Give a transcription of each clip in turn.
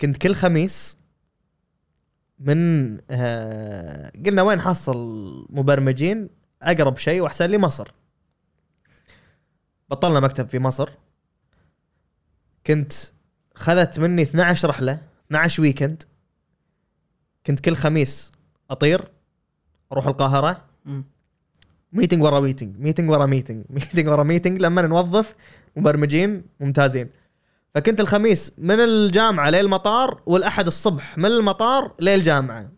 كنت كل خميس من آه قلنا وين حصل مبرمجين أقرب شيء وأحسن لي مصر. بطلنا مكتب في مصر. كنت خذت مني 12 رحلة 12 weekend كنت كل خميس أطير أروح القاهرة. meeting ورا meeting meeting ورا meeting meeting ورا meeting لما نوظف مبرمجين ممتازين. فكنت الخميس من الجامعة للمطار والأحد الصبح من المطار للجامعه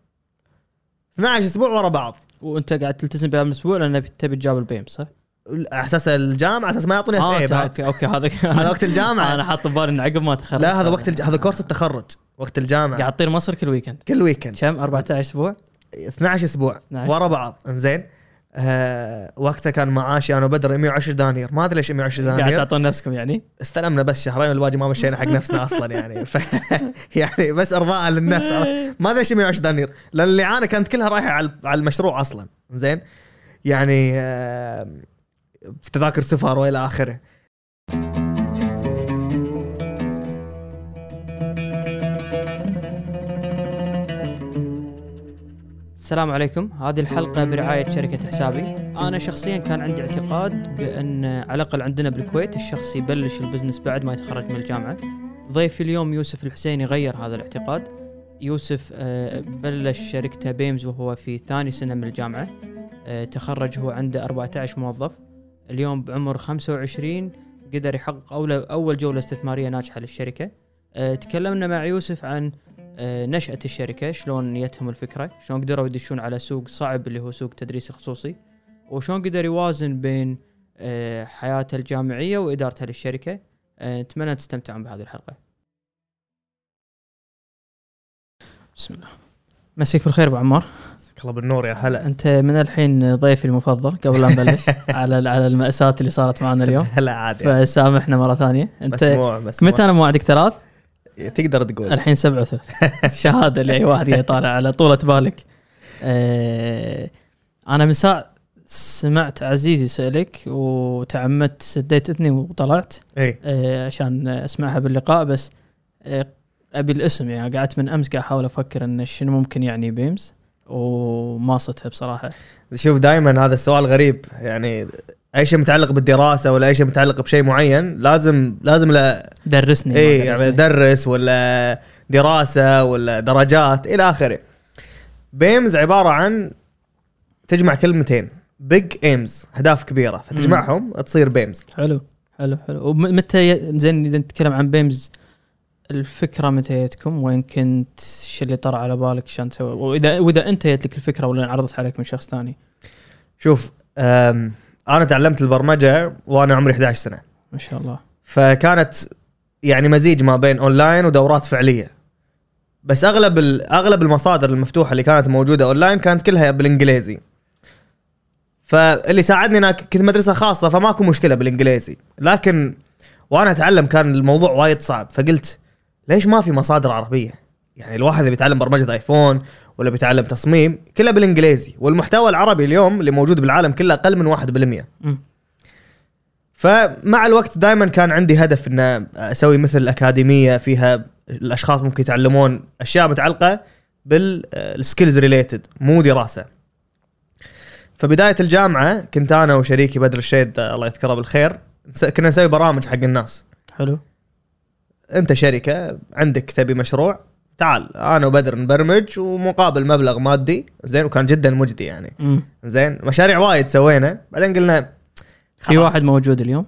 12 أسبوع ورا بعض. وأنت قاعد تلتزم بهذا الأسبوع لأن تبي تجيب ال team صح؟ على أساس الجامعة على أساس ما يعطوني آه أوكي أوكي هذا هذا وقت الجامعة. أنا حاط ببالي انه عقب ما تخرج. لا هذا وقت الج... هذا كورس التخرج وقت الجامعة. قاعد تطير مصر كل weekend كل weekend كم؟ 14 أسبوع؟ 12 أسبوع 12. ورا بعض. إنزين. آه وقتها كان معاشي أنا وبدر 110 دانير ما أدري ليش 110 قاعد دانير تعطون نفسكم يعني؟ استلمنا بس شهرين والباقي ما مشينا حق نفسنا أصلا يعني. ف يعني بس أرضاء للنفس. ما أدري ليش 120 دنانير. لأن الاعانه كانت كلها رايحة على المشروع أصلا. زين؟ يعني في تذاكر سفر وإلى آخره. السلام عليكم. هذه الحلقة برعاية شركة حسابي. أنا شخصيا كان عندي اعتقاد بأن على الأقل عندنا بالكويت الشخص يبلش البزنس بعد ما يتخرج من الجامعة. ضيفي اليوم يوسف الحسيني غير هذا الاعتقاد. يوسف آه، بلش شركته بيمز وهو في ثاني سنة من الجامعة. آه، تخرج هو عنده 14 موظف. اليوم بعمر 25 قدر يحقق أول جولة استثمارية ناجحة للشركة. آه، تكلمنا مع يوسف عن نشأة الشركة شلون جتهم الفكرة شلون قدروا يدشون على سوق صعب اللي هو سوق التدريس الخصوصي وشلون قدر يوازن بين آه، حياته الجامعية وإدارته للشركة. آه، أتمنى تستمتعون بهذه الحلقة. بسم الله. مسيك بالخير أبو عمار. الله بالنور يا هلا. أنت من الحين ضيفي المفضل قبل لا نبلش على على المأساة اللي صارت معنا اليوم. هلا عادي. فسامحنا مرة ثانية. أنت مسموع مسموع متى أنا موعدك ثلاث؟ تقدر تقول. الحين سبعة وثلاث شهادة لأي واحد قاعد يطالع على طولة بالك. آه، أنا من ساعة سمعت عزيزي يسألك وتعمدت سديت اذني وطلعت. إي. آه، عشان أسمعها باللقاء بس آه، أبي الاسم يعني قعدت من أمس قاعد أحاول أفكر إن شنو ممكن يعني بيمز وما صدتها بصراحة. شوف دائما هذا السؤال غريب يعني أي شيء متعلق بالدراسة ولا أي شيء متعلق بشيء معين لازم لازم له درسني اي. يعني درس ولا دراسة ولا درجات إلى آخره. BAIMS عبارة عن تجمع كلمتين big aims أهداف كبيرة فتجمعهم تصير BAIMS حلو حلو حلو. ومتى زين إذا نتكلم عن BAIMS الفكرة متى جتكم وين كنت؟ إيش اللي طرى على بالك؟ عشان تسوي واذا وإذا أنت جت لك الفكرة ولا انعرضت عليك من شخص ثاني؟ شوف أم أنا تعلمت البرمجة وأنا عمري 11 سنة. ما شاء الله. فكانت يعني مزيج ما بين أونلاين ودورات فعلية. بس أغلب أغلب المصادر المفتوحة اللي كانت موجودة أونلاين كانت كلها بالإنجليزي. فاللي ساعدني أنا كنت مدرسة خاصة فماكو مشكلة بالإنجليزي. لكن وأنا أتعلم كان الموضوع وايد صعب فقلت ليش ما في مصادر عربية؟ يعني الواحد اللي بيتعلم برمجة iPhone ولا بيتعلم تصميم كله بالإنجليزي والمحتوى العربي اليوم اللي موجود بالعالم كله أقل من 1% مم. فمع الوقت دائما كان عندي هدف ان أسوي مثل أكاديمية فيها الأشخاص ممكن يتعلمون أشياء متعلقة بال skills related مو دراسة. فبداية الجامعة كنت أنا وشريكي بدر الشيد الله يذكره بالخير كنا نسوي برامج حق الناس. حلو أنت شركة عندك تبي مشروع تعال. أنا وبدر نبرمج ومقابل مبلغ مادي. زين وكان جدا مجدي يعني. مم. زين مشاريع وايد سوينا. بعدين قلنا في خلاص. واحد موجود اليوم؟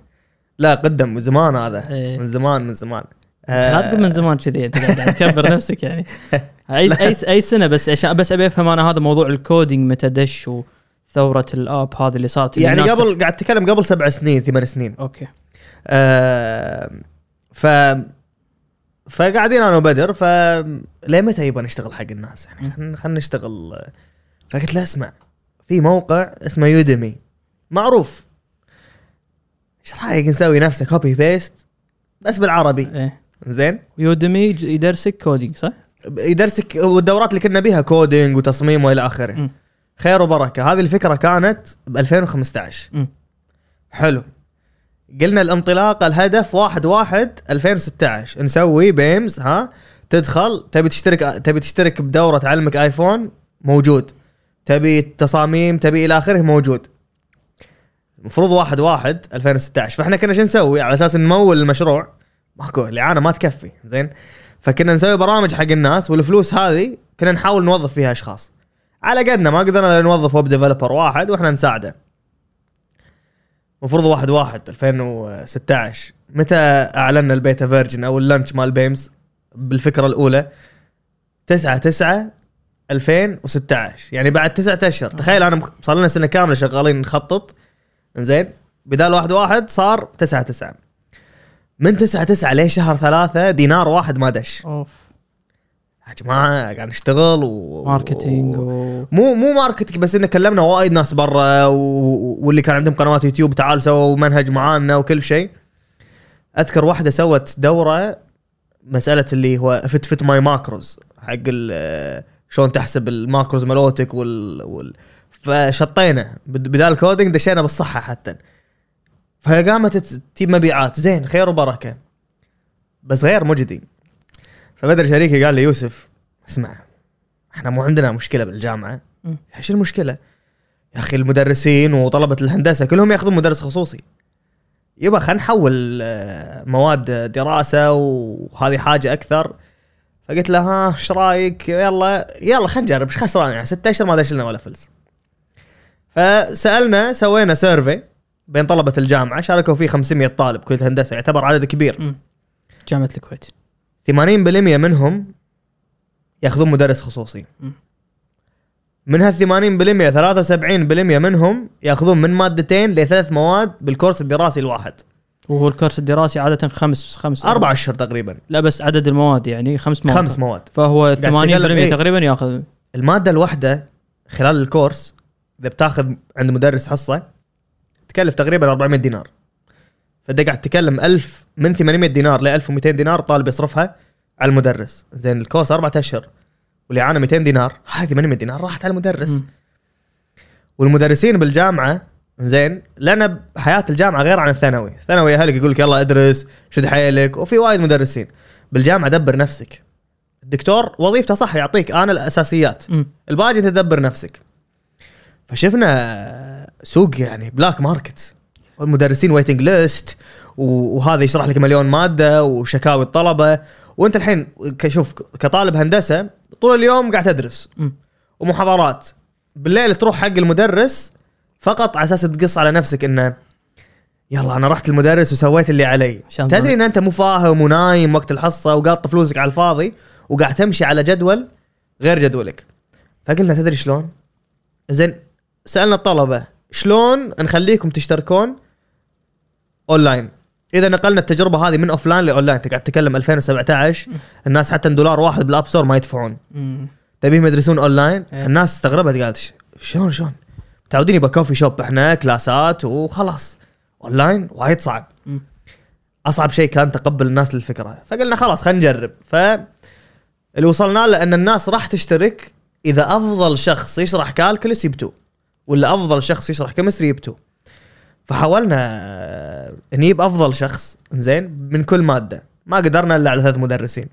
لا قدم من زمان هذا. إيه. من زمان من زمان. لا تقول من زمان كذي أنت قاعد تكبر نفسك يعني. أي أي أي سنة بس عشان بس أبي أفهم أنا هذا موضوع ال coding متى دش وثورة ال app هذه اللي صارت اللي يعني قبل قاعد أتكلم قبل سبع سنين ثمان سنين. okay. آه ف فقاعدين أنا وبدر ف متى يبغى نشتغل حق الناس؟ يعني خلينا نشتغل. فقلت له اسمع في موقع اسمه Udemy معروف. إيش رأيك نسوي نفسه copy paste بس بالعربي؟ إيه. زين. Udemy يدرسك coding صح؟ يدرسك والدورات اللي كنا بيها coding وتصميم وإلى آخره. خير وبركة. هذه الفكرة كانت ب 2015 مم. حلو. قلنا الانطلاقه الهدف 1 1 2016 نسوي بيمز ها؟ تدخل تبي تشترك تبي تشترك بدورة تعلمك آيفون؟ موجود. تبي تصاميم تبي إلى آخره؟ موجود. المفروض واحد واحد 2016 فإحنا كنا شو نسوي؟ على أساس نمول المشروع. ماكو الإعانة ما تكفي زين؟ فكنا نسوي برامج حق الناس والفلوس هذه كنا نحاول نوظف فيها أشخاص. على قدنا ما قدرنا نوظف web developer واحد وإحنا نساعده. المفروض واحد واحد 2016 متى أعلنا ال beta version أو ال launch مال BAIMS بالفكرة الأولى؟ 9 9 2016 يعني بعد تسعة أشهر. تخيل أنا صار لنا سنة كاملة شغالين نخطط. زين بدال واحد واحد صار 9 9 من 9 9 ليه شهر ثلاثة دينار واحد ما دش. أوف. يا جماعة قاعد نشتغل و marketing و... مو مو marketing بس انه كلمنا وايد ناس برا و... واللي كان عندهم قنوات يوتيوب تعال سووا منهج معانا وكل شيء. أذكر واحدة سوت دورة مسألة اللي هو fit fit my macros حق ال- شلون تحسب ال macros مالوتك وال, وال... فشطينا. بد- بدال coding دشينا بالصحة حتى. فقامت تجيب مبيعات. زين خير وبركة. بس غير مجدي. فبدر شريكي قال لي يوسف اسمع إحنا مو عندنا مشكلة بالجامعة. إيش المشكلة؟ يا أخي المدرسين وطلبة الهندسة كلهم يأخذون مدرس خصوصي يبا خلينا نحول آه، مواد دراسة وهذه حاجة أكثر فقلت له ها إيش رأيك؟ يلا يلا خلينا نجرب إيش خسران يعني ستة اشهر ما دش لنا ولا فلس. فسألنا سوينا سيرفي بين طلبة الجامعة شاركوا فيه 500 طالب كليه هندسة يعتبر عدد كبير. جامعة الكويت 80% منهم ياخذون مدرس خصوصي. من هال 80% 73% منهم ياخذون من مادتين لثلاث مواد بالكورس الدراسي الواحد. وهو الكورس الدراسي عادة خمس خمس أربع اشهر تقريبا. لا بس عدد المواد يعني خمس مواد. خمس مواد. فهو 80% تتكلم إيه؟ تقريبا ياخذ. المادة الواحدة خلال الكورس إذا بتاخذ عند مدرس حصة تكلف تقريبا 400 دينار. فانت قاعد تتكلم 1000 من 800 دينار ل 1200 دينار الطالب يصرفها على المدرس. زين الكورس أربعة أشهر والاعانه 200 دينار. هاي 800 دينار راحت على المدرس. مم. والمدرسين بالجامعة زين لأن حياة الجامعة غير عن الثانوي، الثانوي أهلك يقول لك يلا ادرس شد حيلك وفي وايد مدرسين. بالجامعة دبر نفسك. الدكتور وظيفته صح يعطيك أنا الأساسيات. الباقي تدبر نفسك. فشفنا سوق يعني black market المدرسين waiting list وهذا يشرح لك مليون مادة وشكاوي الطلبة. وانت الحين كشوف كطالب هندسة طول اليوم قاعد تدرس. ومحاضرات. بالليل تروح حق المدرس فقط على أساس تقص على نفسك إنه يلا أنا رحت المدرس وسويت اللي علي. تدري إن أنت مو فاهم ونايم وقت الحصة وقاط فلوسك على الفاضي وقاعد تمشي على جدول غير جدولك. فقلنا تدري شلون؟ زين سألنا الطلبة شلون نخليكم تشتركون أونلاين. إذا نقلنا التجربة هذه من offline ل online أنت قاعد تتكلم 2017 الناس حتى دولار واحد بال App Store ما يدفعون. تبيهم يدرسون أونلاين إيه. فالناس استغربت قالت "ش- شلون شلون؟ متعودين يبا coffee shop إحنا كلاسات وخلاص. أونلاين وايد صعب. أصعب شيء كان تقبل الناس للفكرة. فقلنا خلاص خلينا نجرب. ف اللي وصلنا له إن الناس راح تشترك إذا أفضل شخص يشرح calculus يبتو ولا أفضل شخص يشرح chemistry يبتو. فحاولنا آه، نجيب أفضل شخص زين من كل مادة. ما قدرنا إلا على ثلاث مدرسين.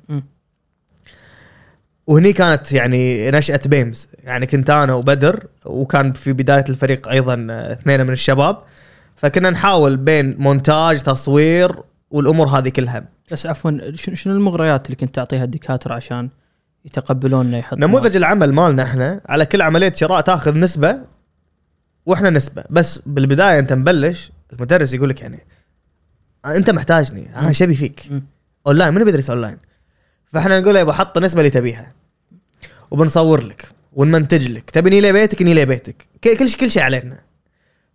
وهني كانت يعني نشأة بيمز. يعني كنت أنا وبدر وكان في بداية الفريق أيضا آه، اثنين من الشباب. فكنا نحاول بين مونتاج تصوير والأمور هذه كلها. بس عفوا شنو المغريات اللي كنت تعطيها الدكاترة عشان يتقبلون انه يحط نموذج العمل مالنا إحنا على كل عملية شراء تأخذ نسبة وإحنا نسبة. بس بالبداية انت مبلش المدرس يقول لك يعني انت محتاجني أنا شبي فيك. أونلاين منو بيدرس أونلاين؟ فاحنا نقول له يبا حط النسبة اللي تبيها. وبنصور لك ونمنتج لك. تبي نيلي بيتك؟ نيلي بيتك. ك- كل شيء كل شيء علينا.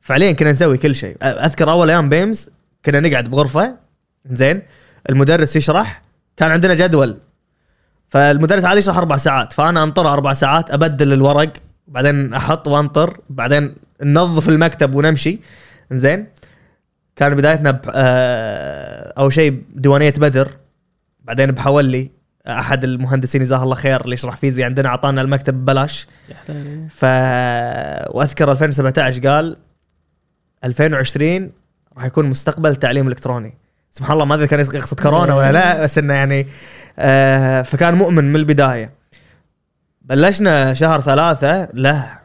فعليا كنا نسوي كل شيء. أذكر أول أيام بيمز كنا نقعد بغرفة زين المدرس يشرح. كان عندنا جدول. فالمدرس عادي يشرح أربع ساعات. فأنا انطر أربع ساعات أبدل الورق بعدين أحط وانطر بعدين ننظف المكتب ونمشي. زين كان بدايتنا ب... آه، أول شيء ديوانية بدر. بعدين بحولي أحد المهندسين جزاه الله خير اللي يشرح فيزياء عندنا أعطانا المكتب ببلاش. ف وأذكر 2017 قال 2020 راح يكون مستقبل التعليم الالكتروني سبحان الله ما أدري كان يقصد كورونا ولا لا بس إنه يعني آه فكان مؤمن من البداية. بلشنا شهر ثلاثة له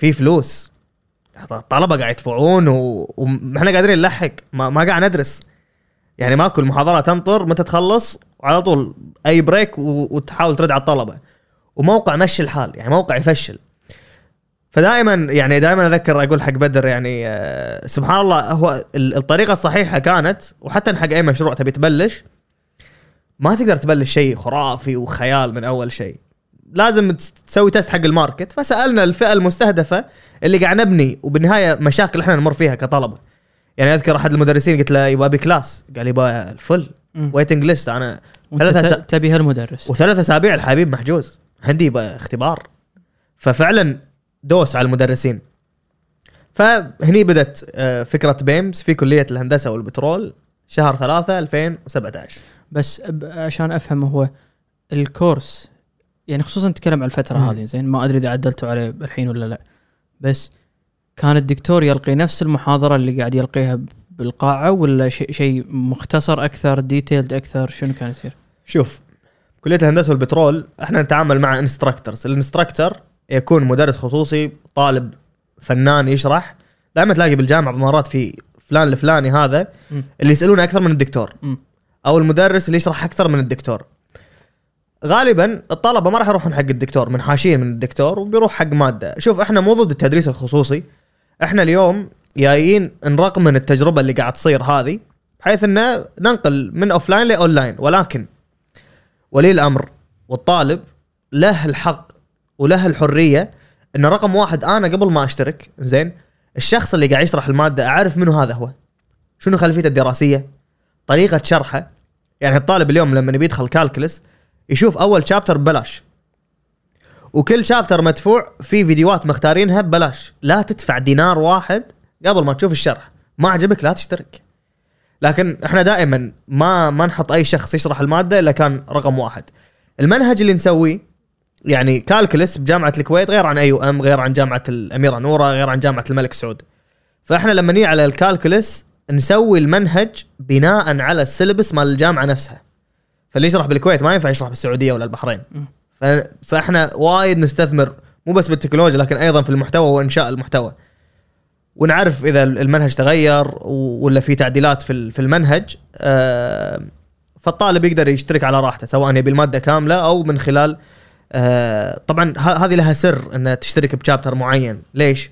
في فلوس. الطلبه قاعد يدفعون و- وإحنا قادرين نلحق. ما, ما قاعد ندرس. يعني ماكو المحاضرة تنطر متى تخلص وعلى طول أي break و- وتحاول ترد على الطلبة. وموقع مشي الحال يعني موقع يفشل. فدائما يعني دائما أذكر أقول حق بدر يعني آه، سبحان الله هو ال- الطريقة الصحيحة كانت وحتى حق أي مشروع تبي تبلش ما تقدر تبلش شيء خرافي وخيال من أول شيء. لازم تس- تسوي test حق ال market. فسألنا الفئة المستهدفة اللي قاعد نبني وبالنهاية مشاكل إحنا نمر فيها كطلبة. يعني أذكر أحد المدرسين قلت له يبا ابي class قال يبا ال full. waiting list أنا ثلاثة سا- تبي هالمدرس. وثلاث أسابيع الحبيب محجوز. عندي يبا اختبار. ففعلا دوس على المدرسين. فهني بدت آه، فكرة بيمز في كلية الهندسة والبترول شهر ثلاثة 2017 بس عشان أفهم هو ال course يعني خصوصا نتكلم عن الفترة مم. هذه زين ما أدري إذا عدلتوا عليه الحين ولا لا بس كان الدكتور يلقي نفس المحاضرة اللي قاعد يلقيها بالقاعة ولا شيء شيء مختصر أكثر detailed أكثر شنو كان يصير؟ شوف كلية الهندسة والبترول إحنا نتعامل مع instructors ال instructor يكون مدرس خصوصي طالب فنان يشرح دائما تلاقي بالجامعة مرات في فلان الفلاني هذا. اللي يسالونه أكثر من الدكتور. أو المدرس اللي يشرح أكثر من الدكتور غالبا الطلبة ما راح يروحون حق الدكتور منحاشين من الدكتور وبيروح حق مادة. شوف إحنا مو ضد التدريس الخصوصي. إحنا اليوم جايين نرقم من التجربة اللي قاعد تصير هذه بحيث إنه ننقل من offline ل online ولكن ولي الامر والطالب له الحق وله الحرية إن رقم واحد أنا قبل ما أشترك زين الشخص اللي قاعد يشرح المادة أعرف منو هذا هو. شنو خلفيته الدراسية؟ طريقة شرحه. يعني الطالب اليوم لما يبي يدخل calculus يشوف أول chapter ببلاش. وكل chapter مدفوع في فيديوهات مختارينها ببلاش. لا تدفع دينار واحد قبل ما تشوف الشرح. ما عجبك لا تشترك. لكن إحنا دائما ما ما نحط أي شخص يشرح المادة إلا كان رقم واحد. المنهج اللي نسويه يعني calculus بجامعة الكويت غير عن AUM غير عن جامعة الأميرة نورة غير عن جامعة الملك سعود. فإحنا لما نيجي على ال calculus نسوي المنهج بناء على ال syllabus مال الجامعة نفسها. فاللي يشرح بالكويت ما ينفع يشرح بالسعودية ولا البحرين. فاحنا وايد نستثمر مو بس بالتكنولوجيا لكن أيضا في المحتوى وإنشاء المحتوى. ونعرف إذا المنهج تغير ولا في تعديلات في في المنهج آه، فالطالب يقدر يشترك على راحته سواء يبي المادة كاملة أو من خلال آه، طبعا هذه لها سر إن تشترك بشابتر معين. ليش؟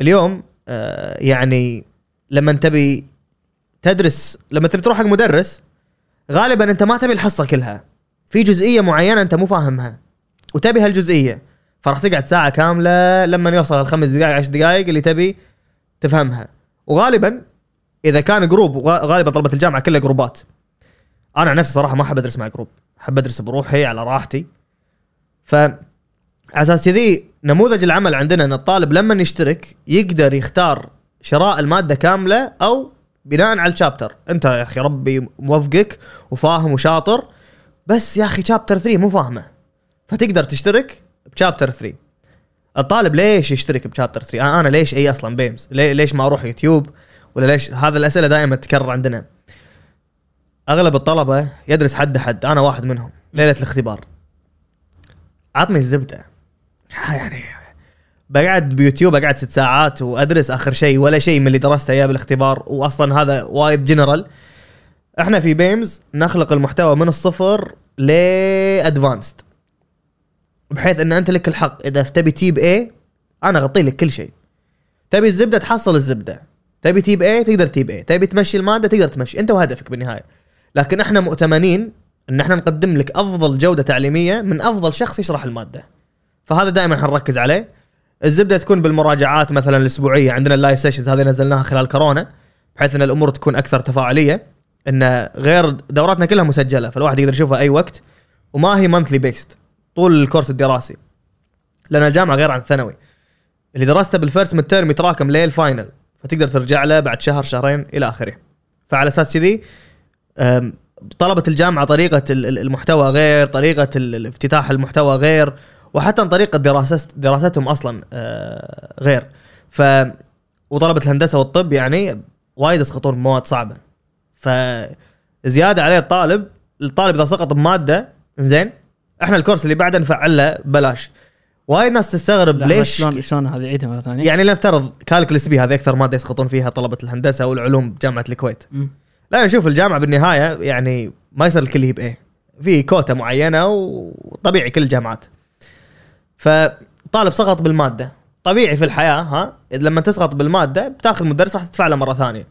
اليوم آه، يعني لما تبي تدرس لما تبي تروح حق مدرس غالبا أنت ما تبي الحصة كلها. في جزئية معينة أنت مو فاهمها. وتبي هالجزئية. فراح تقعد ساعة كاملة لما يوصل الخمس دقائق عشر دقائق اللي تبي تفهمها. وغالبا إذا كان group غالبا طلبة الجامعة كلها جروبات أنا عن نفسي صراحة ما أحب أدرس مع group أحب أدرس بروحي على راحتي. ف على أساس كذي نموذج العمل عندنا إن الطالب لما يشترك يقدر يختار شراء المادة كاملة أو بناء على الشابتر. انت يا أخي ربي موفقك وفاهم وشاطر بس يا أخي شابتر 3 مو فاهمه. فتقدر تشترك بشابتر 3 الطالب ليش يشترك بشابتر 3 أنا ليش أي أصلا بيمز ليش ما أروح يوتيوب؟ ولا ليش هذا الأسئلة دائما تتكرر عندنا. أغلب الطلبة يدرس حد حد أنا واحد منهم. ليلة الاختبار. عطني الزبدة. يعني بقعد بيوتيوب أقعد ست ساعات وأدرس آخر شيء ولا شيء من اللي درسته إياه بالاختبار واصلا هذا وايد جنرال إحنا في بيمز نخلق المحتوى من الصفر ل advanced بحيث إن أنت لك الحق. إذا تبي تجيب A أنا أغطي لك كل شيء. تبي الزبدة تحصل الزبدة. تبي تجيب A تقدر تجيب A تبي تمشي المادة تقدر تمشي. أنت وهدفك بالنهاية. لكن إحنا مؤتمنين إن إحنا نقدم لك أفضل جودة تعليمية من أفضل شخص يشرح المادة. فهذا دائما حنركز عليه. الزبدة تكون بالمراجعات مثلا الأسبوعية. عندنا ال live sessions هذه نزلناها خلال كورونا بحيث إن الأمور تكون أكثر تفاعلية إن غير دوراتنا كلها مسجلة فالواحد يقدر يشوفها أي وقت وما هي monthly based طول ال course الدراسي. لأن الجامعة غير عن الثانوي. اللي درسته بال first midterm يتراكم لي ال final فتقدر ترجع له بعد شهر شهرين إلى آخره. فعلى أساس كذي طلبة الجامعة طريقة ال- ال- المحتوى غير طريقة افتتاح المحتوى غير وحتى طريقه دراسة دراستهم أصلا آه، غير. ف وطلبة الهندسة والطب يعني وايد يسقطون بمواد صعبة. ف زياده عليه الطالب الطالب إذا سقط بمادة زين إحنا ال course اللي بعده نفعل له ببلاش وايد ناس تستغرب ليش شلون شلون هذه؟ عيدها مرة ثانية. يعني لنفترض calculus B هذه أكثر مادة يسقطون فيها طلبة الهندسة والعلوم بجامعة الكويت. مم. لا شوف الجامعة بالنهاية يعني ما يصير الكل يجيب إيه في كوتا معينة وطبيعي كل الجامعات. فطالب سقط بالمادة. طبيعي في الحياة ها لما تسقط بالمادة بتاخذ مدرس راح تدفع له مرة ثانية.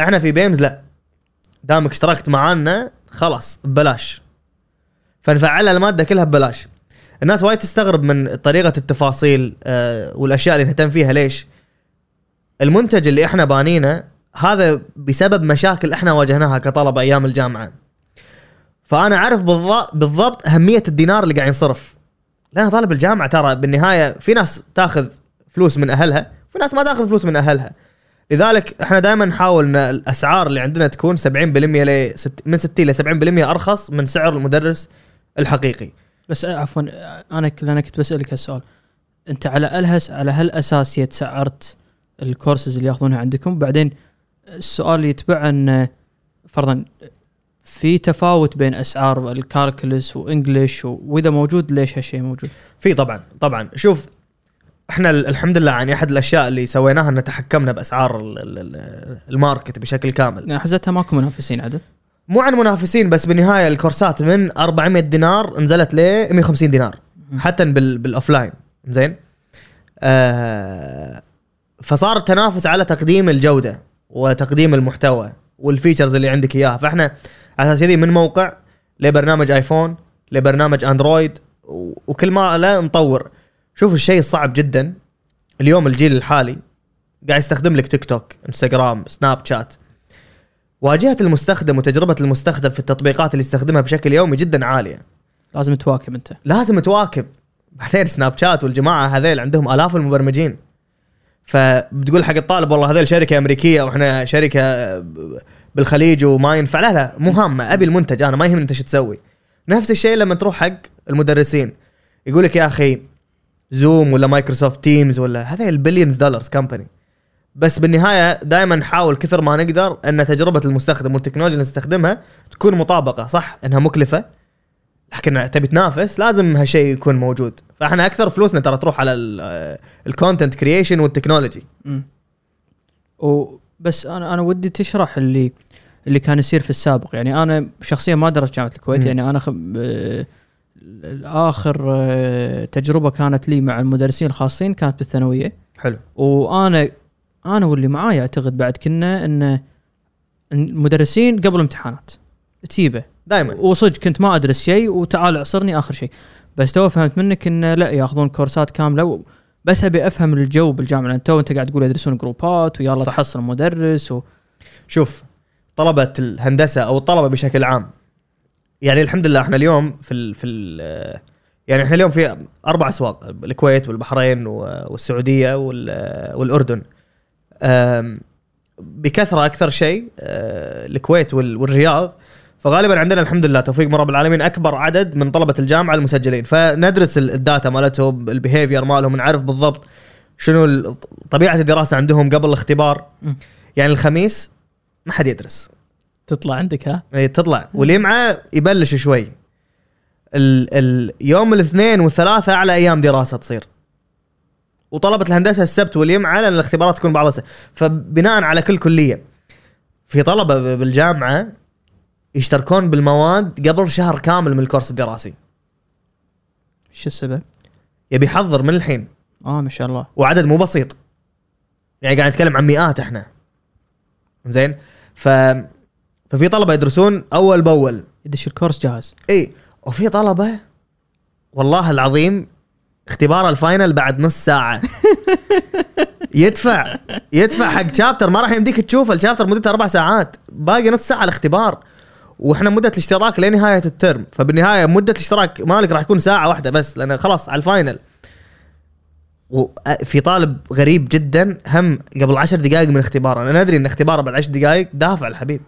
إحنا في بيمز لا. دامك اشتركت معانا خلاص ببلاش. فنفعلها المادة كلها ببلاش. الناس وايد تستغرب من طريقة التفاصيل آه والأشياء اللي نهتم فيها. ليش؟ المنتج اللي إحنا بانينه هذا بسبب مشاكل إحنا واجهناها كطلبة أيام الجامعة. فأنا أعرف بالضبط بالضبط أهمية الدينار اللي قاعد ينصرف. لأن طالب الجامعة ترى بالنهاية في ناس تاخذ فلوس من أهلها في ناس ما تاخذ فلوس من أهلها. لذلك إحنا دائما نحاول إن الأسعار اللي عندنا تكون 70% ل من 60 ل 70% أرخص من سعر المدرس الحقيقي. بس عفوا أنا أنا كنت بسألك هالسؤال. أنت على الهس على هالأساس سعرت الكورسز اللي ياخذونها عندكم بعدين السؤال يتبع إن فرضا في تفاوت بين اسعار ال calculus و English وإذا موجود ليش هالشيء موجود؟ في طبعا طبعا. شوف إحنا ال- الحمد لله يعني أحد الأشياء اللي سويناها إن تحكمنا بأسعار ال- ال- ال- ال market بشكل كامل. يعني حزتها ماكو منافسين عدل؟ مو عن منافسين بس بالنهاية الكورسات من 400 دينار نزلت ل 150 دينار حتى بال بال offline زين؟ آه فصار التنافس على تقديم الجودة وتقديم المحتوى وال features اللي عندك إياها. فإحنا أساس كذي من موقع لبرنامج آيفون لبرنامج أندرويد وكل ما لا نطور. شوف الشيء الصعب جدا. اليوم الجيل الحالي قاعد يستخدم لك تيك توك إنستغرام سناب شات. واجهه المستخدم وتجربة المستخدم في التطبيقات اللي يستخدمها بشكل يومي جدا عالية. لازم تواكب أنت. لازم تواكب. بعدين سناب شات والجماعة هذيل عندهم آلاف المبرمجين. فبتقول حق الطالب والله هذيل شركة أمريكية وإحنا شركة بالخليج وما ينفع. لا لا مو هامة. أبي المنتج أنا ما يهمني أنت شو تسوي. نفس الشيء لما تروح حق المدرسين. يقول لك يا أخي زوم ولا مايكروسوفت تيمز ولا هذا ال billions dollars company بس بالنهاية دائما نحاول كثر ما نقدر أن تجربة المستخدم والتكنولوجيا اللي نستخدمها تكون مطابقة صح؟ إنها مكلفة. لكن تبي تنافس لازم هالشيء يكون موجود. فإحنا أكثر فلوسنا ترى تروح على ال content creation وال technology. وبس أنا أنا ودي تشرح اللي اللي كان يصير في السابق. يعني أنا شخصيا ما درست جامعة الكويت. مم. يعني أنا خ... اخر آه، تجربة كانت لي مع المدرسين الخاصين كانت بالثانوية. حلو. وأنا أنا واللي معاي أعتقد بعد كنا إن المدرسين قبل امتحانات تجيبه دائما وصدق كنت ما أدرس شيء وتعال اعصرني آخر شيء. بس تو فهمت منك انه لا ياخذون كورسات كاملة. و... بس أبي أفهم الجو بالجامعة. لأن تو أنت قاعد تقول يدرسون جروبات ويلا صح. تحصل مدرس و... شوف طلبة الهندسة أو الطلبة بشكل عام. يعني الحمد لله إحنا اليوم في ال في ال يعني إحنا اليوم في أربع أسواق الكويت والبحرين والسعودية وال- والأردن. بكثرة أكثر شيء أه، الكويت وال- والرياض. فغالبا عندنا الحمد لله توفيق من رب العالمين أكبر عدد من طلبة الجامعة المسجلين. فندرس ال- ال data مالتهم ال behavior مالهم نعرف بالضبط شنو طبيعة الدراسة عندهم قبل الاختبار. يعني الخميس ما حد يدرس. تطلع عندك ها؟ اي تطلع. واللي معه يبلش شوي. ال ال يوم الاثنين والثلاثاء أعلى أيام دراسة تصير. وطلبة الهندسة السبت واليمعه لأن الاختبارات تكون بعض الس- فبناء على كل كلية. في طلبة ب- بالجامعة يشتركون بالمواد قبل شهر كامل من الكورس الدراسي. شو السبب؟ يبي يحضر من الحين. آه ما شاء الله. وعدد مو بسيط. يعني قاعد نتكلم عن مئات إحنا. زين؟ ف ففي طلبة يدرسون أول بأول. يدش الكورس جاهز. إي وفي طلبة والله العظيم اختبار ال final بعد نص ساعة. يدفع يدفع حق chapter ما راح يمديك تشوفه ال chapter مدته أربع ساعات. باقي نص ساعة الاختبار. وإحنا مدة الاشتراك لنهاية ال term فبالنهاية مدة الاشتراك مالك راح يكون ساعة واحدة بس لأن خلاص على ال final. وفي طالب غريب جدا هم قبل عشر دقائق من اختباره. أنا ندري إن اختباره بعد عشر دقائق دافع الحبيب.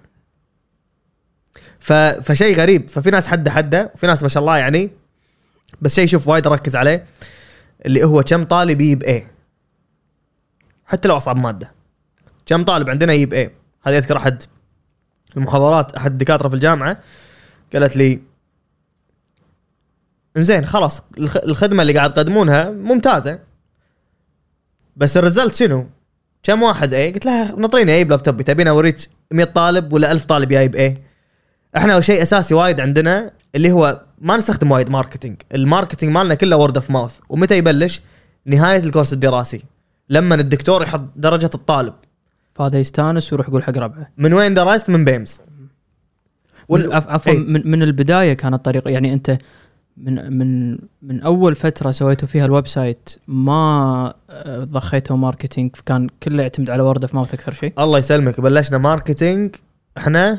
ف... فشيء غريب. ففي ناس حدة حدة وفي ناس ما شاء الله يعني بس شيء شوف وايد اركز عليه اللي هو كم طالب يجيب A حتى لو أصعب مادة. كم طالب عندنا يجيب A هذا يذكر أحد المحاضرات أحد الدكاترة في الجامعة قالت لي زين خلاص الخ- الخدمة اللي قاعد تقدمونها ممتازة. بس ال result شنو؟ كم واحد A؟ قلت لها نطريني اي بلابتوب تبين أوريك 100 طالب ولا 1000 طالب جايب A؟ إحنا شيء أساسي وايد عندنا اللي هو ما نستخدم وايد marketing، ال marketing مالنا كله word of mouth، ومتى يبلش؟ نهاية الكورس الدراسي لما الدكتور يحط درجة الطالب فهذا يستانس ويروح يقول حق ربعه من وين درست؟ من BAIMS وال... عفوا إيه. من, من البداية كانت طريقة يعني أنت من من من أول فترة سويتوا فيها ال website ما آه، ضخيتوا marketing كان كله يعتمد على word of mouth أكثر شيء. الله يسلمك بلشنا marketing إحنا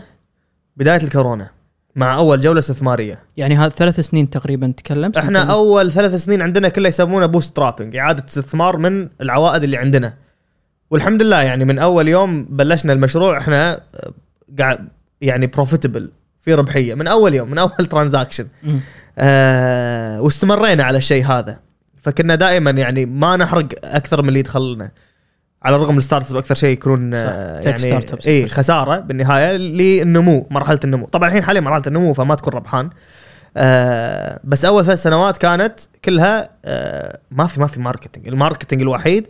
بداية الكورونا مع أول جولة استثمارية. يعني هذا ثلاث سنين تقريبا تكلم إحنا. أول ثلاث سنين عندنا كله يسمونه bootstrapping إعادة استثمار من العوائد اللي عندنا. والحمد لله يعني من أول يوم بلشنا المشروع إحنا آه، قاعد يعني profitable في ربحية من أول يوم من أول transaction. آه واستمرينا على الشيء هذا فكنا دائما يعني ما نحرق أكثر من اللي يدخل لنا على الرغم ال startup أكثر شيء يكون آه. يعني. اي خسارة بالنهاية للنمو مرحلة النمو طبعا الحين حاليا مرحلة النمو فما تكون ربحان آه بس أول ثلاث سنوات كانت كلها آه ما في ما في marketing ال marketing الوحيد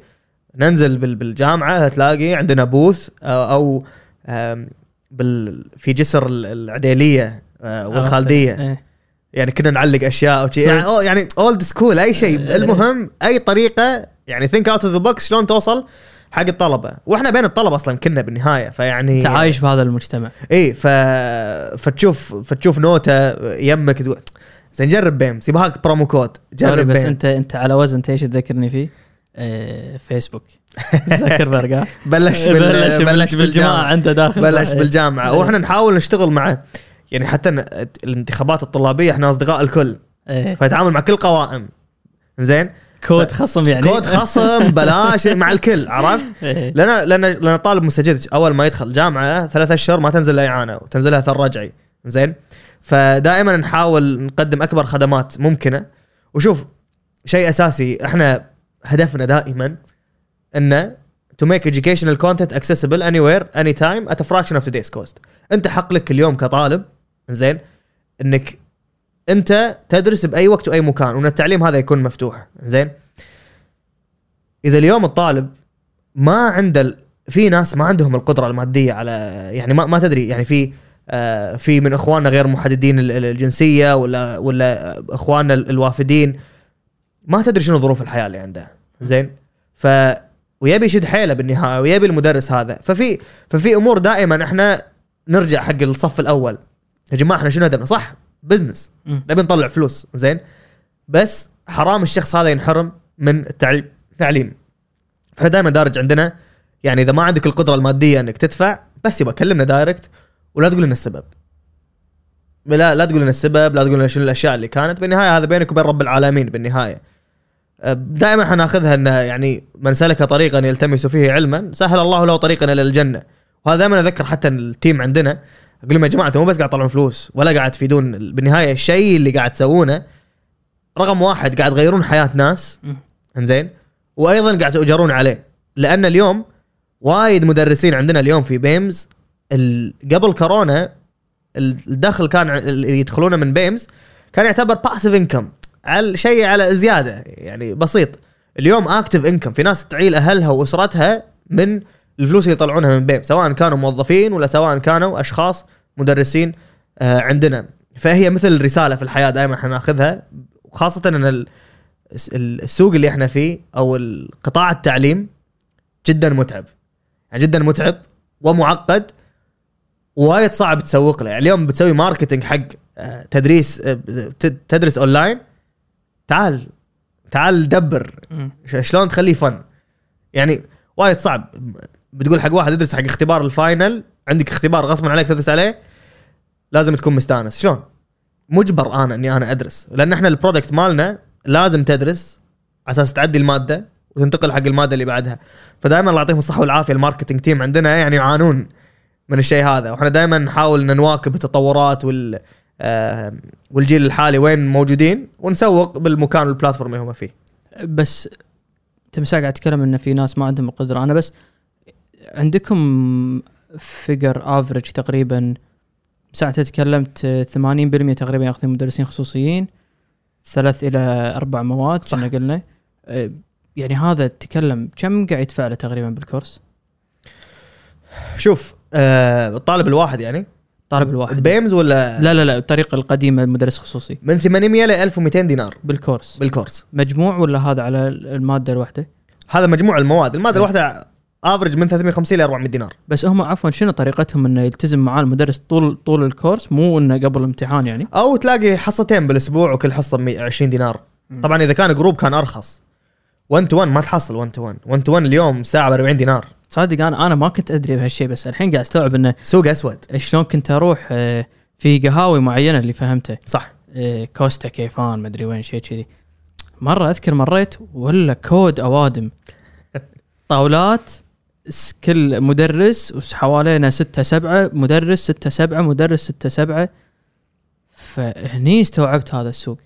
ننزل بال- بالجامعة تلاقي عندنا booth أو, أو آم، بال في جسر ال- العديلية آه والخالدية إيه. يعني كنا نعلق أشياء أو شيء صح. يعني أو يعني old school أي شيء إيه. المهم أي طريقة يعني think out of the box شلون توصل حق الطلبة وإحنا بين الطلبة أصلا كنا بالنهاية فيعني تعايش بهذا المجتمع اي ف... فتشوف فتشوف نوتة يمك تقول زين جرب BAIMS يبغاك promo code جرب بس BAIMS انت أنت على وزن أنت إيش تذكرني فيه؟ آه فيسبوك. زكربرج ها؟ بلش بال... بلش بالجماعة بالجامعة. عنده داخل. بلش صح. بالجامعة. إيه. وإحنا نحاول نشتغل معه. يعني حتى الانتخابات الطلابية إحنا أصدقاء الكل. إيه. فيتعامل مع كل قوائم. زين؟ كود خصم يعني. كود خصم بلاش مع الكل عرفت؟ إيه. لأن لأن لأن الطالب مستجد. أول ما يدخل جامعة ثلاث أشهر ما تنزل له إعانة وتنزلها اثر رجعي زين؟ فدائما نحاول نقدم أكبر خدمات ممكنة. وشوف شيء أساسي إحنا هدفنا دائما إنه to make educational content accessible anywhere anytime at a fraction of today's cost. أنت حق لك اليوم كطالب زين إنك أنت تدرس بأي وقت وأي مكان وإن التعليم هذا يكون مفتوح زين إذا اليوم الطالب ما عنده في ناس ما عندهم القدرة المادية على يعني ما, ما تدري يعني في آه، في من إخواننا غير محددين ال- ال- الجنسية ولا ولا إخواننا ال- الوافدين. ما تدري شنو ظروف الحياة اللي عنده. زين؟ ف ويبي يشد حيله بالنهاية ويبي المدرس هذا. ففي ففي أمور دائما إحنا نرجع حق الصف الأول. يا جماعة إحنا شنو هدفنا صح؟ business. نبي نطلع فلوس. زين؟ بس حرام الشخص هذا ينحرم من التعليم تعليم. فإحنا دائما دارج عندنا يعني إذا ما عندك القدرة المادية إنك تدفع بس يبقى كلمنا direct ولا تقول لنا السبب. لا لا تقول لنا السبب لا تقول لنا شنو الأشياء اللي كانت. بالنهاية هذا بينك وبين رب العالمين بالنهاية. دائما حناخذها ان يعني من سلك طريقا يلتمس فيه علما سهل الله له طريقا إلى الجنة. وهذا دائما أذكر حتى ال team عندنا أقول لهم يا جماعة مو بس قاعد تطلعون فلوس ولا قاعد تفيدون بالنهاية الشيء اللي قاعد تسوونه رقم واحد قاعد تغيرون حياة ناس. إنزين. وأيضا قاعد تؤجرون عليه. لأن اليوم وايد مدرسين عندنا اليوم في بيمز قبل كورونا الدخل كان اللي يدخلونه من بيمز كان يعتبر passive income على شيء على زيادة يعني بسيط. اليوم active income في ناس تعيل أهلها وأسرتها من الفلوس اللي يطلعونها من بيمز سواء كانوا موظفين ولا سواء كانوا أشخاص مدرسين آه، عندنا. فهي مثل رسالة في الحياة دائما إحنا ناخذها وخاصة إن ال- السوق اللي إحنا فيه أو القطاع التعليم جدا متعب. يعني جدا متعب ومعقد وايد صعب تسوق له. يعني اليوم بتسوي marketing حق آه، تدريس آه، تدرس اونلاين تعال تعال دبر. شلون تخليه fun يعني وايد صعب. بتقول حق واحد ادرس حق اختبار ال final عندك اختبار غصبا عليك تدرس عليه لازم تكون مستانس. شلون؟ مجبر أنا إني أنا أدرس. لأن إحنا ال product مالنا لازم تدرس على أساس تعدي المادة وتنتقل حق المادة اللي بعدها. فدائما الله يعطيهم الصحة والعافية ال marketing team عندنا يعني يعانون من الشيء هذا. وإحنا دائما نحاول ان نواكب التطورات وال والجيل الحالي وين موجودين ونسوق بالمكان وال platform اللي هم فيه بس تمساح قاعد تتكلم إن في ناس ما عندهم القدرة أنا بس عندكم figure average تقريبا ساعة تكلمت آه، 80% تقريبا ياخذون مدرسين خصوصيين ثلاث إلى أربع مواد صح. كنا قلنا آه، يعني هذا تكلم كم قاعد يدفع له تقريبا بال course؟ شوف آه الطالب الواحد يعني طالب الواحد. بيمز ولا لا لا لا الطريقة القديمة المدرس خصوصي من 800 ل 1200 دينار. بال course. بال course. مجموع ولا هذا على المادة الواحدة؟ هذا مجموع المواد. المادة إيه. الواحدة average من 350 ل 400 دينار. بس هم عفوا شنو طريقتهم إنه يلتزم معاه المدرس طول طول ال course؟ مو إنه قبل الامتحان يعني؟ أو تلاقي حصتين بالأسبوع وكل حصة ب 20 دينار. طبعا إذا كان group كان أرخص. 1 to 1 ما تحصل 1 to 1 1 to 1 اليوم ساعة ب 40 دينار. صادق أنا أنا ما كنت أدري بهالشيء بس الحين قاعد أستوعب إنه سوق اسود شلون كنت أروح آه، في قهاوي معينة اللي فهمته. صح. آه، كوستا كيفان مدري وين شيء كذي. مرة أذكر مريت ولا كود أوادم. طاولات كل مدرس وس- حوالينا ستة سبعة مدرس ستة سبعة مدرس ستة سبعة. فهني استوعبت هذا السوق.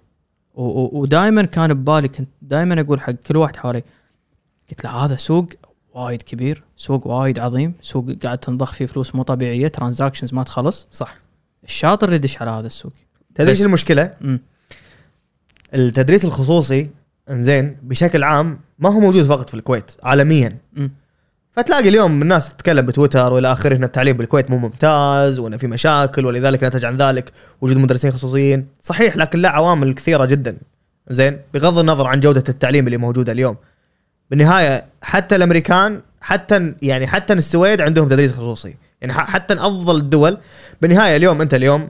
ودائما كان ببالي كنت دائما أقول حق كل واحد حوالي قلت له هذا سوق وايد كبير سوق وايد عظيم سوق قاعد تنضخ فيه فلوس مو طبيعيه transactions ما تخلص. صح. الشاطر اللي يدش على هذا السوق. تدري المشكلة؟ امم التدريس الخصوصي إنزين بشكل عام ما هو موجود فقط في الكويت عالميا. أمم. فتلاقي اليوم الناس تتكلم بتويتر والى آخره إن التعليم بالكويت مو ممتاز وإن في مشاكل ولذلك نتج عن ذلك وجود مدرسين خصوصيين. صحيح لكن لا عوامل كثيرة جدا. زين؟ بغض النظر عن جودة التعليم اللي موجودة اليوم. بالنهاية حتى الأمريكان حتى يعني حتى السويد عندهم تدريس خصوصي. يعني حتى افضل الدول. بالنهاية اليوم أنت اليوم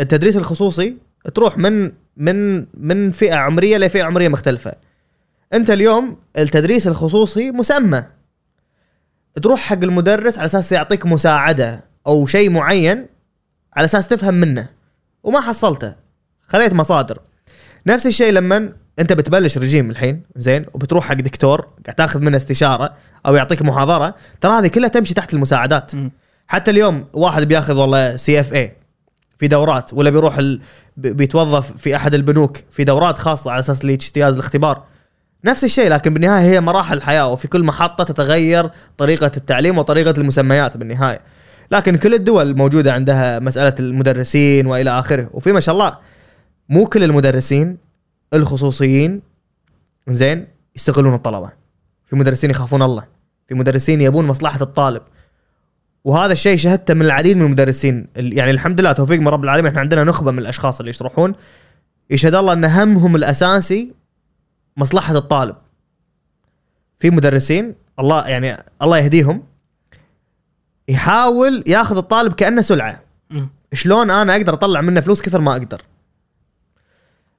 التدريس الخصوصي تروح من من من فئة عمرية لفئة عمرية مختلفة. أنت اليوم التدريس الخصوصي مسمى. تروح حق المدرس على أساس يعطيك مساعدة أو شيء معين على أساس تفهم منه وما حصلته. خذيت مصادر. نفس الشيء لما أنت بتبلش رجيم الحين زين وبتروح حق دكتور قاعد تاخذ منه استشارة أو يعطيك محاضرة ترى هذه كلها تمشي تحت المساعدات. أمم. حتى اليوم واحد بياخذ والله CFA في دورات ولا بيروح ال... بي- بيتوظف في أحد البنوك في دورات خاصة على أساس الاجتياز الاختبار. نفس الشيء لكن بالنهاية هي مراحل الحياة وفي كل محطة تتغير طريقة التعليم وطريقة المسميات بالنهاية. لكن كل الدول موجودة عندها مسألة المدرسين وإلى آخره. وفي ما شاء الله مو كل المدرسين الخصوصيين زين يستغلون الطلبة. في مدرسين يخافون الله في مدرسين يبون مصلحة الطالب. وهذا الشيء شهدته من العديد من المدرسين. ال- يعني الحمد لله توفيق من رب العالمين إحنا عندنا نخبة من الأشخاص اللي يشرحون. يشهد الله إن همهم الأساسي مصلحة الطالب. في مدرسين الله يعني الله يهديهم يحاول ياخذ الطالب كأنه سلعة. شلون أنا أقدر أطلع منه فلوس كثر ما أقدر؟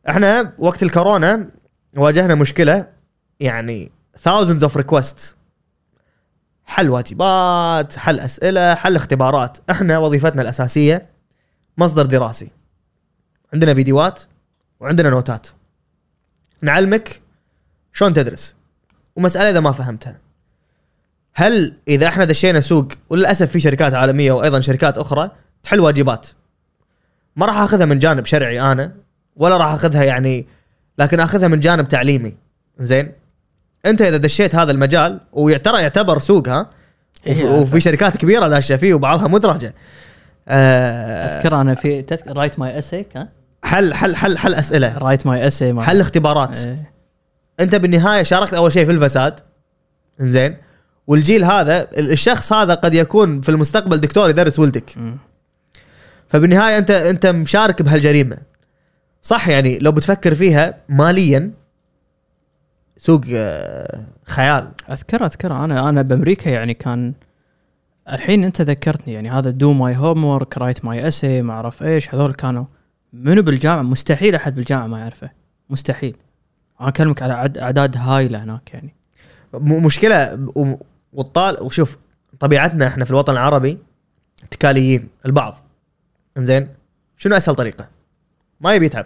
إحنا وقت الكورونا واجهنا مشكلة يعني thousands of requests. حل واجبات حل أسئلة حل اختبارات. إحنا وظيفتنا الأساسية مصدر دراسي. عندنا فيديوهات وعندنا نوتات. نعلمك شلون تدرس؟ ومسألة إذا ما فهمتها. هل إذا إحنا دشينا سوق وللأسف في شركات عالمية وأيضا شركات أخرى تحل واجبات. ما راح آخذها من جانب شرعي أنا ولا راح آخذها يعني لكن آخذها من جانب تعليمي. زين؟ أنت إذا دشيت هذا المجال وترى يعتبر سوق ها؟ وفي, إيه، وفي شركات كبيرة داشة فيه وبعضها مدرجة. آه أذكر أنا في write my essay ها؟ حل حل حل حل أسئلة. write my essay حل اختبارات. إيه. انت بالنهاية شاركت أول شيء في الفساد. زين والجيل هذا ال- الشخص هذا قد يكون في المستقبل دكتور يدرس ولدك. أمم. فبالنهاية أنت أنت مشارك بهالجريمة. صح يعني لو بتفكر فيها ماليا سوق آه، خيال. أذكر أذكر. أنا أنا بأمريكا يعني كان الحين أنت ذكرتني يعني هذا do my homework write my essay ما أعرف إيش. هذول كانوا منو بالجامعة؟ مستحيل أحد بالجامعة ما يعرفه. مستحيل. أنا أكلمك على عد أعداد هايله هناك يعني. مشكلة والطال وشوف طبيعتنا إحنا في الوطن العربي اتكاليين البعض. إنزين؟ شنو أسهل طريقة؟ ما يبي يتعب.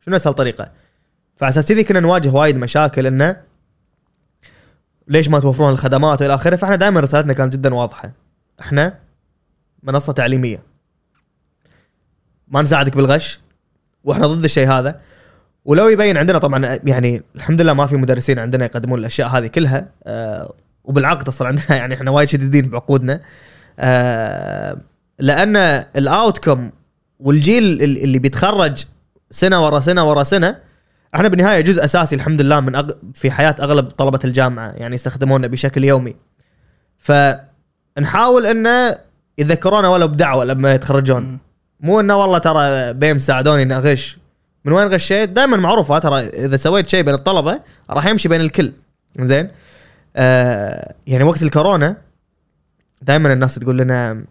شنو أسهل طريقة؟ فعلى أساس كذي كنا نواجه وايد مشاكل إنه ليش ما توفرون الخدمات وإلى آخره؟ فإحنا دائما رسالتنا كانت جدا واضحة. إحنا منصة تعليمية. ما نساعدك بالغش وإحنا ضد الشيء هذا. ولو يبين عندنا طبعا يعني الحمد لله ما في مدرسين عندنا يقدمون الأشياء هذه كلها آه وبالعكس أصلا عندنا يعني إحنا وايد شديدين بعقودنا آه لأن الاوتكم والجيل ال- اللي بيتخرج سنة ورا سنة ورا سنة إحنا بالنهاية جزء أساسي الحمد لله من أغ... في حياة أغلب طلبة الجامعة يعني يستخدمونا بشكل يومي. فنحاول انه يذكرونا ولو بدعوة لما يتخرجون. مو إنه والله ترى بيم ساعدوني إني أغش. من وين غشيت؟ دائما معروفه ترى إذا سويت شيء بين الطلبة راح يمشي بين الكل. زين؟ آه يعني وقت الكورونا دائما الناس تقول لنا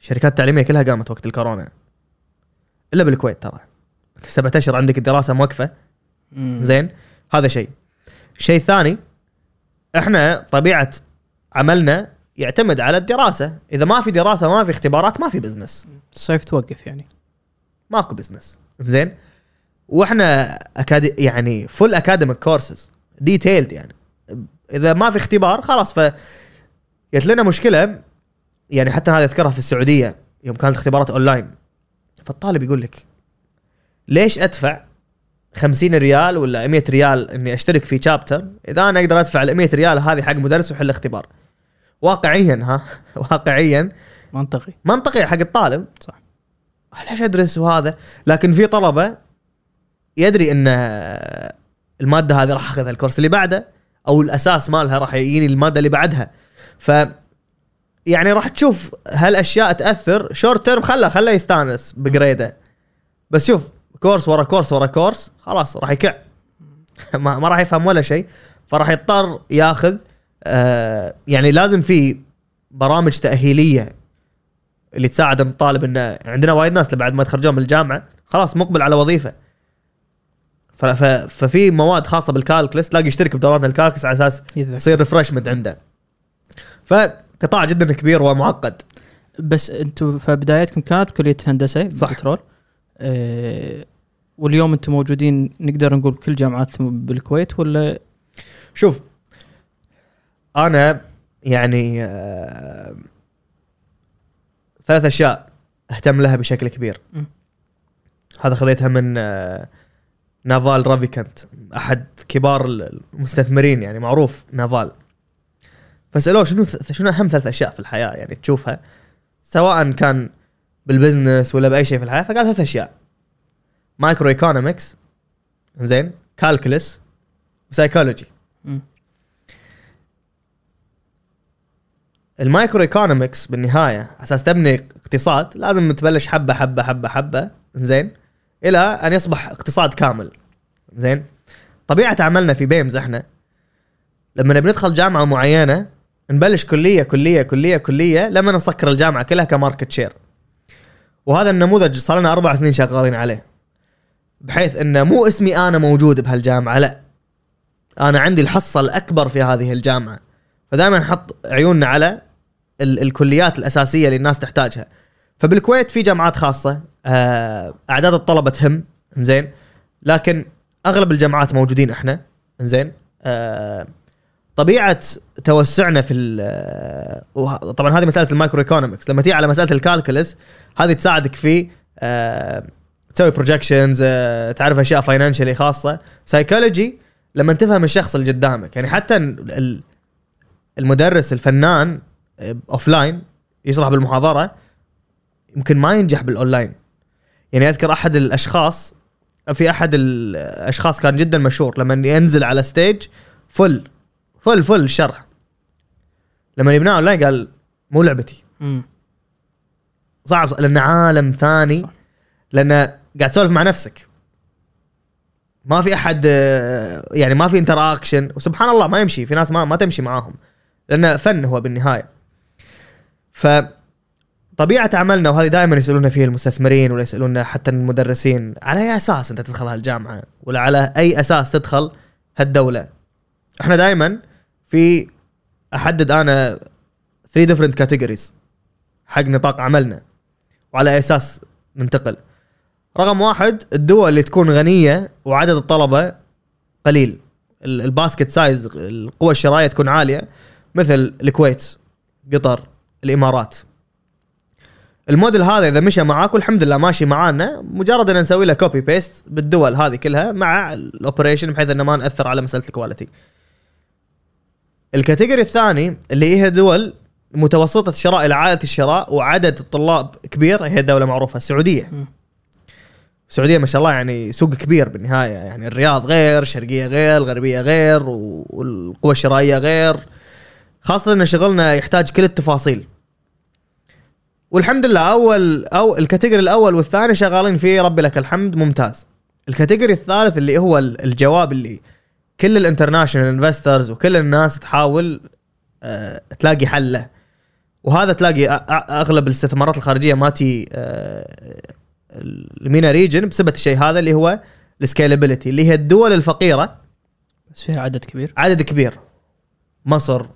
الشركات التعليميه كلها قامت وقت الكورونا. إلا بالكويت ترى. سبعة أشهر عندك الدراسة موقفة. زين؟ هذا شيء. شيء ثاني إحنا طبيعة عملنا يعتمد على الدراسة. إذا ما في دراسة ما في اختبارات ما في business الصيف توقف يعني. ماكو business زين؟ وإحنا أكاد... يعني full academic courses detailed يعني. إذا ما في اختبار خلاص ف جت لنا مشكلة يعني حتى هذا أذكرها في السعودية يوم كانت اختبارات اونلاين فالطالب يقول لك ليش أدفع 50 ريال ولا 100 ريال إني أشترك في chapter إذا أنا أقدر أدفع ال 100 ريال هذه حق مدرس ويحل اختبار واقعيا ها؟ واقعيا. منطقي. منطقي حق الطالب. صح. ليش أدرس وهذا لكن في طلبة يدري إن المادة هذه راح أخذها ال course اللي بعده أو الأساس مالها راح يجيني المادة اللي بعدها. ف يعني راح تشوف هالأشياء تأثر. short term خله خله يستانس بال grade بس شوف course ورا course ورا course خلاص راح يكع. ما, ما راح يفهم ولا شيء. فراح يضطر ياخذ آه يعني لازم في برامج تأهيلية اللي تساعد الطالب انه عندنا وايد ناس بعد ما يتخرجون من الجامعة خلاص مقبل على وظيفة. ففي مواد خاصة بال calculus تلاقي يشترك بدورات ال calculus على أساس يصير refreshment عنده. فقطاع جدا كبير ومعقد. بس أنتم في بدايتكم كانت بكليه هندسة صح. بترول. أه واليوم أنتم موجودين نقدر نقول بكل جامعات بالكويت ولا؟ شوف أنا يعني آه، ثلاث أشياء أهتم لها بشكل كبير. م. هذا خذيتها من آه، نافال رافيكانت أحد كبار المستثمرين يعني معروف نافال. فسألوه شنو شنو أهم ثلاث أشياء في الحياة؟ يعني تشوفها سواء كان بال business ولا بأي شيء في الحياة فقال ثلاث أشياء. microeconomics زين calculus و psychology. ال microeconomics بالنهاية أساس تبني اقتصاد لازم تبلش حبة حبة حبة حبة زين. إلى أن يصبح اقتصاد كامل. زين؟ طبيعة عملنا في بيمز إحنا لما نبي ندخل جامعة معينة نبلش كلية كلية كلية كلية لما نسكر الجامعة كلها كماركت شير. وهذا النموذج صار لنا أربع سنين شغالين عليه بحيث انه مو اسمي أنا موجود بهالجامعة لا. أنا عندي الحصة الأكبر في هذه الجامعة. فدائما نحط عيوننا على ال- الكليات الأساسية اللي الناس تحتاجها. فبالكويت في جامعات خاصة آه، أعداد الطلبة تهم زين لكن أغلب الجامعات موجودين إحنا زين آه، طبيعة توسعنا في آه، طبعا هذه مسألة ال microeconomics لما تيجي على مسألة ال calculus هذه تساعدك في تسوي projections تعرف أشياء financially خاصة. سايكولوجي لما تفهم الشخص اللي قدامك يعني حتى ال- المدرس الفنان offline يشرح بالمحاضرة يمكن ما ينجح بالأونلاين. يعني أذكر أحد الأشخاص في أحد الأشخاص كان جدا مشهور لما ينزل على stage full full full الشرح لما يبناه اونلاين قال مو لعبتي. مم. صعب لأن عالم ثاني صح. لأن قاعد تسولف مع نفسك. ما في أحد يعني ما في interaction وسبحان الله ما يمشي في ناس ما ما تمشي معاهم. لأن فن هو بالنهاية. ف طبيعة عملنا وهذه دائما يسألونا فيه المستثمرين ولا يسألونا حتى المدرسين على أي أساس أنت تدخل هالجامعة؟ ولا على أي أساس تدخل هالدولة؟ إحنا دائما في أحدد أنا 3 different categories حق نطاق عملنا وعلى أساس ننتقل. رقم واحد الدول اللي تكون غنية وعدد الطلبة قليل. ال- ال basket size القوة الشرائية تكون عالية مثل الكويت قطر الإمارات. الموديل هذا إذا مشى معاك والحمد لله ماشي معانا. مجرد إن نسوي له copy paste بالدول هذه كلها مع ال operation بحيث إنه ما نأثر على مسألة ال quality ال category الثاني اللي هي دول متوسطة الشراء إلى عالية الشراء وعدد الطلاب كبير هي دولة معروفة السعودية. مم. السعودية ما شاء الله يعني سوق كبير بالنهاية يعني الرياض غير الشرقية غير الغربية غير و- والقوى الشرائية غير. خاصة إن شغلنا يحتاج كل التفاصيل. والحمد لله اول أو ال category الأول والثاني شغالين فيه ربي لك الحمد ممتاز. ال category الثالث اللي هو ال- الجواب اللي كل ال international investors وكل الناس تحاول آه، تلاقي حل له وهذا تلاقي أغلب الاستثمارات الخارجية ما تيي آه، ال MENA region بسبب الشيء هذا اللي هو ال scalability اللي هي الدول الفقيرة. بس فيها عدد كبير. عدد كبير. مصر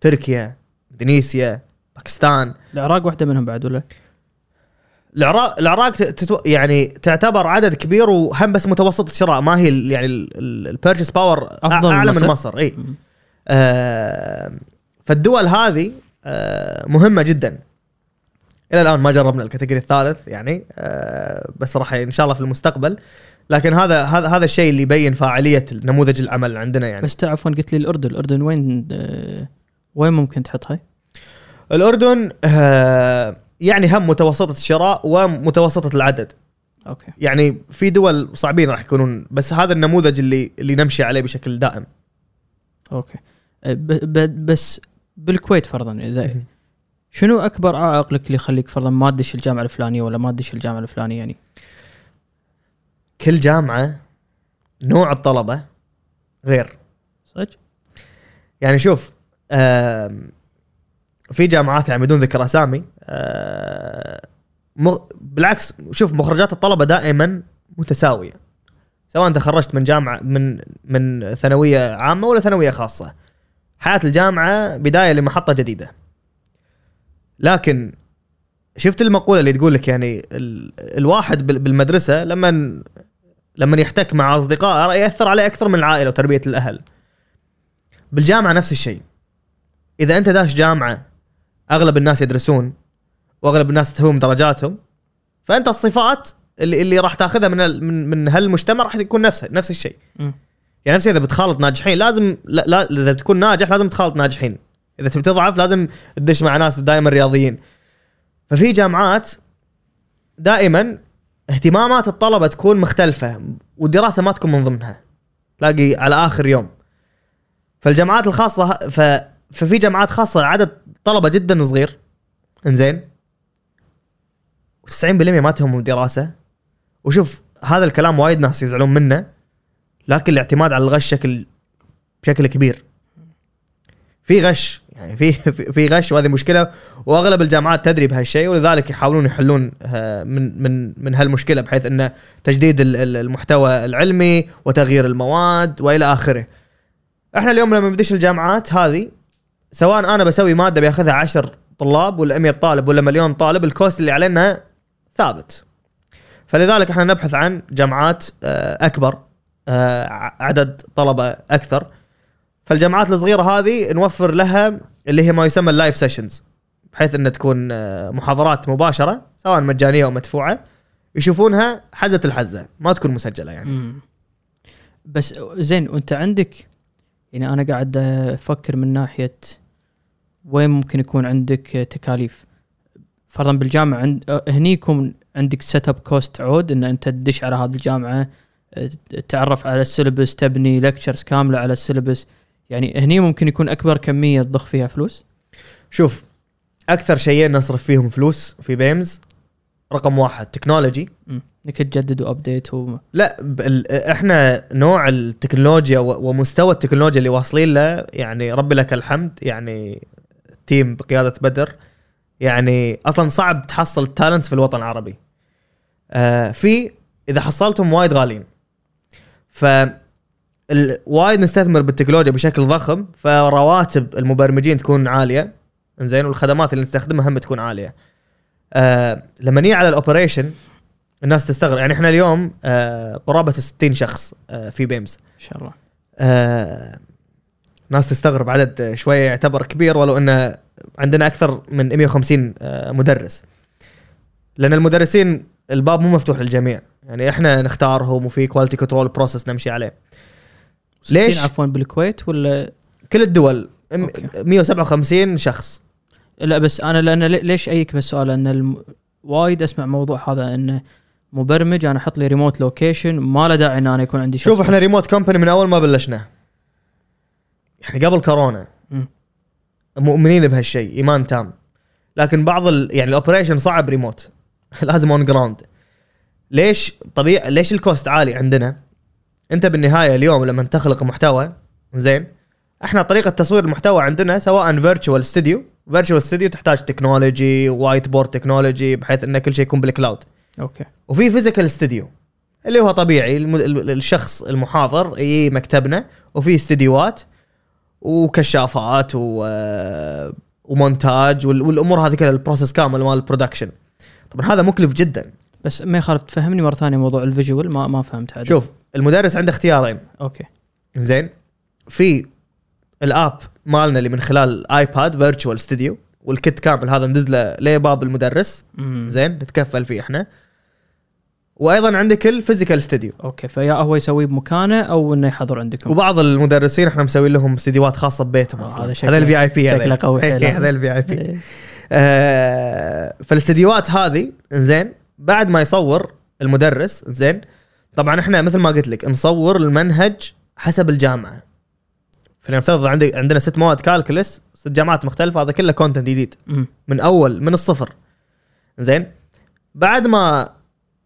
تركيا إندونيسيا باكستان. العراق واحدة منهم بعد ولا؟ العراق العراق تتو... يعني تعتبر عدد كبير وهم بس متوسط الشراء. ما هي ال- يعني ال purchase power أعلى من مصر؟ مصر. إي. آه فالدول هذه آه مهمة جدا. إلى الآن ما جربنا ال category الثالث يعني آه بس راح إن شاء الله في المستقبل. لكن هذا هذا هذا الشيء اللي يبين فاعلية نموذج العمل عندنا يعني. بس تعرفون قلت لي الأردن. الأردن وين آه، وين ممكن تحطها؟ الأردن آه يعني هم متوسطة الشراء ومتوسطة العدد. okay. يعني في دول صعبين راح يكونون بس هذا النموذج اللي اللي نمشي عليه بشكل دائم. أوكي. آه، بس بالكويت فرضا إذا شنو أكبر عائق لك اللي يخليك فرضا ما تدش الجامعة الفلانية ولا ما تدش الجامعة الفلانية يعني؟ كل جامعة نوع الطلبة غير. صدق؟ يعني شوف آم، في جامعات يعني بدون ذكر أسامي آه، مغ- بالعكس شوف مخرجات الطلبة دائما متساوية سواء تخرجت من جامعة من من ثانوية عامة ولا ثانوية خاصة. حياة الجامعة بداية لمحطة جديدة. لكن شفت المقولة اللي تقول لك يعني ال الواحد بال- بالمدرسة لما لما يحتك مع اصدقائه يأثر عليه أكثر من العائلة وتربية الأهل. بالجامعة نفس الشيء. إذا أنت داش جامعة أغلب الناس يدرسون وأغلب الناس تهوم درجاتهم. فأنت الصفات اللي اللي راح تاخذها من من من هالمجتمع راح تكون نفسها نفس الشيء. يعني نفس إذا بتخالط ناجحين لازم لا, لا إذا بتكون ناجح لازم تخالط ناجحين. إذا تبي تضعف لازم تدش مع ناس دائما رياضيين. ففي جامعات دائما اهتمامات الطلبة تكون مختلفة والدراسه ما تكون من ضمنها. تلاقي على آخر يوم. فالجامعات الخاصة ففي جامعات خاصة عدد طلبة جدا صغير. إنزين. و90% ما تهمهم دراسه وشوف هذا الكلام وايد ناس يزعلون منه لكن الاعتماد على الغش شكل بشكل كبير. في غش يعني في في غش وهذه مشكلة. وأغلب الجامعات تدري بهالشيء ولذلك يحاولون يحلون آه، من من من هالمشكلة بحيث إنه تجديد ال- ال- المحتوى العلمي وتغيير المواد وإلى آخره. إحنا اليوم لما ندش الجامعات هذه سواء أنا بسوي مادة بياخذها 10 طلاب ولا 100 طالب ولا مليون طالب ال cost اللي علينا ثابت. فلذلك إحنا نبحث عن جامعات آه، أكبر آه، عدد طلبة أكثر فالجامعات الصغيرة هذه نوفر لها اللي هي ما يسمى ال live sessions بحيث انها تكون آه، محاضرات مباشرة سواء مجانية أو مدفوعة يشوفونها حزة الحزة ما تكون مسجلة يعني. بس زين وأنت عندك يعني أنا قاعد أفكر من ناحية وين ممكن يكون عندك تكاليف. فرضا بالجامعة عند هني يكون عندك setup cost عود إن أنت تدش على هذه الجامعة تتعرف على ال syllabus تبني lectures كاملة على ال syllabus. يعني هني ممكن يكون أكبر كمية تضخ فيها فلوس. شوف أكثر شيئين نصرف فيهم فلوس في BAIMS رقم واحد technology. إنك تجدد و update و... لا إحنا نوع التكنولوجيا و- ومستوى التكنولوجيا اللي واصلين له يعني ربي لك الحمد يعني team بقيادة بدر يعني أصلا صعب تحصل talent في الوطن العربي. آه في إذا حصلتهم وايد غاليين. ف ال- وايد نستثمر بالتكنولوجيا بشكل ضخم فرواتب المبرمجين تكون عالية زين والخدمات اللي نستخدمها هم تكون عالية. آه لما نيجي على ال operation الناس تستغرب. يعني إحنا اليوم آه قرابة 60 شخص آه في بيمز. إن شاء الله. آه ناس تستغرب. عدد شوية يعتبر كبير ولو انه عندنا أكثر من 150 آه مدرس. لأن المدرسين الباب مو مفتوح للجميع. يعني إحنا نختارهم وفي quality control process نمشي عليه. ليش؟ عفوا بالكويت ولا؟ كل الدول okay. 157 شخص. لا بس أنا لأن لي- ليش أييك بالسؤال لأن الم... وايد أسمع موضوع هذا إنه مبرمج أنا أحط لي remote location ما له داعي إن أنا يكون عندي شوف إحنا remote company من أول ما بلشنا. يعني قبل كورونا مم. مؤمنين بهالشيء إيمان تام. لكن بعض ال... يعني ال operation صعب ريموت لازم on ground ليش طبيعي ليش ال cost عالي عندنا؟ أنت بالنهاية اليوم لما تخلق محتوى زين إحنا طريقة تصوير المحتوى عندنا سواء virtual studio virtual studio تحتاج technology whiteboard technology بحيث ان كل شيء يكون بال cloud okay. وفي physical studio اللي هو طبيعي الم- الشخص المحاضر يجي مكتبنا وفي استديوهات وكشافات و آه، ومونتاج وال- والأمور هذه كلها ال process كامل مال ال production طبعا هذا مكلف جدا. بس ما يخالف تفهمني مرة ثانية موضوع ال virtual ما ما فهمت عادي شوف المدرس عنده اختيارين. okay. زين في ال app مالنا اللي من خلال الايباد virtual studio وال kit كامل هذا ندز له لباب المدرس. زين نتكفل فيه إحنا. وأيضا عندك ال physical studio okay فيا هو يسويه بمكانه أو إنه يحضر عندكم؟ وبعض المدرسين إحنا مسوي لهم استديوهات خاصة ببيتهم آه، أصلا. هذا ال VIP شكله قوي حيل. هذا ال VIP إيه. فالاستديوهات هذه زين بعد ما يصور المدرس زين طبعا إحنا مثل ما قلت لك نصور المنهج حسب الجامعة. فلنفترض عندك عندنا ست مواد calculus ست جامعات مختلفة هذا كله content جديد. من أول من الصفر. زين؟ بعد ما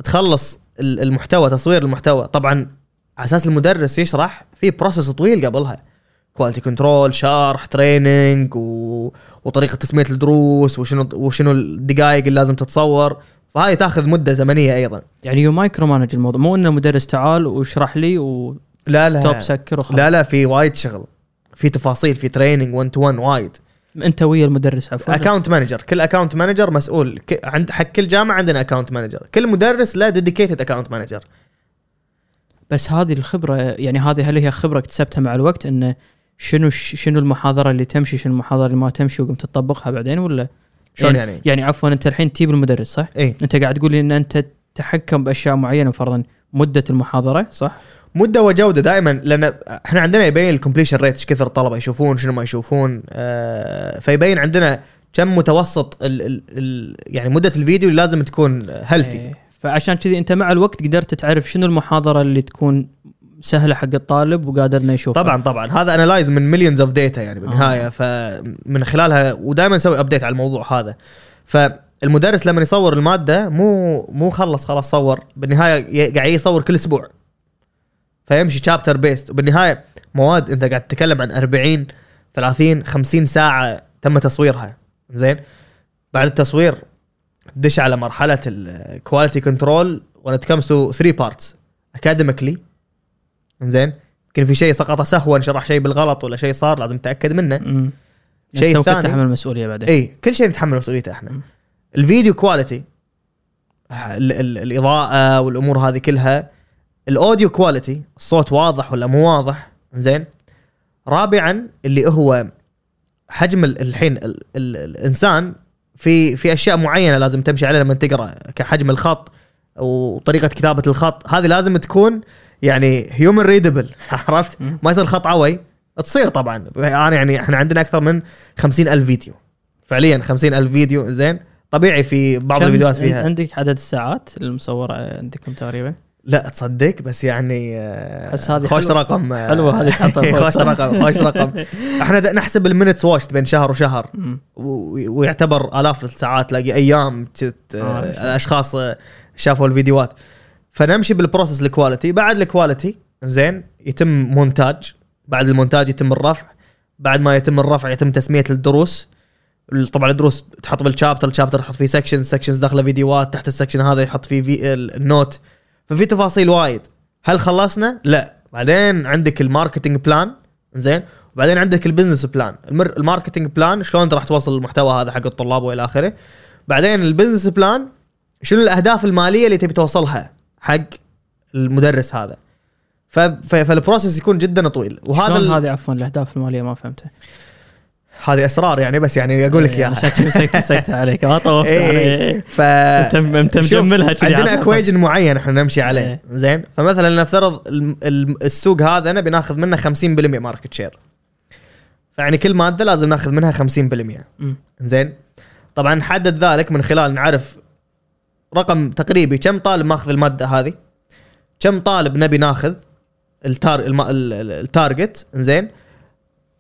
تخلص ال- المحتوى تصوير المحتوى طبعا على أساس المدرس يشرح في process طويل قبلها. quality control شرح training و... وطريقة تسمية الدروس وشنو وشنو الدقائق اللي لازم تتصور. فهاي تاخذ مدة زمنية أيضا. يعني you micromanage الموضوع. مو إنه مدرس تعال واشرح لي و لا لا. سكر وخلاص. لا لا في وايد شغل. في تفاصيل في training 1 to 1 وايد انت ويا المدرس عفوا account manager كل account manager مسؤول. عند حق كل جامعة عندنا account manager كل مدرس له dedicated account manager بس هذه الخبرة يعني هذه هل هي خبرة اكتسبتها مع الوقت إنه شنو شنو المحاضرة اللي تمشي شنو المحاضرة اللي ما تمشي وقمت تطبقها بعدين ولا شلون يعني؟ يعني عفوا أنت الحين تجيب المدرس صح؟ اي أنت قاعد تقول لي إن أنت تتحكم بأشياء معينة فرضا مدة المحاضرة صح؟ مدة وجودة دائما لأن إحنا عندنا يبين ال completion rate إيش كثر الطلبه يشوفون شنو ما يشوفون آه فيبين عندنا كم متوسط ال ال ال يعني مدة الفيديو اللي لازم تكون healthy إيه. فعشان كذي أنت مع الوقت قدرت تعرف شنو المحاضرة اللي تكون سهلة حق الطالب وقادر انه يشوفها. طبعا طبعا. هذا analyze من millions of data يعني بالنهاية. آه. فمن خلالها ودائما نسوي update على الموضوع هذا. فالمدرس لما يصور المادة مو مو خلص خلاص صور. بالنهاية قاعد يصور كل أسبوع. فيمشي chapter based وبالنهاية مواد انت قاعد تتكلم عن 40 30 50 ساعة تم تصويرها. زين؟ بعد التصوير دش على مرحلة ال quality control it comes to three parts. Academically. زين؟ يمكن في شيء سقط سهوا شرح شيء بالغلط ولا شيء صار لازم نتاكد منه. امم شيء ثاني- تحمل المسؤولية بعدين. إي كل شيء نتحمل مسؤوليته إحنا. ال video quality ال- ال- الإضاءة والأمور هذه كلها ال audio quality الصوت واضح ولا مو واضح؟ زين. رابعا اللي هو حجم ال- الحين ال ال الإنسان في في أشياء معينة لازم تمشي عليها لما تقرأ كحجم الخط وطريقة كتابة الخط. هذه لازم تكون يعني هيومن ريدبل عرفت. ما يصير خط عوي. تصير طبعا. أنا يعني إحنا عندنا أكثر من خمسين ألف فيديو. فعليا خمسين ألف فيديو زين. طبيعي في بعض الفيديوهات فيها. عندك عدد الساعات المصورة عندكم تقريبا؟ لا تصدق بس يعني آه، بس هذه خوش حلوة. رقم. حلوة هذه فوق. خوش رقم خوش رقم. إحنا نحسب المينتس واشت بين شهر وشهر. ويعتبر آلاف الساعات تلاقي أيام جت آه، آه. الاشخاص شافوا الفيديوهات. فنمشي بال process ال quality بعد ال quality زين يتم مونتاج بعد المونتاج يتم الرفع. بعد ما يتم الرفع يتم تسمية الدروس. طبعا الدروس تحط بال chapter ال chapter تحط فيه section sections داخله فيديوهات تحت ال section هذا يحط فيه في ال- ال note ففي تفاصيل وايد. هل خلصنا؟ لا. بعدين عندك ال marketing plan. زين وبعدين عندك ال business plan. المر... ال marketing plan شلون انت راح توصل المحتوى هذا حق الطلاب والى آخره. بعدين ال business plan شنو الأهداف المالية اللي تبي توصلها حق المدرس هذا. ف... ف... فال process يكون جدا طويل. وهذا شلون ال... هذه عفوا الأهداف المالية ما فهمتها. هذه أسرار يعني بس يعني أقول لك إيه، إياها. عشان مسكت عليك. ما طوفت إيه. علي. ف انت مجملها كذي عندنا equation معين إحنا نمشي عليه. إيه. زين؟ فمثلا نفترض السوق هذا أنا بناخذ منه 50% market share فيعني كل مادة لازم ناخذ منها 50% مم. زين؟ طبعا نحدد ذلك من خلال نعرف رقم تقريبي. كم طالب ماخذ المادة هذه؟ كم طالب نبي ناخذ ال tar- ال target زين؟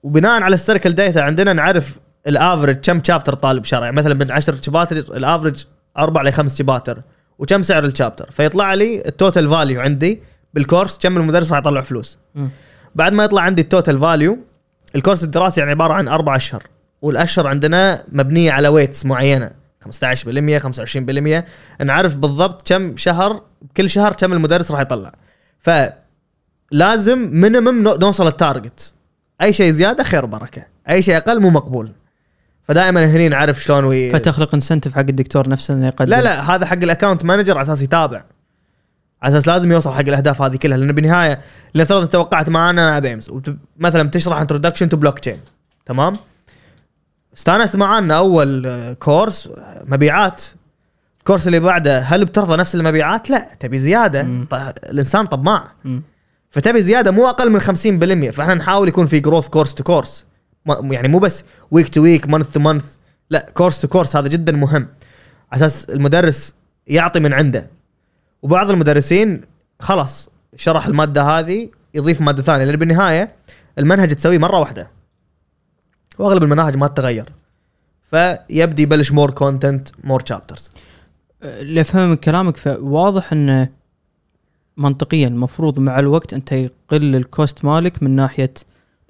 وبناء على ال historical data عندنا نعرف ال average كم chapter طالب شرى. يعني مثلا من 10 chapters ال average 4 ل 5 chapters وكم سعر ال chapter فيطلع لي ال total value عندي بالكورس كم المدرس راح يطلع فلوس. مم. بعد ما يطلع عندي ال total value الكورس الدراسي يعني عبارة عن أربع أشهر. والأشهر عندنا مبنية على weights معينة. 15% 25% نعرف بالضبط كم شهر كل شهر كم المدرس راح يطلع. فلازم minimum نوصل ال target أي شيء زيادة خير بركه أي شيء أقل مو مقبول. فدائما هني نعرف شلون وي... فتخلق incentive حق الدكتور نفسه إنه يقدم. لا لا هذا حق ال account manager على أساس يتابع. على أساس لازم يوصل حق الأهداف هذه كلها. لأن بالنهاية لنفترض إنت توقعت معانا مع BAIMS وت- مثلا بتشرح introduction to blockchain تمام؟ استانست معانا أول كورس مبيعات. الكورس اللي بعده هل بترضى نفس المبيعات؟ لا تبي زيادة؟ مم. ط- الإنسان طماع. فتبي زيادة مو أقل من 50% فإحنا نحاول يكون في growth course to course يعني مو بس week to week month to month لا course to course هذا جدا مهم. على أساس المدرس يعطي من عنده. وبعض المدرسين خلاص شرح المادة هذه يضيف مادة ثانية لأن بالنهاية المنهج تسويه مرة واحدة. وأغلب المناهج ما تتغير. فيبدي يبلش more content more chapters اللي افهم من كلامك فواضح إنه منطقيا المفروض مع الوقت أنت يقل ال cost مالك من ناحية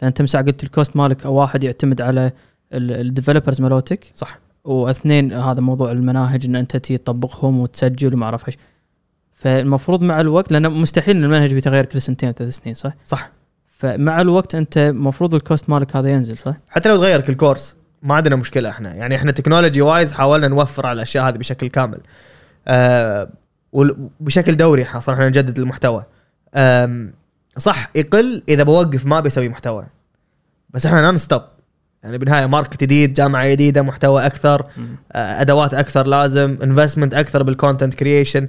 لأن أنت مساع قلت ال cost مالك أو واحد يعتمد على ال developers مالوتك. صح. واثنين هذا موضوع المناهج إن أنت تطبقهم وتسجل وما أعرف إيش. فالمفروض مع الوقت لأن مستحيل إن المنهج بيتغير كل سنتين ثلاث سنين صح؟ صح. فمع الوقت أنت المفروض ال cost مالك هذا ينزل صح؟ حتى لو تغير كل كورس ما عندنا مشكلة إحنا. يعني إحنا technology wise حاولنا نوفر على الأشياء هذه بشكل كامل. آه وبشكل دوري أصلا إحنا نجدد المحتوى. صح يقل إذا بوقف ما بيسوي محتوى. بس إحنا non stop يعني بالنهاية market جديد جامعة جديدة محتوى أكثر أدوات أكثر لازم investment أكثر بال content creation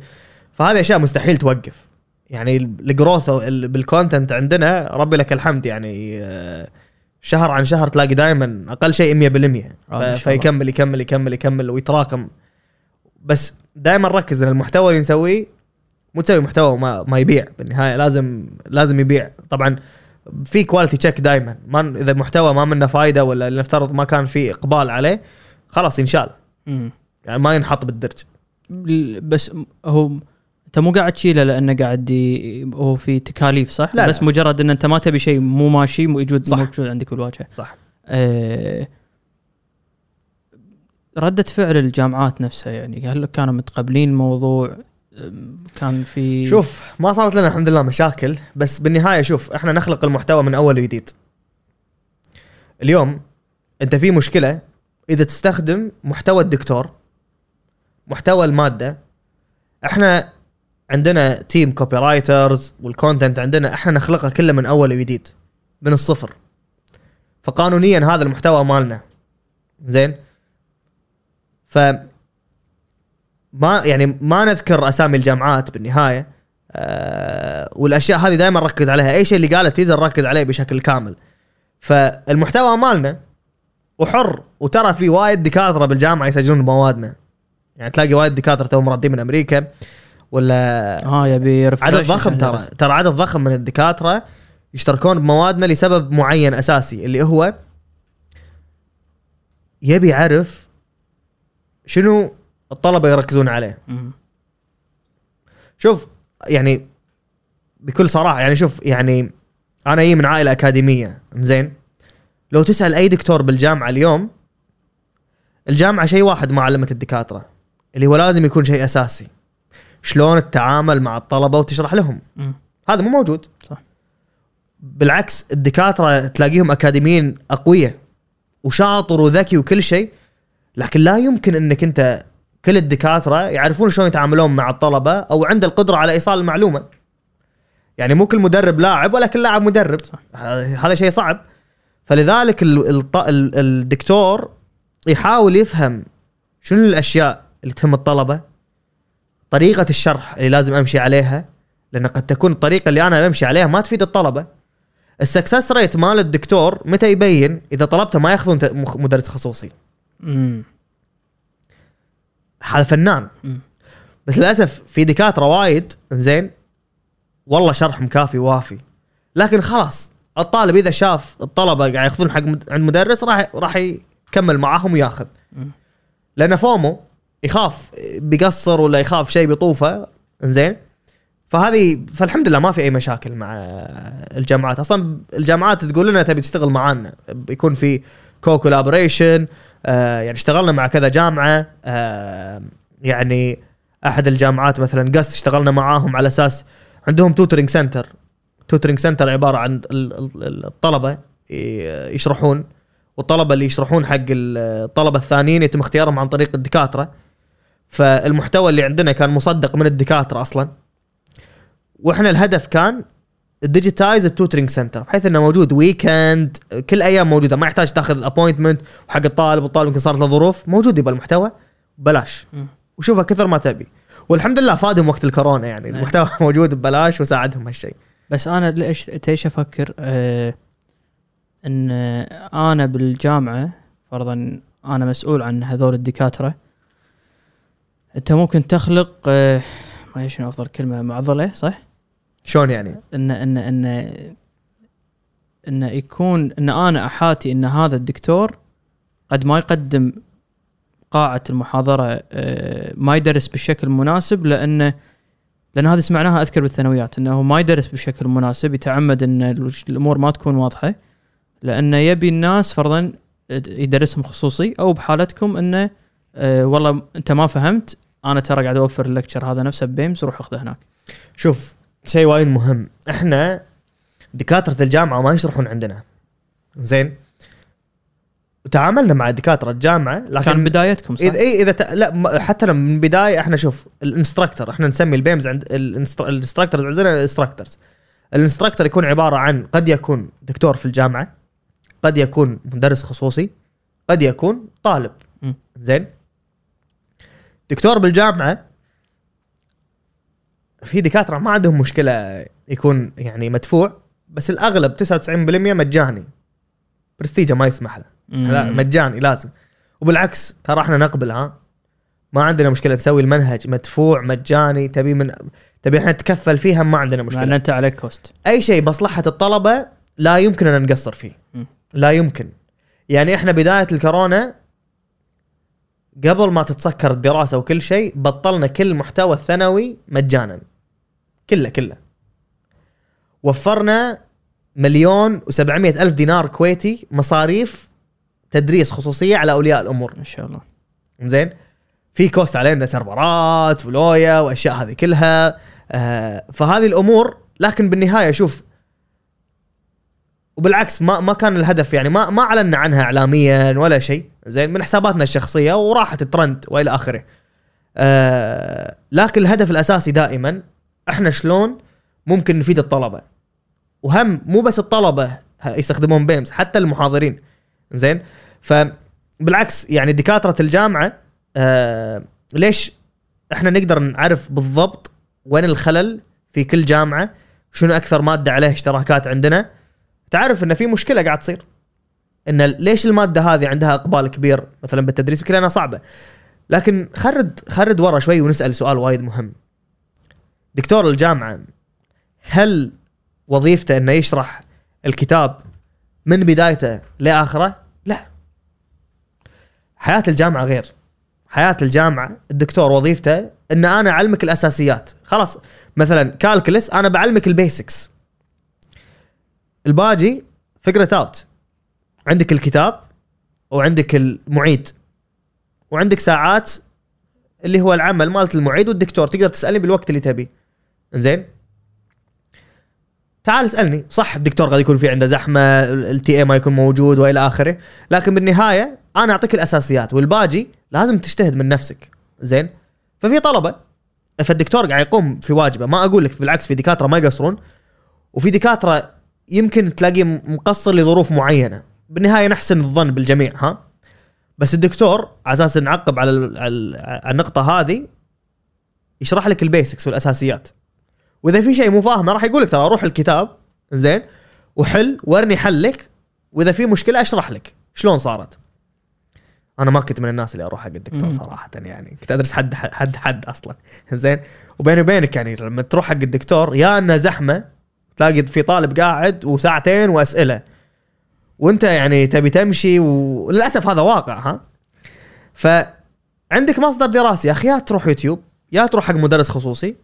فهذه أشياء مستحيل توقف. يعني ال growth بال content عندنا ربي لك الحمد يعني شهر عن شهر تلاقي دائما أقل شيء 100% آه،. فيكمل يكمل يكمل يكمل ويتراكم. بس دائما ركز إن المحتوى اللي نسويه مو تسوي محتوى ما, ما يبيع بالنهاية لازم لازم يبيع طبعا في quality check دائما ما إذا المحتوى ما منه فايدة ولا لنفترض ما كان في إقبال عليه خلاص ينشال. يعني ما ينحط بالدرج بس هو أنت مو قاعد تشيله لأنه قاعد ي... هو في تكاليف صح؟ لا، بس لا. مجرد إن أنت ما تبي شيء مو ماشي موجود صح. موجود عندك بالواجهة. صح أه... ردة فعل الجامعات نفسها يعني هل كانوا متقبلين الموضوع؟ كان في شوف ما صارت لنا الحمد لله مشاكل بس بالنهاية شوف إحنا نخلق المحتوى من أول وجديد. اليوم أنت في مشكلة إذا تستخدم محتوى الدكتور محتوى المادة إحنا عندنا team copywriters وال content عندنا إحنا نخلقه كله من أول وجديد من الصفر. فقانونيا هذا المحتوى مالنا. زين؟ ف ما يعني ما نذكر أسامي الجامعات بالنهاية آه والأشياء هذه دائما نركز عليها. أي شيء اللي قاله تيزر نركز عليه بشكل كامل. فالمحتوى مالنا وحر وترى في وايد دكاترة بالجامعة يسجلون موادنا يعني تلاقي وايد دكاترة توهم رادين من أمريكا ولا آه يبي عدد ضخم ترى. ترى عدد ضخم من الدكاترة يشتركون بموادنا لسبب معين أساسي اللي هو يبي يعرف شنو الطلبة يركزون عليه مم. شوف يعني بكل صراحة يعني شوف يعني أنا جاي من عائلة أكاديمية زين لو تسأل أي دكتور بالجامعة اليوم الجامعة شيء واحد ما علمت الدكاترة اللي هو لازم يكون شيء أساسي شلون التعامل مع الطلبة وتشرح لهم مم. هذا مو موجود صح. بالعكس الدكاترة تلاقيهم أكاديميين أقوياء وشاطر وذكي وكل شيء لكن لا يمكن انك انت كل الدكاترة يعرفون شلون يتعاملون مع الطلبة أو عنده القدرة على إيصال المعلومة. يعني مو كل مدرب لاعب ولا كل لاعب مدرب. هذا شيء صعب. فلذلك الدكتور يحاول يفهم شنو الأشياء اللي تهم الطلبة طريقة الشرح اللي لازم أمشي عليها لأن قد تكون الطريقة اللي أنا بمشي عليها ما تفيد الطلبة. ال success rate مال الدكتور متى يبين إذا طلبته ما يأخذون مدرس خصوصي. مم. هذا فنان مم. بس للأسف في دكاترة وايد زين والله شرحهم كافي وافي لكن خلاص الطالب إذا شاف الطلبة قاعد ياخذون حق عند مدرس راح راح يكمل معاهم وياخذ مم. لأن فومو يخاف بيقصر ولا يخاف شيء بيطوفه زين فهذه فالحمد لله ما في أي مشاكل مع الجامعات أصلا الجامعات تقول لنا تبي تشتغل معانا بيكون في كو كولابوريشن آه يعني اشتغلنا مع كذا جامعة آه يعني أحد الجامعات مثلا قست اشتغلنا معاهم على أساس عندهم tutoring center tutoring center عبارة عن ال- ال- الطلبة يشرحون والطلبة اللي يشرحون حق الطلبة الثانيين يتم اختيارهم عن طريق الدكاترة. فالمحتوى اللي عندنا كان مصدق من الدكاترة أصلا. وإحنا الهدف كان digitize ال tutoring center بحيث إنه موجود weekend كل أيام موجودة ما يحتاج تاخذ appointment وحق الطالب والطالب يمكن صارت له ظروف موجود يبقى المحتوى ببلاش مم. وشوفها كثر ما تبي والحمد لله فادهم وقت الكورونا يعني نعم. المحتوى موجود ببلاش وساعدهم هالشيء بس أنا ليش تيش أفكر آه إن أنا بالجامعة فرضا أنا مسؤول عن هذول الدكاترة أنت ممكن تخلق آه ما شنو أفضل كلمة معضلة صح؟ شلون يعني؟ ان ان ان إن يكون إن أنا أحاتي إن هذا الدكتور قد ما يقدم قاعة المحاضرة آه، ما يدرس بالشكل المناسب لأنه لأن هذه سمعناها أذكر بالثانويات إنه ما يدرس بشكل مناسب يتعمد إن الأمور ما تكون واضحة لأنه يبي الناس فرضا يدرسهم خصوصي أو بحالتكم إنه آه، والله أنت ما فهمت أنا ترى قاعد أوفر اللكتشر هذا نفسه ببيمز روح أخذه هناك شوف شيء وايد مهم. إحنا دكاترة الجامعة ما يشرحون عندنا. زين؟ تعاملنا مع دكاترة الجامعة لكن كان بدايتكم صح؟ اذا إي إذا ت... لا حتى من البدايه إحنا شوف ال instructor إحنا نسمي ال BAIMS عند ال instructors عندنا instructors ال instructor يكون عبارة عن قد يكون دكتور في الجامعة قد يكون مدرس خصوصي قد يكون طالب. زين؟ دكتور بالجامعة في دكاترة ما عندهم مشكلة يكون يعني مدفوع بس الأغلب 99% مجاني. برستيجة ما يسمح له. لا. مجاني لازم. وبالعكس ترى إحنا نقبل ها؟ ما عندنا مشكلة نسوي المنهج مدفوع مجاني تبي من تبي إحنا نتكفل فيها ما عندنا لأن مشكلة. انت عليك كوست أي شيء مصلحة الطلبة لا يمكن أن نقصر فيه. م. لا يمكن. يعني إحنا بداية الكورونا قبل ما تتسكر الدراسة وكل شيء بطلنا كل محتوى الثانوي مجانا. كله كله. وفرنا مليون وسبعمية ألف دينار كويتي مصاريف تدريس خصوصية على أولياء الأمور. ما شاء الله. زين؟ في cost علينا سيرفرات ولوية وأشياء هذه كلها. آه فهذه الأمور لكن بالنهاية شوف وبالعكس ما ما كان الهدف يعني ما ما أعلنا عنها اعلاميا ولا شيء. زين؟ من حساباتنا الشخصية وراحت الترند وإلى آخره. آه لكن الهدف الأساسي دائما إحنا شلون ممكن نفيد الطلبة؟ وهم مو بس الطلبة يستخدمون بيمز حتى المحاضرين. زين؟ فبالعكس يعني دكاترة الجامعة آه ليش إحنا نقدر نعرف بالضبط وين الخلل في كل جامعة؟ شنو أكثر مادة عليه اشتراكات عندنا؟ تعرف ان في مشكلة قاعد تصير. إن ليش المادة هذه عندها إقبال كبير مثلا بالتدريس؟ يمكن صعبة. لكن خرد خرد ورا شوي ونسأل سؤال وايد مهم. دكتور الجامعة هل وظيفته إنه يشرح الكتاب من بدايته لآخره؟ لا. حياة الجامعة غير. حياة الجامعة الدكتور وظيفته إن أنا أعلمك الأساسيات. خلاص مثلا calculus أنا بعلمك ال basics. الباجي figure it out عندك الكتاب وعندك المعيد. وعندك ساعات اللي هو العمل مالت المعيد والدكتور تقدر تسألني بالوقت اللي تبيه. زين. تعال اسألني. صح الدكتور قد يكون في عنده زحمة التي اي ما يكون موجود وإلى آخره. لكن بالنهاية أنا أعطيك الأساسيات والباجي لازم تجتهد من نفسك. زين. ففي طلبة فالدكتور قاعد يقوم في واجبه. ما أقول لك بالعكس في دكاترة ما يقصرون. وفي دكاترة يمكن تلاقيه مقصر لظروف معينة. بالنهاية نحسن الظن بالجميع ها. بس الدكتور على أساس نعقب على النقطة هذه يشرح لك البيسكس والأساسيات. وإذا في شيء مو فاهمه راح يقول لك ترى روح الكتاب زين وحل وارني حلك وإذا في مشكلة أشرح لك شلون صارت. أنا ما كنت من الناس اللي أروح حق الدكتور. صراحة يعني كنت أدرس حد حد حد أصلا زين. وبيني وبينك يعني لما تروح حق الدكتور يا إنه زحمة تلاقي في طالب قاعد وساعتين وأسئلة. وأنت يعني تبي تمشي وللاسف هذا واقع ها. فعندك مصدر دراسي يا أخي يا تروح يوتيوب يا تروح حق مدرس خصوصي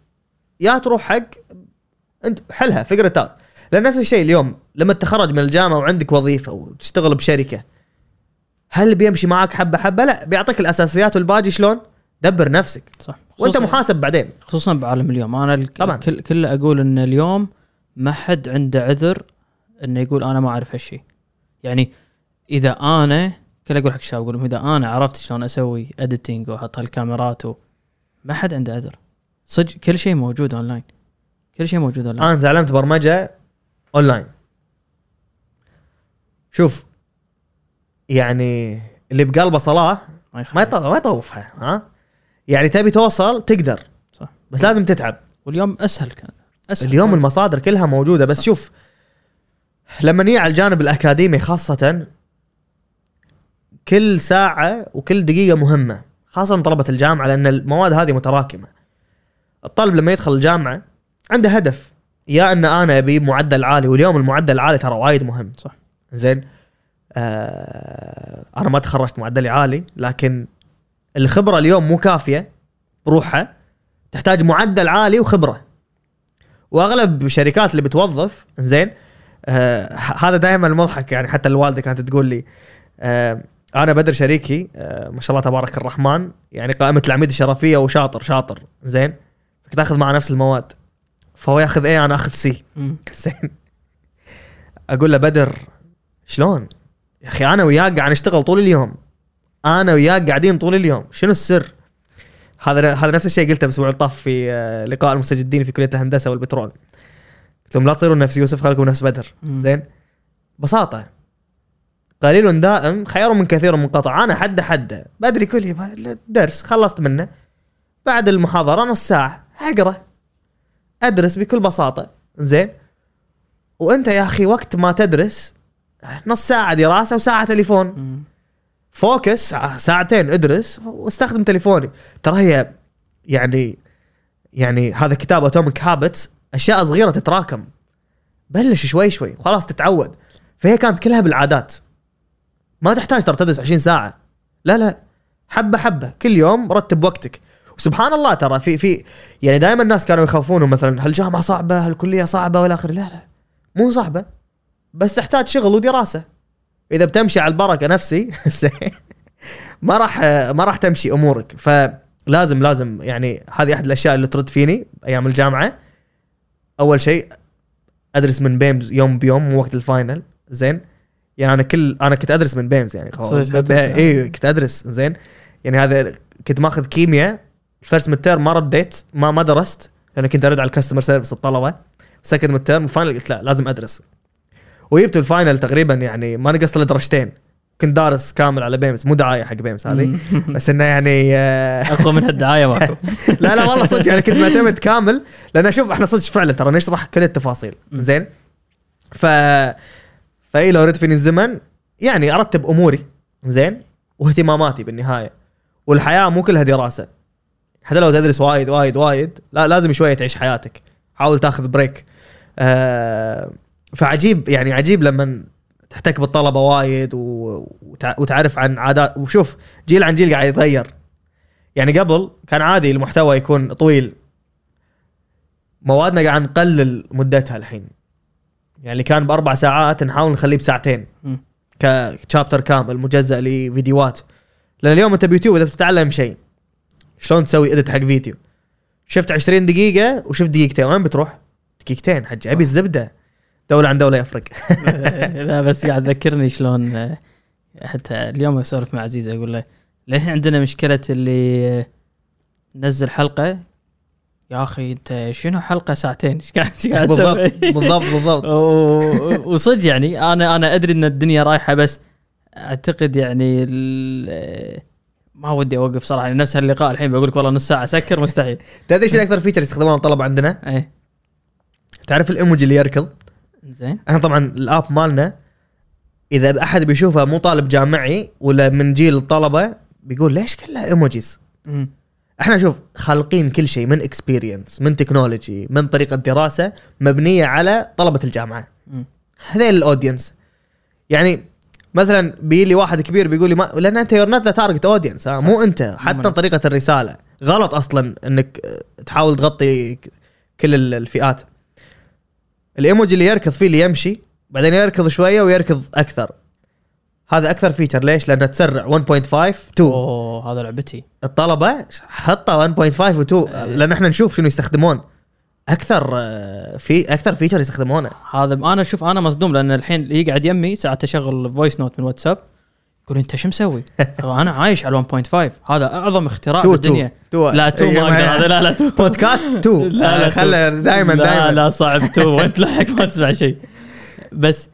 يا تروح حق انت حلها figure it out لأن نفس الشيء اليوم لما تتخرج من الجامعة وعندك وظيفة وتشتغل بشركة هل بيمشي معك حبة حبة؟ لا بيعطيك الأساسيات والباقي شلون؟ دبر نفسك. صح. وأنت محاسب بعدين. خصوصا بعالم اليوم. أنا الك- طبعاً. كل كل أقول إن اليوم ما حد عنده عذر إنه يقول أنا ما أعرف هالشيء يعني إذا أنا كل أقول حق الشباب أقول لهم إذا أنا عرفت شلون أسوي editing وأحط هالكاميرات و... ما حد عنده عذر. صدق كل شيء موجود اونلاين كل شيء موجود اونلاين أنا تعلمت برمجة اونلاين شوف يعني اللي بقلبه صلاه ما. ما يطوف ما يطوفها ها؟ يعني تبي توصل تقدر صح. بس لازم تتعب. واليوم أسهل كان. أسهل. اليوم المصادر كلها موجودة بس شوف لما نيجي على الجانب الأكاديمي خاصة كل ساعة وكل دقيقة مهمة خاصة طلبة الجامعة لأن المواد هذه متراكمة. الطالب لما يدخل الجامعة عنده هدف يا أن أنا أبي معدل عالي واليوم المعدل العالي ترى وايد مهم. صح. زين؟ آه أنا ما تخرجت معدلي عالي لكن الخبرة اليوم مو كافية بروحها تحتاج معدل عالي وخبرة. وأغلب الشركات اللي بتوظف زين؟ آه هذا دائما المضحك يعني حتى الوالدة كانت تقول لي آه أنا بدر شريكي آه ما شاء الله تبارك الرحمن يعني قائمة العميد الشرفية وشاطر شاطر. زين؟ فكنت آخذ معه نفس المواد. فهو ياخذ إيه أنا آخذ سي. زين. أقول له بدر شلون؟ يا أخي أنا وياك قاعد نشتغل طول اليوم. أنا وياك قاعدين طول اليوم. شنو السر؟ هذا هذا نفس الشيء قلته الأسبوع اللي طاف في آه، لقاء المستجدين في كلية الهندسة والبترول. قلت لهم لا تصيروا نفس يوسف خليكم نفس بدر. زين. ببساطه قليل دائم خير من كثير منقطع أنا حد حد. بدري كل درس خلصت منه. بعد المحاضرة نص ساعة. أقرأ. أدرس بكل بساطة. زين. وأنت يا أخي وقت ما تدرس نص ساعة دراسة وساعة تليفون. focus ساعة- ساعتين ادرس واستخدم تليفوني. ترى هي يعني يعني هذا كتاب Atomic Habits أشياء صغيرة تتراكم. بلش شوي شوي خلاص تتعود. فهي كانت كلها بالعادات. ما تحتاج ترى تدرس 20 ساعة. لا لا. حبة حبة. كل يوم رتب وقتك. وسبحان الله ترى في في يعني دائما الناس كانوا يخافون مثلا هالجامعه صعبة؟ هالكليه صعبة؟ والى آخره. لا لا. مو صعبة. بس تحتاج شغل ودراسة. إذا بتمشي على البركة نفسي ما راح ما راح تمشي أمورك. فلازم لازم يعني هذه أحد الأشياء اللي ترد فيني أيام الجامعة. أول شيء أدرس من BAIMS يوم بيوم مو وقت ال final. زين. يعني أنا كل أنا كنت أدرس من BAIMS يعني. اي كنت أدرس. زين. يعني هذا كنت ماخذ كيمياء first mid ما رديت ما ما درست لأن كنت أرد على ال customer service الطلبة. second midterm ال final قلت لا لازم أدرس. وجبت ال final تقريبا يعني ما نقصت إلا درجتين. كنت دارس كامل على BAIMS مو دعاية حق BAIMS هذه. بس إنه يعني آه، أقوى من هالدعاية ماكو. لا لا والله صدق يعني كنت معتمد كامل. لأن أشوف إحنا صدق فعلا ترى نشرح كل التفاصيل. زين؟ ف فاي لو رد فيني الزمن يعني أرتب أموري. زين؟ واهتماماتي بالنهاية. والحياة مو كلها دراسة. حتى لو تدرس وايد وايد وايد لا لازم شوية تعيش حياتك. حاول تاخذ break آه فعجيب يعني عجيب لما تحتك بالطلبة وايد وتعرف عن عادات. وشوف جيل عن جيل قاعد يتغير. يعني قبل كان عادي المحتوى يكون طويل. موادنا قاعد نقلل مدتها الحين. يعني اللي كان بأربع ساعات نحاول نخليه بساعتين. كشابتر كامل مجزء لفيديوهات لأن اليوم أنت بيوتيوب إذا بتتعلم شيء شلون تسوي اديت حق فيديو؟ شفت 20 دقيقة وشفت دقيقتين وين بتروح؟ دقيقتين حج أبي الزبدة. دولة عن دولة يفرق. لا بس قاعد ذكرني شلون آه، حتى اليوم أسولف مع عزيز أقول له للحين عندنا مشكلة اللي نزل حلقة؟ يا أخي أنت شنو حلقة ساعتين؟ إيش قاعد قاعد بالضبط؟ بالضبط بالضبط. وصدق يعني أنا أنا أدري إن الدنيا رايحة بس أعتقد يعني ال- ما ودي أوقف صراحة يعني نفس هاللقاء الحين بقول لك والله نص ساعة سكر مستحيل تدري شنو أكثر فيتشر يستخدمونه الطلبة عندنا؟ إيه تعرف الإيموجي اللي يركض؟ زين إحنا طبعا ال app مالنا إذا أحد بيشوفه مو طالب جامعي ولا من جيل الطلبه بيقول ليش كلها emojis. إحنا شوف خالقين كل شيء من experience من technology من طريقة دراسة مبنية على طلبة الجامعة مم. هذول ال audience يعني مثلا بيجي لي واحد كبير بيقول لي ما لأن أنت you're not the target audience مو أنت حتى. طريقة الرسالة. غلط أصلا إنك تحاول تغطي كل ال- الفئات. الإيموجي اللي يركض فيه اللي يمشي بعدين يركض شوية ويركض أكثر. هذا أكثر feature ليش؟ لأنه تسرع. 1.5 2 أوه هذا لعبتي. الطلبة حطوا 1.5 و2 لأن إحنا نشوف شنو يستخدمون. أكثر آه، في أكثر feature يستخدمونه. هذا أنا أشوف أنا مصدوم لأن الحين يقعد يمي ساعات أشغل voice note من واتساب يقول أنت شو مسوي؟ أنا عايش على 1.5 هذا أعظم اختراع two بالدنيا two لا two ما أقدر هذا لا لا two. بودكاست 2 لا، لا، خله دائما لا دائما لا صعب two. وانت لحق ما تسمع شيء. بس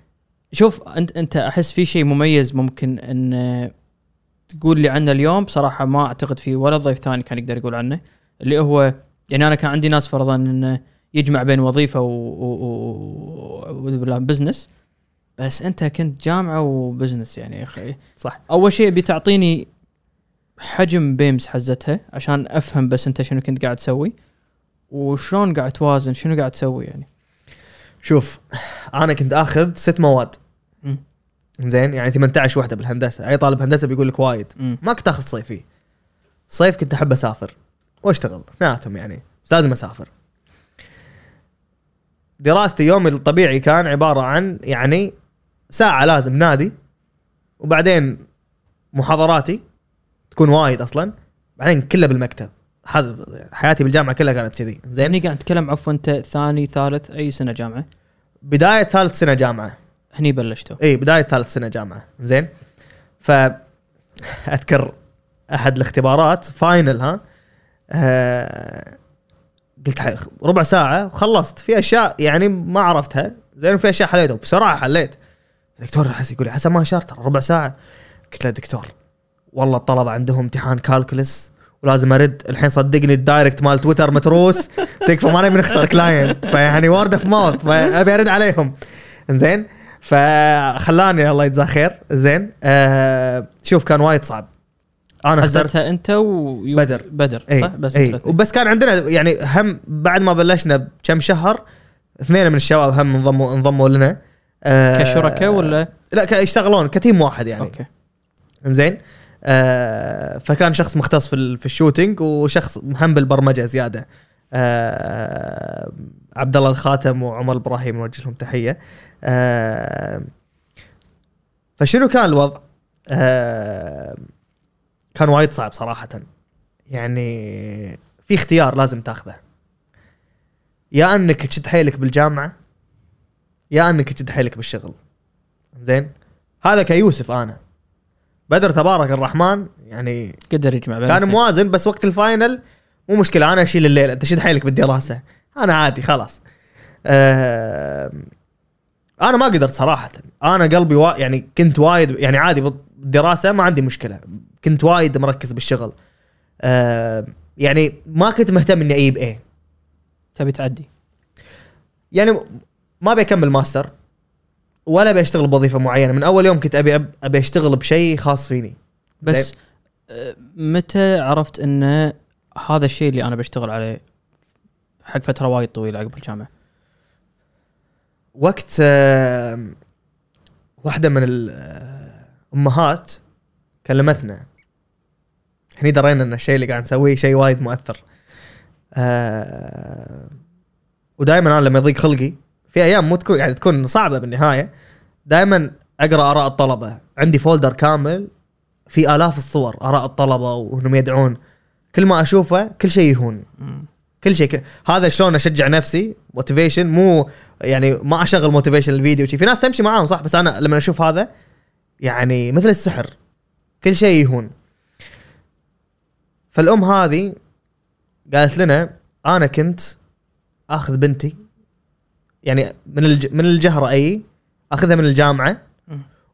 شوف أنت أنت أحس في شيء مميز ممكن إن تقول لي عنه اليوم. بصراحه ما أعتقد في ولا ضيف ثاني كان يقدر يقول عنه اللي هو يعني أنا كان عندي ناس فرضا إنه يجمع بين وظيفة و, و... business بس أنت كنت جامعة وبزنس يعني يا أخي. صح. أول شيء بتعطيني حجم بيمز حزتها عشان أفهم بس أنت شنو كنت قاعد تسوي وشلون قاعد توازن شنو قاعد تسوي يعني. شوف أنا كنت آخذ ست مواد. مم. زين؟ يعني 18 وحدة بالهندسة. أي طالب هندسة بيقول لك وايد. ما كنت آخذ صيفي. صيف كنت أحب أسافر. واشتغل اثنيناتهم يعني بس لازم اسافر دراستي يومي الطبيعي كان عبارة عن يعني ساعة لازم نادي وبعدين محاضراتي تكون وايد أصلا بعدين كلها بالمكتب. حياتي بالجامعة كلها كانت كذي. زين. يعني قاعد نتكلم عفوا أنت ثاني ثالث أي سنة جامعة؟ بداية ثالث سنة جامعة. هني بلشتوا. إي بداية ثالث سنة جامعة. زين. ف أذكر أحد الاختبارات final ها؟ آه قلت ربع ساعة وخلصت. في أشياء يعني ما عرفتها. زين في أشياء حليتها. بسرعة حليت. دكتور حس يقول لي حسن ما شرط ربع ساعة. قلت له دكتور والله الطلبة عندهم امتحان calculus ولازم أرد. الحين صدقني ال direct مال تويتر متروس. تكفى ما نبي نخسر client فيعني word of mouth فأبي أرد عليهم. زين فخلاني الله يجزاه خير. زين آه شوف كان وايد صعب. أنا اخترت حزتها أنت و بدر. بدر اي صح؟ بس اي ثلاثة. وبس كان عندنا يعني هم بعد ما بلشنا بكم شهر اثنين من الشباب هم انضموا انضموا لنا. آه كشركاء ولا؟ لا يشتغلون ك team واحد يعني. okay. زين آه فكان شخص مختص في ال- في ال shooting وشخص هم بالبرمجة زيادة. آه عبد الله الخاتم وعمر إبراهيم نوجه لهم تحية. آه فشنو كان الوضع؟ آه كان وايد صعب صراحة. يعني في اختيار لازم تاخذه. يا انك تشد حيلك بالجامعة يا انك تشد حيلك بالشغل. زين؟ هذا كيوسف أنا. بدر تبارك الرحمن يعني قدر يجمع بين كان. موازن بس وقت ال final مو مشكلة أنا أشيل الليل أنت شد حيلك بالدراسة؟ أنا عادي خلاص. آه أنا ما قدرت صراحة. أنا قلبي وا... يعني كنت وايد يعني عادي بالدراسة ما عندي مشكلة. كنت وايد مركز بالشغل. آه يعني ما كنت مهتم إني أجيب إيه تبي تعدي. يعني ما أبي أكمل ماستر ولا أبي أشتغل بوظيفة معينة. من أول يوم كنت أبي أبي أشتغل بشيء خاص فيني. بس آه، متى عرفت إن هذا الشيء اللي أنا بشتغل عليه حق فترة وايد طويلة عقب الجامعة؟ وقت آه، واحدة من الامهات كلمتنا. هني درينا إن الشيء اللي قاعد نسويه شيء وايد مؤثر. آه، ودائما أنا لما يضيق خلقي في أيام مو تكون يعني تكون صعبة بالنهاية دائما أقرأ آراء الطلبة. عندي فولدر كامل في آلاف الصور آراء الطلبة وانهم يدعون. كل ما أشوفه كل شيء يهون. كل شيء ك... هذا شلون أشجع نفسي؟ motivation مو يعني ما أشغل motivation ال video شي في ناس تمشي معاهم صح بس أنا لما أشوف هذا يعني مثل السحر كل شيء يهون. فالأم هذه قالت لنا أنا كنت آخذ بنتي يعني من الج... من الجهره أي آخذها من الجامعة.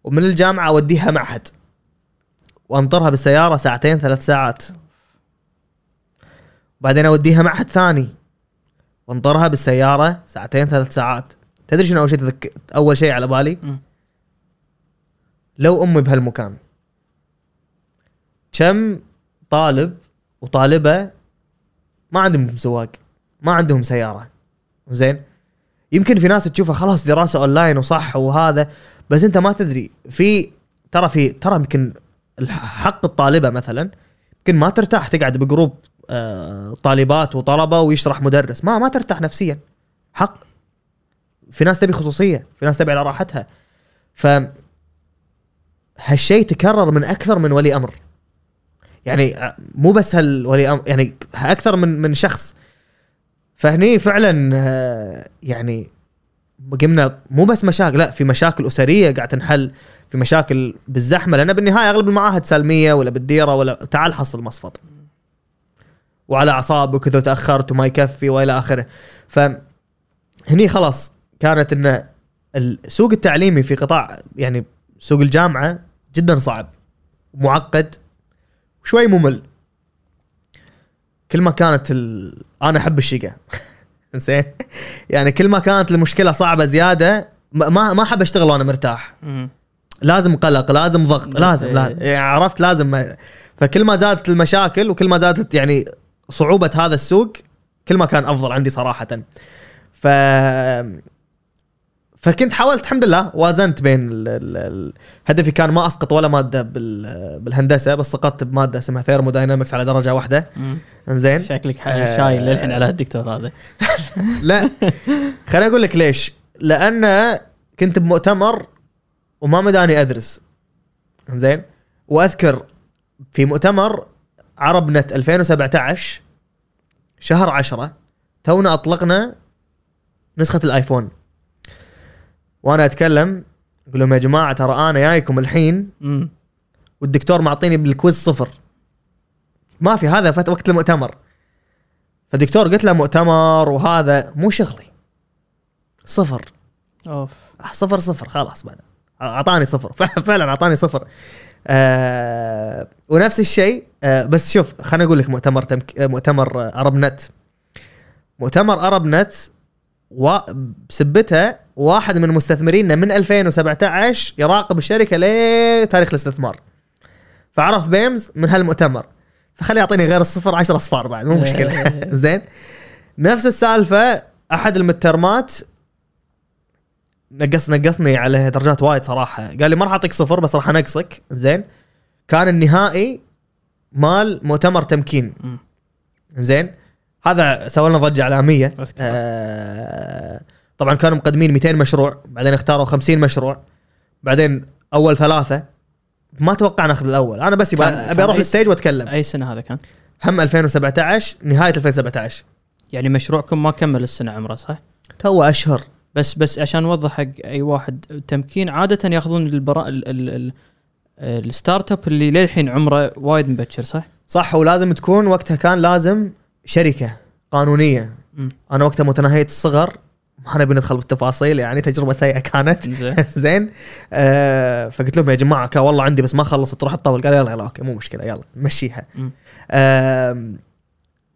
ومن الجامعة أوديها معهد. وانطرها بالسيارة ساعتين ثلاث ساعات. وبعدين أوديها معهد ثاني. وانطرها بالسيارة ساعتين ثلاث ساعات. تدري شنو أول شيء تذك... أول شيء على بالي. لو أمي بهالمكان. كم طالب وطالبه ما عندهم سواق ما عندهم سيارة. زين؟ يمكن في ناس تشوفها خلاص دراسة اونلاين وصح وهذا بس انت ما تدري. في ترى في ترى يمكن حق الطالبة مثلا يمكن ما ترتاح تقعد ب group آه، طالبات وطلبة ويشرح مدرس. ما ما ترتاح نفسيا. حق. في ناس تبي خصوصية في ناس تبي على راحتها. ف هالشيء تكرر من أكثر من ولي أمر. يعني مو بس هالولي أمر يعني أكثر من من شخص. فهني فعلا آه، يعني قمنا مو بس مشاكل لا في مشاكل أسرية قاعد تنحل في مشاكل بالزحمة لأن بالنهاية أغلب المعاهد سلميه ولا بالديرة ولا تعال حصل مصفط. وعلى أعصابك وكذا تاخرت وما يكفي وإلى آخره. ف هني خلاص كانت إن السوق التعليمي في قطاع يعني سوق الجامعة جدا صعب معقد وشوي ممل. كل ما كانت ال... أنا أحب الشقة. زين يعني كل ما كانت المشكلة صعبة زيادة ما ما أحب أشتغل وأنا مرتاح. لازم قلق لازم ضغط لازم إيه. لا يعني عرفت لازم ما فكل ما زادت المشاكل وكل ما زادت يعني صعوبة هذا السوق كل ما كان أفضل عندي صراحة. ف فكنت حاولت الحمد لله وازنت بين ال... ال... ال... هدفي كان ما أسقط ولا مادة بال... بالهندسة بس سقطت بمادة اسمها thermodynamics على درجة واحدة. إنزين. شكلك آه. شايل للحين على الدكتور هذا. لا خليني أقول لك ليش. لأن كنت بمؤتمر وما مداني أدرس. زين وأذكر في مؤتمر عرب نت 2017 شهر 10 تونا أطلقنا نسخة الآيفون. وأنا أتكلم أقول لهم يا جماعة ترى أنا جايكم الحين مم. والدكتور معطيني بالكويز صفر. ما في هذا فات وقت المؤتمر. فالدكتور قلت له مؤتمر وهذا مو شغلي. صفر. أوف. آه، صفر صفر. خلاص بعد. أعطاني صفر. فعلا أعطاني صفر. آه ونفس الشيء آه بس شوف خليني أقول لك مؤتمر تمك... آه، مؤتمر ارب نت مؤتمر ارب نت و... بسبتها واحد من مستثمرينا من 2017 يراقب الشركة لتاريخ الاستثمار. فعرف بيمز من هالمؤتمر. فخلي يعطيني غير الصفر 10 أصفار بعد مو مشكلة. زين. نفس السالفة أحد المترمات نقص نقصني على درجات وايد صراحة. قال لي ما راح أعطيك صفر بس راح أنقصك. زين. كان النهائي مال مؤتمر تمكين. زين. هذا سوى لنا ضجة إعلامية. آه طبعا كانوا مقدمين 200 مشروع بعدين اختاروا 50 مشروع بعدين أول ثلاثة ما توقع ناخذ الأول أنا بس أبي أروح أي ال stage وأتكلم أي سنة هذا كان؟ هم 2017 نهاية 2017 يعني مشروعكم ما كمل السنة عمره صح؟ تو أشهر بس بس عشان نوضح حق أي واحد تمكين عادة ياخذون البرا ال ال ال ال startup اللي للحين عمره وايد مبكر صح؟ صح ولازم تكون وقتها كان لازم شركة قانونية مم. أنا وقتها متناهية الصغر ما نبي ندخل بالتفاصيل يعني تجربة سيئة كانت. زين. آه فقلت لهم يا جماعة كا والله عندي بس ما خلصت تروح تطول قال يلا يلا okay مو مشكلة يلا نمشيها مم. آه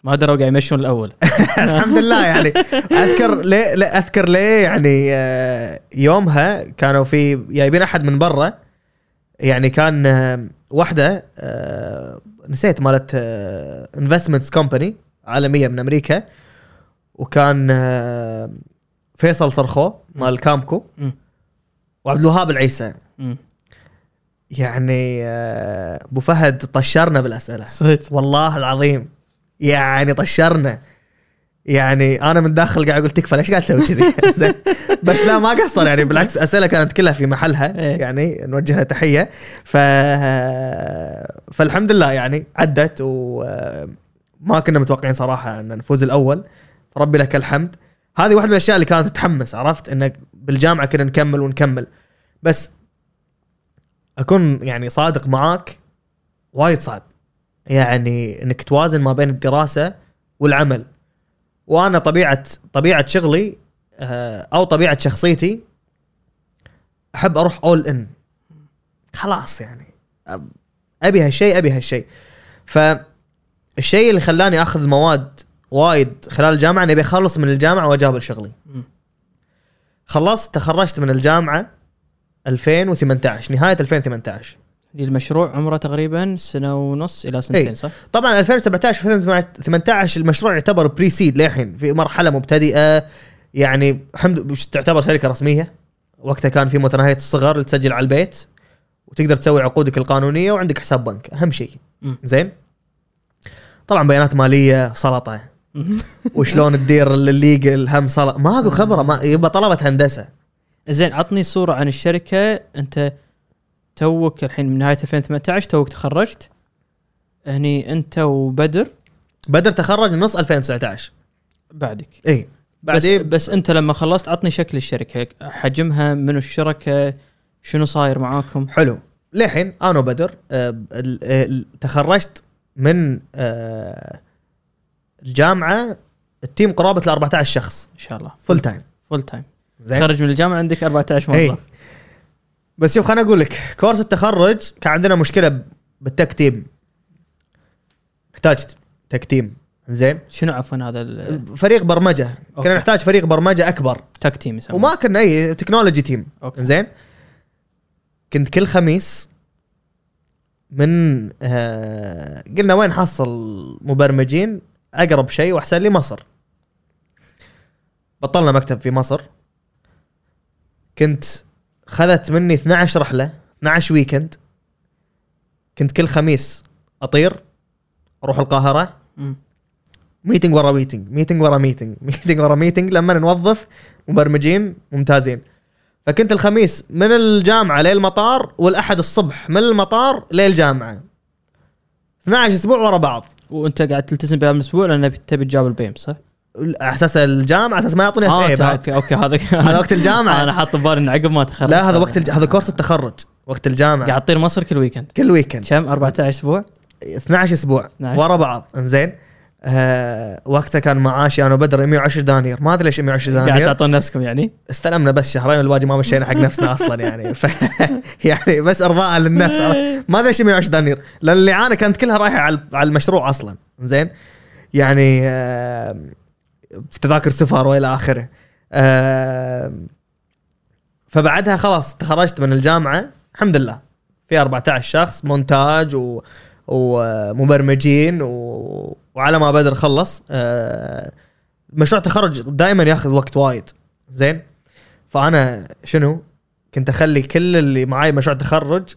ما دروا قاعد يمشون الأول. الحمد لله يعني أذكر ليه لا أذكر ليه يعني آه يومها كانوا في جايبين أحد من برا. يعني كان آه واحدة آه نسيت مالت investments company عالمية من أمريكا. وكان آه فيصل صرخو مال كامكو. وعبد الوهاب العيسى. يعني آه، أبو فهد طشرنا بالأسئلة. صدق. والله العظيم. يعني طشرنا. يعني أنا من داخل قاعد أقول تكفى ليش قاعد تسوي كذي. بس لا ما قصر. يعني بالعكس أسئلة كانت كلها في محلها. إيه. يعني نوجه لها تحية. ف فالحمد لله يعني عدت وما كنا متوقعين صراحة أن نفوز الأول. ربي لك الحمد. هذه واحدة من الأشياء اللي كانت تحمس عرفت؟ إنك بالجامعة كنا نكمل ونكمل. بس أكون يعني صادق معاك وايد صعب. يعني إنك توازن ما بين الدراسة والعمل. وأنا طبيعة طبيعة شغلي آه، أو طبيعة شخصيتي أحب أروح اول ان خلاص يعني. أبي هالشيء أبي هالشيء فالشيء اللي خلاني أخذ مواد وايد خلال الجامعة اني ابي اخلص من الجامعة واجابل شغلي. خلصت تخرجت من الجامعة 2018 نهاية 2018 المشروع عمره تقريبا سنة ونص إلى سنتين إي. صح؟ طبعا 2017 2018 المشروع يعتبر بري سيد للحين في مرحلة مبتدئة يعني الحمد تعتبر شركة رسمية وقتها كان في متناهية الصغر تسجل على البيت وتقدر تسوي عقودك القانونية وعندك حساب بنك أهم شيء. زين طبعا بيانات مالية سلطة وشلون تدير الليجل هم سلطه ماكو خبرة ما يبقى طلبه هندسة. زين عطني صورة عن الشركة. انت توك الحين من نهاية 2018 توك تخرجت. هني انت وبدر. بدر تخرج من نص 2019 بعدك. اي بس, بعدين بس انت لما خلصت عطني شكل الشركة حجمها منو الشركة شنو صاير معاكم؟ حلو. للحين أنا وبدر ال- تخرجت من آه، الجامعة ال team قرابة ال 14 شخص. إن شاء الله. فول تايم فول تايم زين. تخرج من الجامعة عندك 14 موظف إي. بس شوف خليني أقول لك كورس التخرج كان عندنا مشكلة بال tech team. نحتاج tech team. زين. شنو عفوا هذا ال- فريق برمجة. okay. كنا نحتاج فريق برمجة أكبر. tech team يسمونه. وما كنا اي technology team okay. زين. كنت كل خميس من آه قلنا وين حصل مبرمجين؟ أقرب شيء وأحسن لي مصر. بطلنا مكتب في مصر. كنت خذت مني 12 رحلة 12 weekend كنت كل خميس أطير أروح القاهرة. meeting ورا meeting meeting ورا meeting meeting ورا meeting لما نوظف مبرمجين ممتازين. فكنت الخميس من الجامعة للمطار والأحد الصبح من المطار للجامعة. 12 أسبوع ورا بعض. وأنت قاعد تلتزم بهذا الأسبوع لأن تبي تجاوب ال BAIMS صح؟ على أساس الجامعة على أساس ما يعطوني F أنت- بعد. okay okay هذا هذا وقت الجامعة. أنا حاط ببالي انه عقب ما تخرج. لا هذا وقت الج... هذا كورس التخرج وقت الجامعة. قاعد تطير مصر كل weekend كل weekend كم؟ 14 أسبوع؟ 12 أسبوع. 12. ورا بعض. إنزين. آه وقتها كان معاشي أنا وبدر 110 دنانير. ما أدري ليش 110 قاعد دنانير. تعطون نفسكم يعني؟ استلمنا بس شهرين والباقي ما مشينا حق نفسنا أصلا يعني. ف يعني بس إرضاء للنفس. ما أدري إيش 120 دنانير. لأن الاعانه كانت كلها رايحة على المشروع أصلا. زين؟ يعني في تذاكر سفر وإلى آخره. آه، فبعدها خلاص تخرجت من الجامعة. الحمد لله. في 14 شخص مونتاج و ومبرمجين و... وعلى ما بدر خلص آه، مشروع التخرج دائما ياخذ وقت وايد زين فأنا شنو كنت أخلي كل اللي معاي مشروع تخرج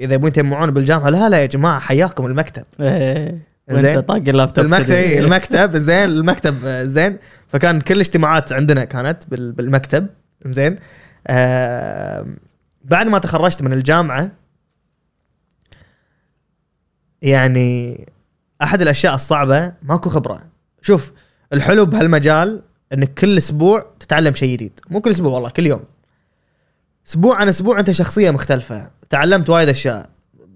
إذا يبون يتجمعون بالجامعة لا لا يا جماعة حياكم المكتب إيه. زين. طاق اللابتوب المكتب. إيه، المكتب زين المكتب آه، زين فكان كل الاجتماعات عندنا كانت بال- بالمكتب زين آه بعد ما تخرجت من الجامعة يعني أحد الأشياء الصعبة ماكو خبرة. شوف الحلو بهالمجال إنك كل أسبوع تتعلم شيء جديد. مو كل أسبوع والله كل يوم. أسبوع عن أسبوع أنت شخصية مختلفة. تعلمت وايد أشياء.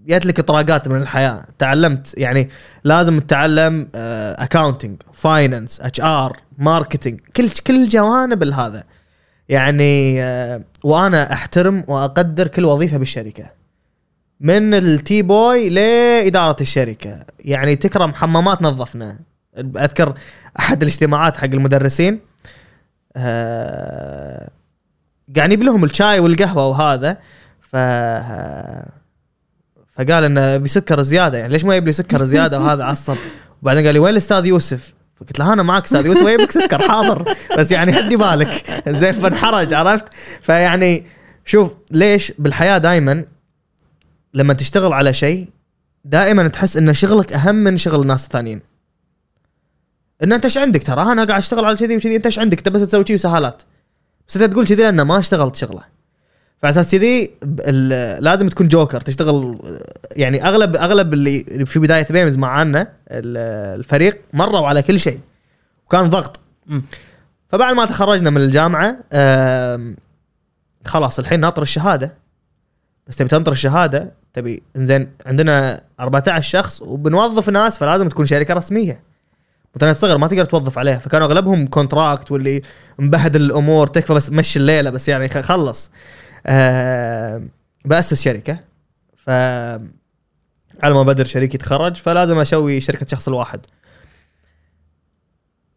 جات لك طراقات من الحياة. تعلمت يعني لازم تتعلم accounting finance HR marketing كل كل جوانب هذا يعني آه، وأنا أحترم وأقدر كل وظيفة بالشركة. من ال tea boy لإدارة الشركة. يعني تكرم حمامات نظفنا. أذكر أحد الاجتماعات حق المدرسين آه، قاعد يجيب لهم الشاي والقهوة وهذا. ف فقال إنه بسكر زيادة. يعني ليش ما يجيب لي سكر زيادة وهذا عصب؟ وبعدين قال لي وين الأستاذ يوسف؟ فقلت له أنا معك أستاذ يوسف ويجيب لك سكر حاضر. بس يعني هدي بالك. زين فانحرج عرفت؟ فيعني شوف ليش بالحياة دائما لما تشتغل على شيء دائما تحس إن شغلك أهم من شغل الناس الثانيين. إن أنت إيش عندك ترى أنا قاعد أشتغل على كذي وكذي أنت إيش عندك؟ أنت بس تسوي كذي وسهالات. بس أنت تقول كذي لأن ما اشتغلت شغلة. فعلى أساس كذي لازم تكون جوكر تشتغل يعني أغلب أغلب اللي في بداية بيمز معانا ال- الفريق مروا على كل شيء وكان ضغط. فبعد ما تخرجنا من الجامعة خلاص الحين ناطر الشهادة بس تبي تنطر الشهادة تبي إنزين عندنا 14 شخص وبنوظف ناس فلازم تكون شركة رسمية. متناهيه الصغر ما تقدر توظف عليها. فكانوا أغلبهم contract واللي مبهدل الأمور تكفى بس مشي الليلة بس يعني خلص. آه بأسس شركة. ف على ما بدر شريكي يتخرج فلازم أسوي شركة شخص الواحد.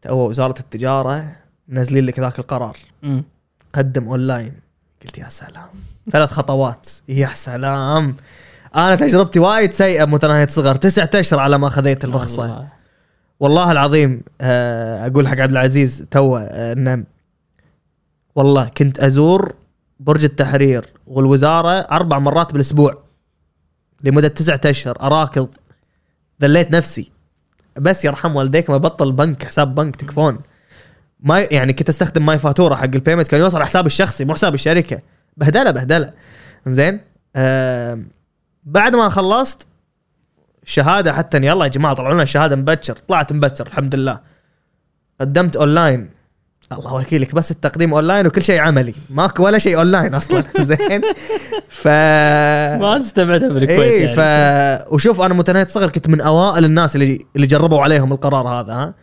تو وزارة التجارة منزلين لك ذاك القرار. مم. قدم أونلاين. قلت يا سلام. ثلاث خطوات. يا سلام. أنا تجربتي وايد سيئة متناهيه صغر. تسعة اشهر على ما خذيت الرخصة. الله. والله العظيم آه، أقول حق عبد العزيز تو آه، إنه والله كنت أزور برج التحرير والوزارة أربع مرات بالأسبوع لمدة تسعة اشهر أراكض. ذليت نفسي. بس يرحم والديك ما بطل بنك حساب بنك تكفون. ما يعني كنت أستخدم MyFatoorah حق ال payment كان يوصل حسابي الشخصي مو حساب الشركة. بهدلة بهدلة. زين آه بعد ما خلصت شهادة حتى يلا يا جماعة طلعوا لنا الشهاده مبكر. طلعت مبكر الحمد لله. قدمت اونلاين الله وكيلك بس التقديم اونلاين وكل شيء عملي. ماكو ولا شيء اونلاين أصلا. زين. ف ما استبعدها بالكويت اي يعني. ف وشوف أنا متناهيه صغر كنت من أوائل الناس اللي اللي جربوا عليهم القرار هذا ها.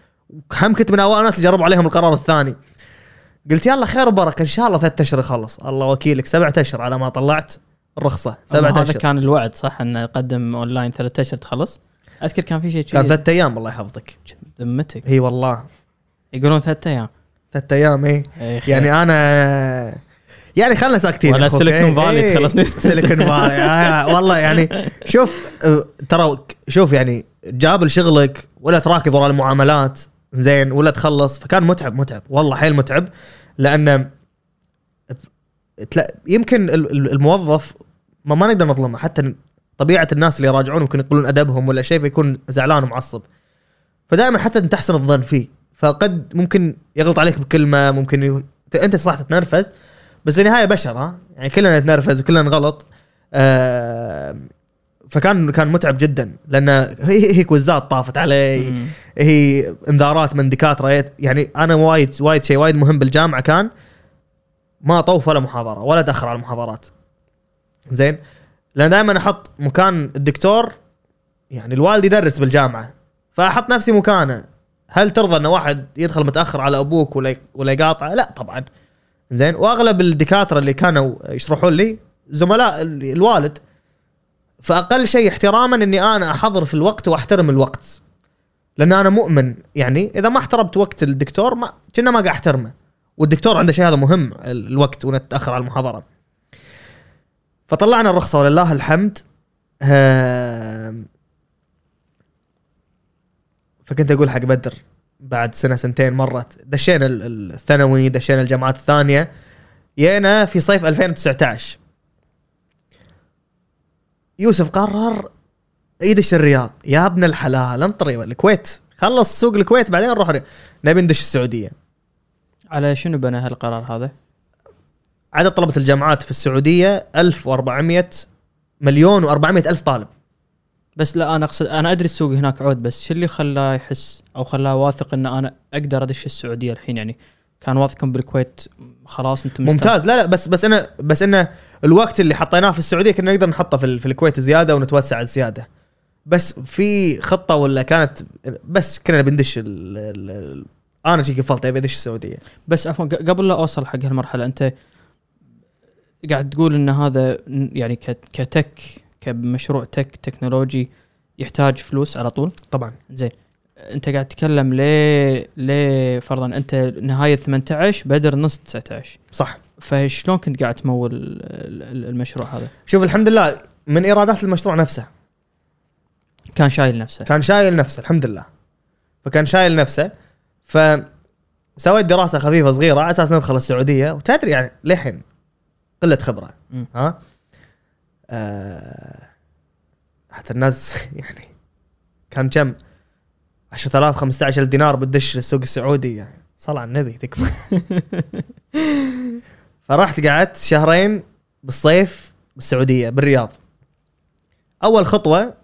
هم كنت من أوائل الناس اللي جربوا عليهم القرار الثاني. قلت يلا خير وبركة إن شاء الله ثلاثة أشهر يخلص. الله وكيلك سبعة أشهر على ما طلعت. الرخصه سبعة هذا أشهر. كان الوعد صح؟ إنه قدم اونلاين ثلاثة أشهر تخلص؟ أذكر كان في شيء كان كذي. ثلاثة أيام الله يحفظك. ذمتك إي والله. يقولون ثلاثة أيام. ثلاثة أيام إي. يعني أنا يعني خلنا ساكتين ولا. Silicon Valley. تخلصني. Silicon Valley آه، والله يعني شوف آه، ترى شوف يعني جاب شغلك ولا تراكض ورا المعاملات زين ولا تخلص فكان متعب متعب. والله حيل متعب لأن تلا- يمكن ال- ال- الموظف ما, ما نقدر نظلمه. حتى طبيعة الناس اللي يراجعون ممكن يقولون أدبهم ولا شيء فيكون زعلان ومعصب. فدائما حتى انت تحسن الظن فيه. فقد ممكن يغلط عليك بكلمة ممكن ي... أنت صح تتنرفز بس في النهاية بشر ها يعني كلنا نتنرفز وكلنا نغلط. آه فكان كان متعب جدا. لأن هي هي كوزات طافت علي. مم. هي انذارات من دكاتره يعني أنا وايد وايد شيء وايد مهم بالجامعة كان ما أطوف ولا محاضرة ولا أتأخر على المحاضرات. زين؟ لأن دائما أحط مكان الدكتور يعني الوالد يدرس بالجامعة فأحط نفسي مكانه. هل ترضى إن واحد يدخل متأخر على أبوك ولا ولا يقاطعه؟ لا طبعا. زين؟ وأغلب الدكاترة اللي كانوا يشرحون لي زملاء ال- الوالد. فأقل شيء احتراما إني أنا أحضر في الوقت وأحترم الوقت. لأن أنا مؤمن يعني إذا ما احترمت وقت الدكتور ما كنا ما قاعد أحترمه. والدكتور عنده شيء هذا مهم ال- الوقت ونتأخر على المحاضرة. فطلعنا الرخصة ولله الحمد. فكنت أقول حق بدر بعد سنة سنتين مرت. دشينا ال- ال- الثانوي دشينا الجامعات الثانية. جينا في صيف 2019 يوسف قرر يدش الرياض. يا ابن الحلال انطري الكويت. خلص سوق الكويت بعدين نروح. نبي ندش السعودية. على شنو بنى هالقرار هذا؟ عدد طلبة الجامعات في السعودية 1400 مليون و400 ألف طالب. بس لا أنا أقصد أنا أدري السوق هناك عود بس شو اللي خلاه يحس أو خلاه واثق إن أنا أقدر أدش السعودية الحين؟ يعني كان واثقا بالكويت خلاص أنتم ممتاز. لا لا بس بس أنا بس إنه الوقت اللي حطيناه في السعودية كنا نقدر نحطه في, في الكويت زيادة ونتوسع زيادة. بس في خطة ولا كانت بس كنا بندش ال ال ال أنا شي قفلت أبي أدش السعودية. بس عفوا قبل لا أوصل حق هالمرحلة أنت قاعد تقول إن هذا يعني كتك كمشروع تك تكنولوجي يحتاج فلوس على طول؟ طبعا. زين. أنت قاعد تتكلم ليه ليه فرضا أنت نهاية 18 بدر نص 19 صح. فشلون كنت قاعد تمول ال- ال- المشروع هذا؟ شوف الحمد لله من إيرادات المشروع نفسه. كان شايل نفسه. كان شايل نفسه الحمد لله. فكان شايل نفسه. فسويت دراسة خفيفة صغيرة على أساس ندخل السعودية. وتدري يعني للحين قلة خبرة. ها آه حتى الناس يعني كان كم 10000 15000 دينار بتدش السوق السعودي يعني صل على النبي تكفى فرحت قعدت شهرين بالصيف بالسعودية بالرياض أول خطوة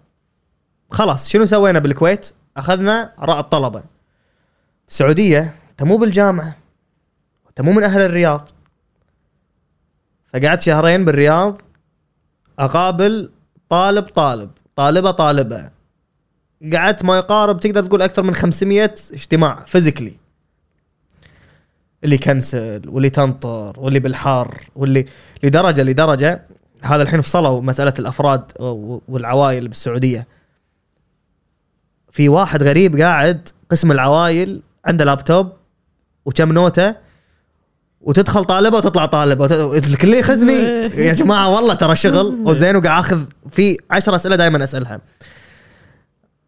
خلاص شنو سوينا بالكويت؟ أخذنا اراء الطلبة. السعودية انت مو بالجامعة انت مو من أهل الرياض. فقعدت شهرين بالرياض أقابل طالب طالب، طالبة طالبة. قعدت ما يقارب تقدر تقول أكثر من 500 اجتماع فيزيكلي. اللي كنسل واللي تنطر واللي بالحر واللي لدرجة لدرجة هذا الحين فصلوا مساله الأفراد والعوائل بالسعودية. في واحد غريب قاعد قسم العوايل عنده لابتوب وكم نوتة وتدخل طالبة وتطلع طالبة. وت... الكل يخزني. يا جماعة والله ترى شغل. وزين وقاعد أخذ في عشر أسئلة دائما أسألها.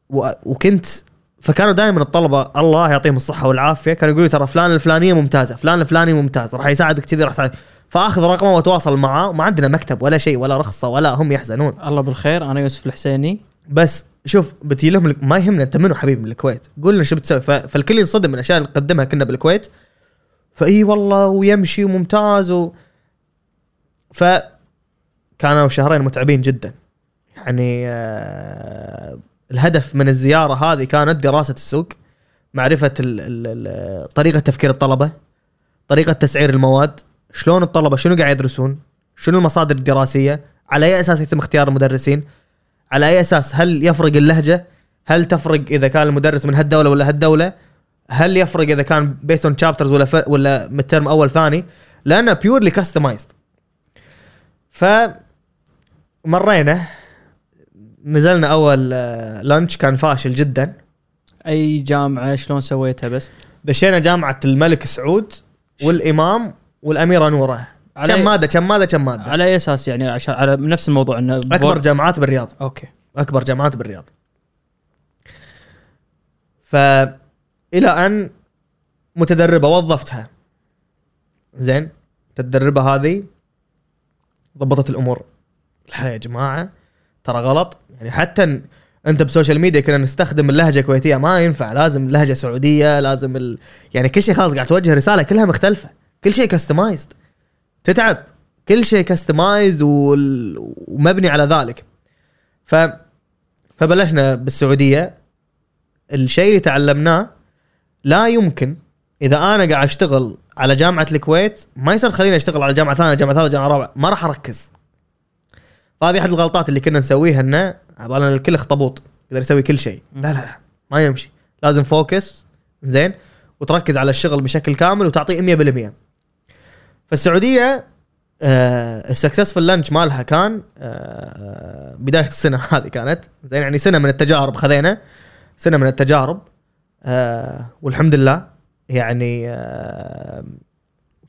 و... وكنت فكانوا دائما الطلبة الله يعطيهم الصحة والعافية كانوا يقولوا ترى فلان الفلانية ممتازة فلان الفلاني ممتاز راح يساعدك كذي راح يساعدك. فأخذ رقمه وأتواصل معاه. وما عندنا مكتب ولا شيء ولا رخصة ولا هم يحزنون. الله بالخير. أنا يوسف الحسيني. بس شوف بتجي لهم ما يهمنا انت منو حبيب من الكويت. قول لنا شو بتسوي. فالكل ينصدم من الاشياء اللي نقدمها كنا بالكويت. فإي والله ويمشي وممتاز و ف كانوا شهرين متعبين جدا. يعني آه الهدف من الزيارة هذه كانت دراسة السوق معرفة طريقة تفكير الطلبة طريقة تسعير المواد شلون الطلبة شنو قاعد يدرسون شنو المصادر الدراسية على أي أساس يتم اختيار المدرسين على أي أساس هل يفرق اللهجة هل تفرق إذا كان المدرس من هالدولة ولا هالدولة هل يفرق إذا كان based on chapters ولا ف... ولا من ال term أول ثاني؟ لأنه purely customized ف مرينا نزلنا أول آه، launch كان فاشل جدا. أي جامعة شلون سويتها بس؟ دشينا جامعة الملك سعود والإمام والأميرة نوره كم مادة كم مادة كم مادة؟ على أي أساس يعني؟ عشان على نفس الموضوع إنه أكبر جامعات بالرياض. أوكي. أكبر جامعات بالرياض. ف إلى أن متدربة وظفتها. زين؟ المتدربة هذه ضبطت الأمور. لا يا جماعة ترى غلط. يعني حتى أنت ب social media كنا نستخدم اللهجة الكويتية. ما ينفع. لازم لهجة سعودية لازم ال... يعني كل شيء خلاص قاعد توجه رسالة كلها مختلفة. كل شيء customized تتعب. كل شيء customized وال... ومبني على ذلك. ف فبلشنا بالسعودية. الشيء اللي تعلمناه لا يمكن إذا أنا قاعد أشتغل على جامعة الكويت ما يصير تخليني أشتغل على جامعة ثانية جامعة ثالثة جامعة رابعة ما راح أركز. فهذه أحد الغلطات اللي كنا نسويها إنه عبالنا الكل اخطبوط يقدر يسوي كل شيء. لا لا لا ما يمشي. لازم focus زين وتركز على الشغل بشكل كامل وتعطيه 100% فالسعوديه آه ال successful launch مالها كان آه بداية السنة هذه كانت زين يعني سنة من التجارب خذينا سنة من التجارب. آه والحمد لله يعني آه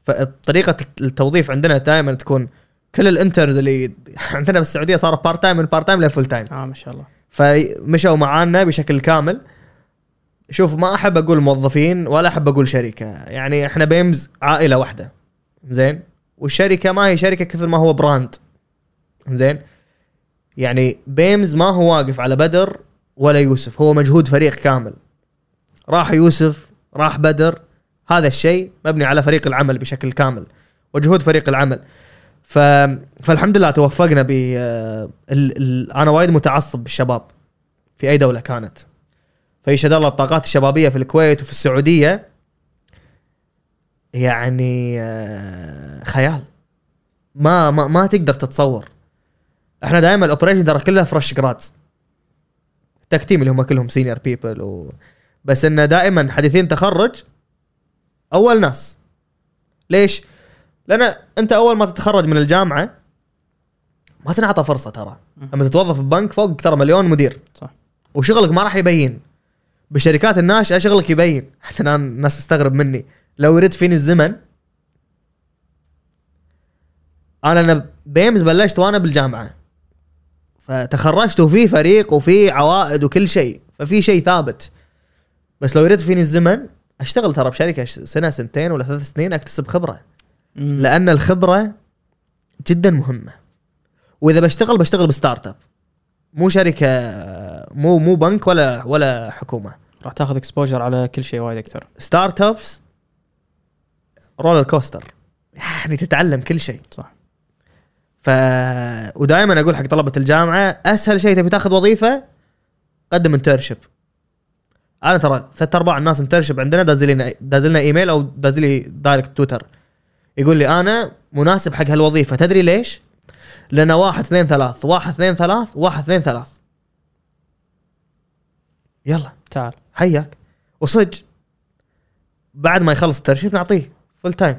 فطريقه التوظيف عندنا دائما تكون كل ال interns اللي عندنا بالسعودية صاروا part-time من part-time ل full-time آه ما شاء الله. فمشوا معانا بشكل كامل. شوف ما أحب أقول موظفين ولا أحب أقول شركة. يعني إحنا BAIMS عائلة واحدة. زين؟ والشركة ما هي شركة كثر ما هو brand زين؟ يعني BAIMS ما هو واقف على بدر ولا يوسف. هو مجهود فريق كامل. راح يوسف راح بدر هذا الشيء مبني على فريق العمل بشكل كامل وجهود فريق العمل. ف... فالحمد لله توفقنا ب ال... ال... أنا وايد متعصب بالشباب في أي دولة كانت. فيشهد الله الطاقات الشبابية في الكويت وفي السعودية يعني آه، خيال. ما ما ما تقدر تتصور. إحنا دائما ال operation ترى كلها fresh grads tech team اللي هم كلهم senior people و... بس إنه دائما حديثين تخرج أول ناس. ليش؟ لأن أنت أول ما تتخرج من الجامعة ما تنعطى فرصة ترى. لما تتوظف ببنك فوق ترى مليون مدير. صح. وشغلك ما راح يبين. بالشركات الناشئة شغلك يبين. حتى الناس تستغرب مني. لو يرد فيني الزمن أنا أنا بيمز بلشت وأنا بالجامعة. فتخرجت وفي فريق وفي عوائد وكل شيء. ففي شيء ثابت. بس لو يرد فيني الزمن أشتغل ترى بشركة سنة سنتين ولا ثلاث سنين أكتسب خبرة. مم. لأن الخبرة جدا مهمة. وإذا بشتغل بشتغل ب startup. مو شركة مو مو بنك ولا ولا حكومة. راح تاخذ exposure على كل شيء وايد أكثر. startups roller coaster يعني تتعلم كل شيء. صح. ف ودائما أقول حق طلبة الجامعة أسهل شيء تبي تاخذ وظيفة قدم internship أنا ترى ثلاث أرباع الناس internship عندنا دازلين دازلنا إيميل أو دازلي direct تويتر. يقول لي أنا مناسب حق هالوظيفة. تدري ليش؟ لأن واحد اثنين ثلاث واحد اثنين ثلاث واحد اثنين ثلاث. يلا. تعال. حياك. وصج بعد ما يخلص ال internship نعطيه full-time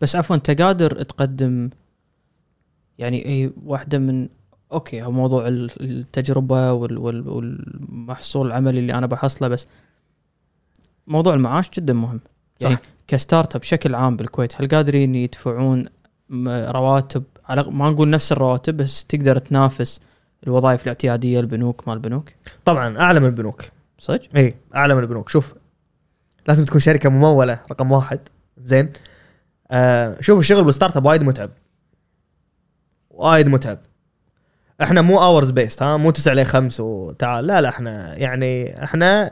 بس عفوا انت قادر تقدم يعني أي واحدة من أوكي هو موضوع ال- التجربة وال وال والمحصول العملي اللي أنا بحصله بس موضوع المعاش جدا مهم. يعني. ك startup بشكل عام بالكويت هل قادرين يدفعون رواتب؟ على ما نقول نفس الرواتب بس تقدر تنافس الوظائف الاعتيادية البنوك مال البنوك طبعا أعلى من البنوك. صدق؟ إي أعلى من البنوك. شوف لازم تكون شركة ممولة رقم واحد. زين. آه شوف الشغل بال startup وايد متعب. وايد متعب. إحنا مو hours based ها؟ مو 9 ل 5 وتعال. لا لا إحنا يعني إحنا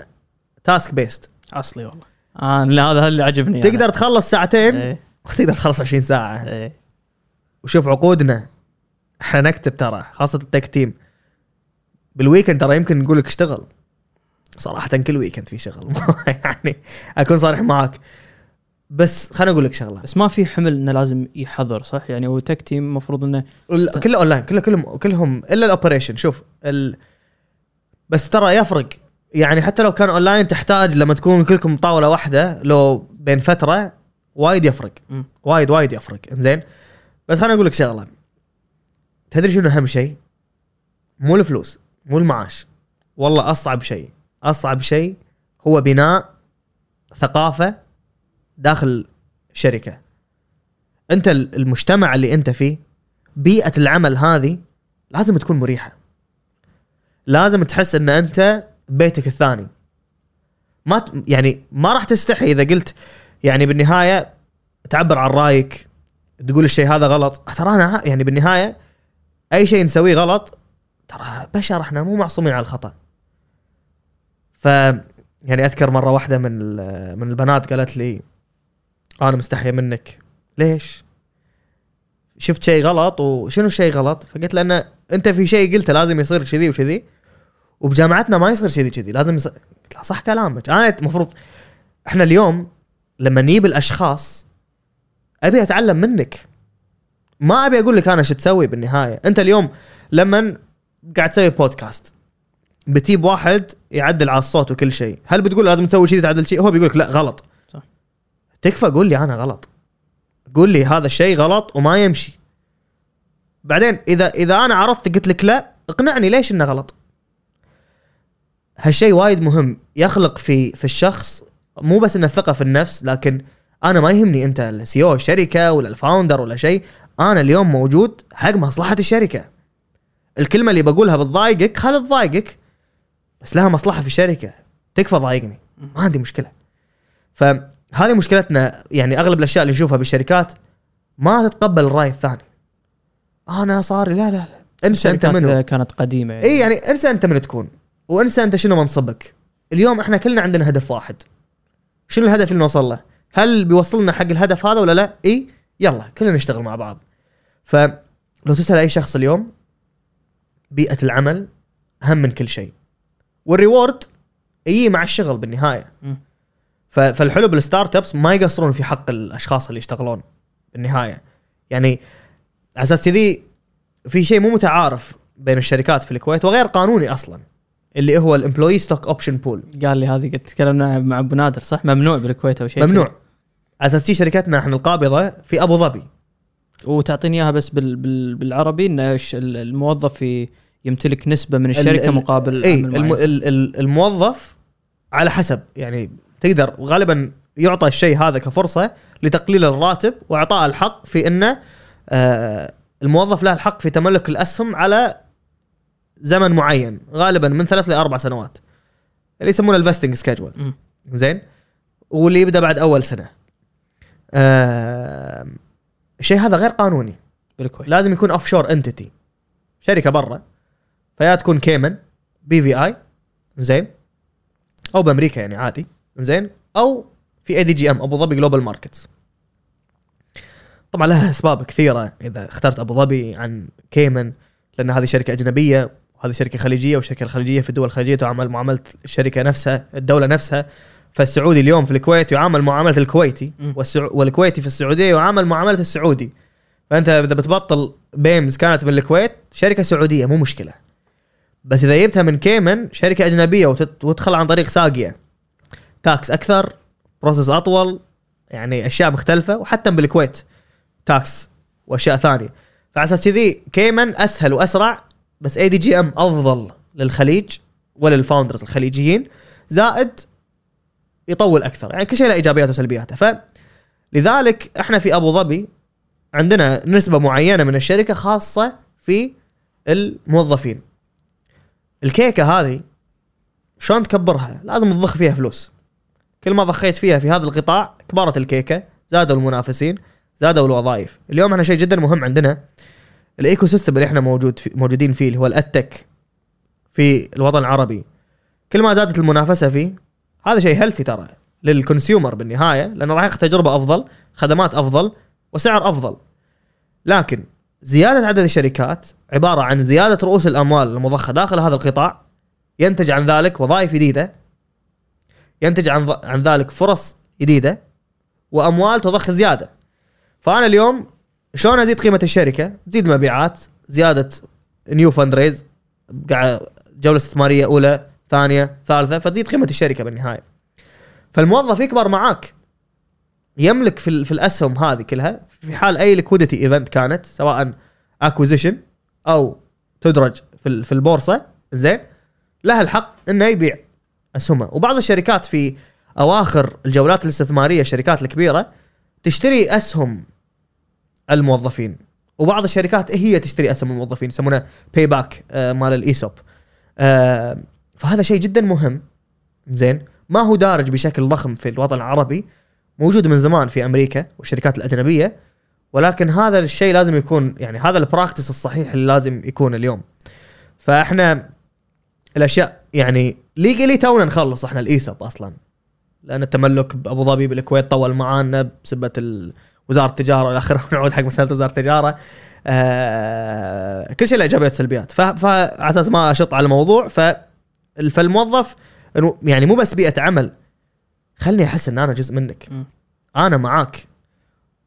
task based أصلي والله. آه لا هذا اللي عجبني تقدر تخلص ساعتين؟ إيه. وتقدر تخلص 20 ساعة. إيه. وشوف عقودنا. إحنا نكتب ترى خاصة ال tech team بال weekend ترى يمكن نقول لك اشتغل. صراحة كل weekend في شغل. يعني أكون صريح معاك. بس خليني أقول لك شغلة. بس ما في حمل إنه لازم يحضر صح؟ يعني هو tech team المفروض إنه كله اونلاين كله كلهم كلهم إلا ال operation. شوف ال... بس ترى يفرق. يعني حتى لو كان اونلاين تحتاج لما تكون كلكم طاولة واحدة لو بين فترة وايد يفرق. وايد وايد يفرق. زين بس خليني أقول لك شغلة. تدري شنو أهم شيء؟ مو الفلوس مو المعاش. والله أصعب شيء أصعب شيء هو بناء ثقافة داخل شركة. أنت ال- المجتمع اللي أنت فيه بيئة العمل هذه لازم تكون مريحة. لازم تحس إن أنت بيتك الثاني. ما. يعني ما راح تستحي إذا قلت يعني بالنهاية تعبر عن رأيك تقول الشيء هذا غلط. ترى أنا يعني بالنهاية أي شيء نسويه غلط ترى بشر إحنا مو معصومين على الخطأ. ف يعني أذكر مرة واحدة من من البنات قالت لي أنا مستحية منك. ليش؟ شفت شيء غلط وشنو الشيء غلط؟ فقلت لأن أنت في شيء قلته لازم يصير كذي وكذي. وبجامعتنا ما يصير كذي كذي لازم يصير قلت لها صح كلامك. أنا المفروض إحنا اليوم لما نجيب الأشخاص أبي أتعلم منك. ما أبي أقول لك أنا شو تسوي بالنهاية. أنت اليوم لما قاعد تسوي بودكاست بتجيب واحد يعدل على الصوت وكل شيء. هل بتقول لازم تسوي شيء تعدل شيء هو بيقول لك لا غلط. تكفى قول لي أنا غلط. قول لي هذا الشيء غلط وما يمشي. بعدين إذا إذا أنا عرضت قلت لك لا اقنعني ليش إنه غلط. هالشيء وايد مهم يخلق في في الشخص مو بس إنه الثقه في النفس لكن أنا ما يهمني أنت ال CEO الشركة ولا ال founder ولا شيء. أنا اليوم موجود حق مصلحة الشركة. الكلمة اللي بقولها بتضايقك خل تضايقك بس لها مصلحة في الشركة. تكفى ضايقني. ما عندي مشكلة. فهذه مشكلتنا يعني أغلب الأشياء اللي نشوفها بالشركات ما تتقبل الرأي الثاني. أنا صار لا لا لا. انسى أنت منو. كانت قديمة يعني. إي يعني. انسى أنت من تكون. وانسى أنت شنو منصبك. اليوم إحنا كلنا عندنا هدف واحد. شنو الهدف اللي نوصل له؟ هل بيوصلنا حق الهدف هذا ولا لا؟ إي يلا كلنا نشتغل مع بعض. فلو تسأل أي شخص اليوم بيئة العمل أهم من كل شيء. وال reward يجي مع الشغل بالنهاية. فالحلو بال startups ما يقصرون في حق الأشخاص اللي يشتغلون بالنهاية. يعني على أساس كذي في شيء مو متعارف بين الشركات في الكويت وغير قانوني أصلا اللي هو الامبلوي ستوك اوبشن بول قال لي هذه قد تكلمنا مع أبو نادر صح؟ ممنوع بالكويت أو شيء ممنوع. على أساس شركتنا إحنا القابضة في أبو ظبي. وتعطيني إياها بس بال بال بالعربي إن الموظف يمتلك نسبة من الشركة ال- مقابل إي عمل الم. ال ال الموظف على حسب يعني تقدر غالبا يعطى الشيء هذا كفرصة لتقليل الراتب وإعطاء الحق في إنه آه الموظف له الحق في تملك الأسهم على زمن معين غالبا من ثلاث لأربع سنوات. اللي يسمونه الفستنج سكجول. زين؟ واللي يبدأ بعد أول سنة. آه الشيء هذا غير قانوني. بالكويت. لازم يكون offshore entity شركة برا. فيا تكون Cayman BVI زين؟ أو بأمريكا يعني عادي. زين؟ أو في ADGM Abu Dhabi Global Markets طبعا لها أسباب كثيرة. إذا اخترت أبو ظبي عن Cayman لأن هذه شركة أجنبية وهذه شركة خليجية والشركة الخليجية في الدول الخليجية تعامل معاملة الشركة نفسها الدولة نفسها. فالسعودي اليوم في الكويت يعامل معاملة الكويتي. والسعو... والكويتي في السعودية يعامل معاملة السعودي. فأنت إذا بتبطل BAIMS كانت من الكويت شركة سعودية مو مشكلة. بس إذا جبتها من Cayman شركة أجنبية وتدخل عن طريق ساقية. tax أكثر process أطول يعني أشياء مختلفة وحتى بالكويت tax وأشياء ثانية. فعلى أساس كذي Cayman أسهل وأسرع بس ADGM أفضل للخليج ولل founders الخليجيين زائد يطول أكثر. يعني كل شيء له إيجابياته وسلبياته. ف لذلك إحنا في أبو ظبي عندنا نسبة معينة من الشركة خاصة في الموظفين. الكيكة هذه شلون تكبرها؟ لازم تضخ فيها فلوس. كل ما ضخيت فيها في هذا القطاع كبرت الكيكة زادوا المنافسين زادوا الوظائف. اليوم إحنا شيء جدا مهم عندنا ال ecosystem اللي إحنا موجود في موجودين فيه اللي هو ال EdTech في الوطن العربي. كل ما زادت المنافسة فيه هذا شيء healthy ترى لل consumer بالنهاية لأنه راح ياخذ تجربة أفضل خدمات أفضل وسعر أفضل. لكن زيادة عدد الشركات عبارة عن زيادة رؤوس الأموال المضخة داخل هذا القطاع ينتج عن ذلك وظائف جديدة ينتج عن عن ذلك فرص جديدة وأموال تضخ زيادة فأنا اليوم شلون أزيد قيمة الشركة؟ تزيد مبيعات، زيادة new fund raise جولة استثمارية أولى، ثانية، ثالثة، فتزيد قيمة الشركة بالنهاية. فالموظف يكبر معاك يملك في, في الأسهم هذه كلها في حال أي liquidity event كانت سواء acquisition أو تدرج في في البورصة زين لها الحق إنه يبيع اسهمها وبعض الشركات في أواخر الجولات الاستثمارية الشركات الكبيرة تشتري أسهم الموظفين. وبعض الشركات هي تشتري أسهم الموظفين يسمونه buy back آه مال ال ESOP. آه فهذا شيء جدا مهم. زين. ما هو دارج بشكل ضخم في الوطن العربي. موجود من زمان في أمريكا والشركات الأجنبية. ولكن هذا الشيء لازم يكون يعني هذا ال practice الصحيح اللي لازم يكون اليوم. فإحنا الأشياء يعني ليجلي تونا نخلص إحنا الايسوب أصلا. لأن التملك بأبو ظبي بالكويت طول معانا بسبة وزارة التجارة والى اخره نعود حق مسألة وزارة التجارة. آه كل شيء له إيجابيات وسلبيات. فعلى أساس ما أشط على الموضوع ف فالموظف يعني مو بس بيئة عمل. خلني أحس إن أنا جزء منك. م. أنا معاك.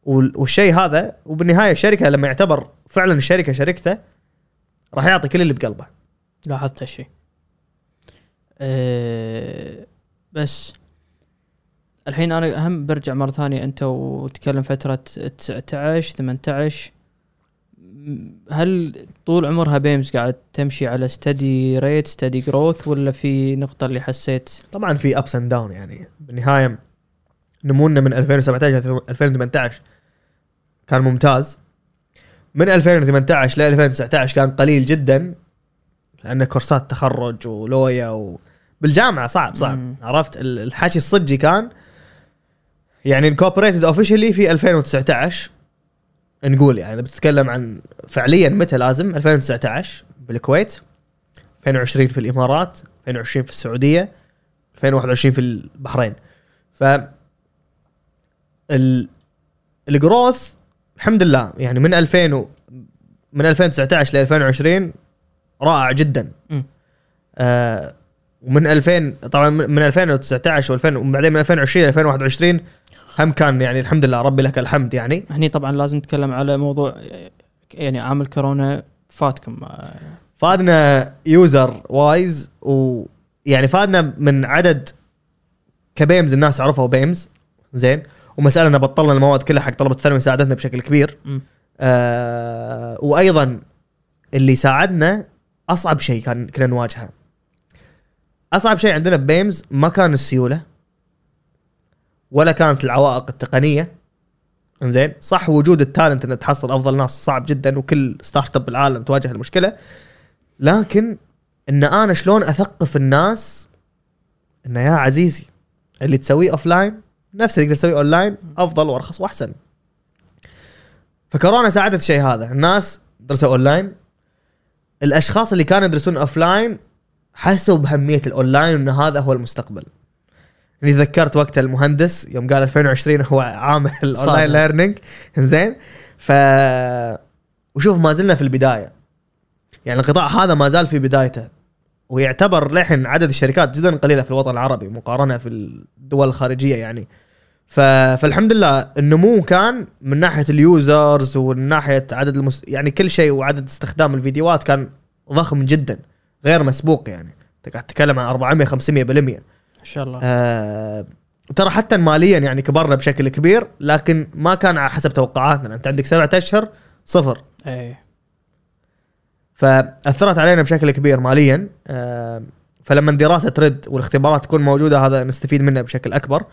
والشيء هذا وبالنهاية الشركة لما يعتبر فعلا الشركة شركته راح يعطي كل اللي بقلبه. لاحظت هالشيء. أه بس. الحين أنا أهم برجع مرة ثانية أنت وتكلم فترة 19 18 هل طول عمرها BAIMS قاعد تمشي على steady rate steady growth ولا في نقطة اللي حسيت؟ طبعا في ups and down يعني. بالنهاية نمونا من 2017 2018 كان ممتاز. من 2018 ل 2019 كان قليل جدا لأن كورسات تخرج ولويا و... بالجامعة صعب صعب. مم. عرفت؟ الحكي الصجي كان يعني incorporated officially في 2019 نقول يعني إذا بتتكلم عن فعليا متى لازم؟ 2019 بالكويت 2020 في الإمارات 2020 في السعودية 2021 في البحرين. ف ال growth الحمد لله يعني من 2000 و من 2019 ل 2020 رائع جدا. آه ومن 2000 طبعا من 2019 و2000 وبعدين من 2020 ل 2021 هم كان يعني الحمد لله ربي لك الحمد يعني. هني طبعا لازم نتكلم على موضوع يعني عامل كورونا فاتكم. فادنا user wise ويعني فادنا من عدد كبيمز الناس عرفوا بيمز. زين. ومساله ان بطلنا المواد كلها حق طلبة الثانوي ساعدتنا بشكل كبير. آه وأيضا اللي ساعدنا أصعب شيء كان كنا نواجهه. أصعب شيء عندنا ببيمز ما كان السيولة ولا كانت العوائق التقنية. إنزين صح وجود ال talent انك تحصل أفضل ناس صعب جدا وكل startup بالعالم تواجه المشكلة. لكن إن أنا شلون أثقف الناس إنه يا عزيزي اللي تسويه offline نفسه تقدر تسويه اون لاين أفضل وأرخص وأحسن. فكورونا ساعدت الشيء هذا. الناس درسوا اون لاين الأشخاص اللي كانوا يدرسون offline حسوا بأهمية الأونلاين وإن هذا هو المستقبل. إني ذكرت وقت المهندس يوم قال 2020 هو عام ال online learning زين ف وشوف ما زلنا في البداية. يعني القطاع هذا ما زال في بدايته. ويعتبر للحين عدد الشركات جدا قليلة في الوطن العربي مقارنة في الدول الخارجية يعني. ف... فالحمد لله النمو كان من ناحية اليوزرز ومن ناحية عدد المس... يعني كل شيء وعدد استخدام الفيديوهات كان ضخم جدا. غير مسبوق يعني. انت قاعد تتكلم عن 400 500 بالمية. ما شاء الله. آه ترى حتى ماليا يعني كبرنا بشكل كبير لكن ما كان على حسب توقعاتنا. انت عندك سبعة أشهر صفر. إيه. فأثرت علينا بشكل كبير ماليا. آه فلما الدراسه ترد والاختبارات تكون موجودة هذا نستفيد منه بشكل أكبر.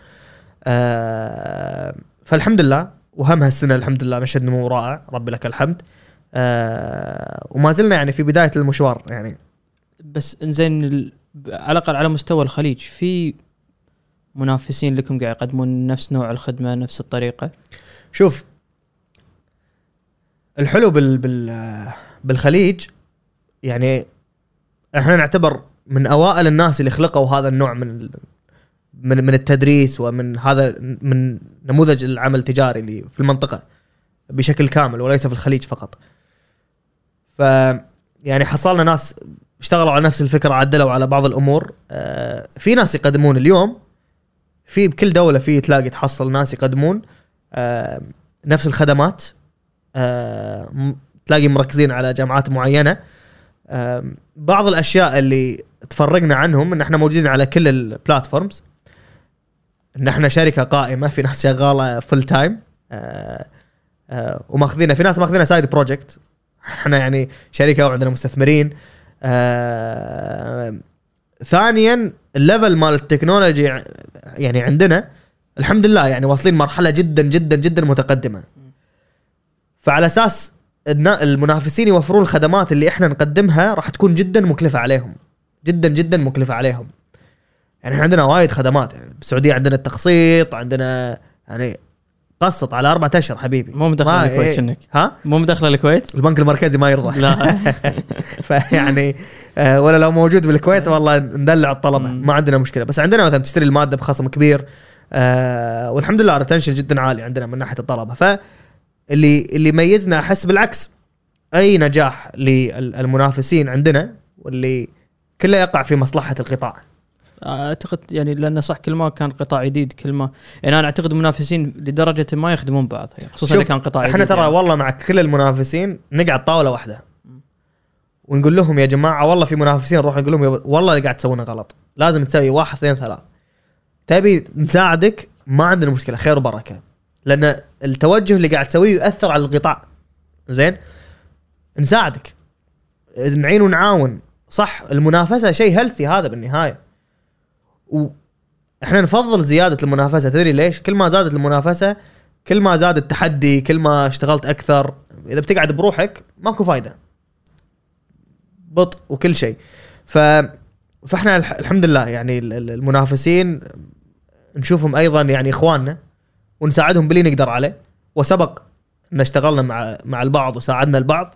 آه فالحمد لله وهم هالسنة الحمد لله نشهد نمو رائع ربي لك الحمد. آه وما زلنا يعني في بداية المشوار يعني. بس إنزين على الأقل على مستوى الخليج في منافسين لكم قاعد يقدمون نفس نوع الخدمة نفس الطريقة شوف الحلو بال بال بالخليج يعني إحنا نعتبر من أوائل الناس اللي خلقوا هذا النوع من من من التدريس ومن هذا من نموذج العمل التجاري اللي في المنطقة بشكل كامل وليس في الخليج فقط. ف يعني حصلنا ناس اشتغلوا على نفس الفكرة عدلوا على بعض الأمور. آه، في ناس يقدمون اليوم في بكل دولة في تلاقي تحصل ناس يقدمون. آه، نفس الخدمات. آه، تلاقي مركزين على جامعات معينة. بعض الأشياء اللي تفرقنا عنهم إن إحنا موجودين على كل ال platforms إن إحنا شركة قائمة في ناس شغالة full time وماخذينها في ناس ماخذينها side project إحنا يعني شركة وعندنا مستثمرين. آه، ثانيا ال level مال ال technology يعني عندنا الحمد لله يعني واصلين مرحلة جدا جدا جدا متقدمة. فعلى أساس المنافسين يوفرون الخدمات اللي إحنا نقدمها راح تكون جدا مكلفة عليهم. جدا جدا مكلفة عليهم. يعني إحنا عندنا وايد خدمات. يعني بالسعوديه عندنا التقسيط عندنا يعني قسط على أربعة أشهر حبيبي. مو مدخل ما- الكويت إيه. شنك. ها؟ مو مدخل الكويت؟ البنك المركزي ما يرضى. لا. فيعني آه، ولا لو موجود بالكويت والله ندلع الطلبه. ما عندنا مشكلة. بس عندنا مثلا تشتري المادة بخصم كبير آه، والحمد لله ريتنشن جدا عالي عندنا من ناحية الطلبه فاللي اللي يميزنا أحس بالعكس أي نجاح للمنافسين عندنا واللي كله يقع في مصلحة القطاع. أعتقد يعني لأن صح كل ما كان قطاع جديد كل ما يعني أنا أعتقد المنافسين لدرجة ما يخدمون بعض يعني خصوصا إذا كان قطاع إحنا جديد ترى يعني. والله مع كل المنافسين نقعد طاولة واحدة. ونقول لهم يا جماعة والله في منافسين نروح نقول لهم والله اللي قاعد تسوونه غلط. لازم تسوي واحد اثنين ثلاث. تبي نساعدك؟ ما عندنا مشكلة خير وبركة. لأن التوجه اللي قاعد تسويه ياثر على القطاع. زين؟ نساعدك. نعين ونعاون. صح المنافسة شيء هيلثي هذا بالنهاية. وإحنا نفضل زيادة المنافسة. تدري ليش؟ كل ما زادت المنافسة كل ما زاد التحدي كل ما اشتغلت أكثر. إذا بتقعد بروحك ماكو فايدة. بطء وكل شيء. ف فإحنا الح- الحمد لله يعني ال- ال- المنافسين نشوفهم أيضا يعني إخواننا ونساعدهم باللي نقدر عليه. وسبق إن اشتغلنا مع مع البعض وساعدنا البعض.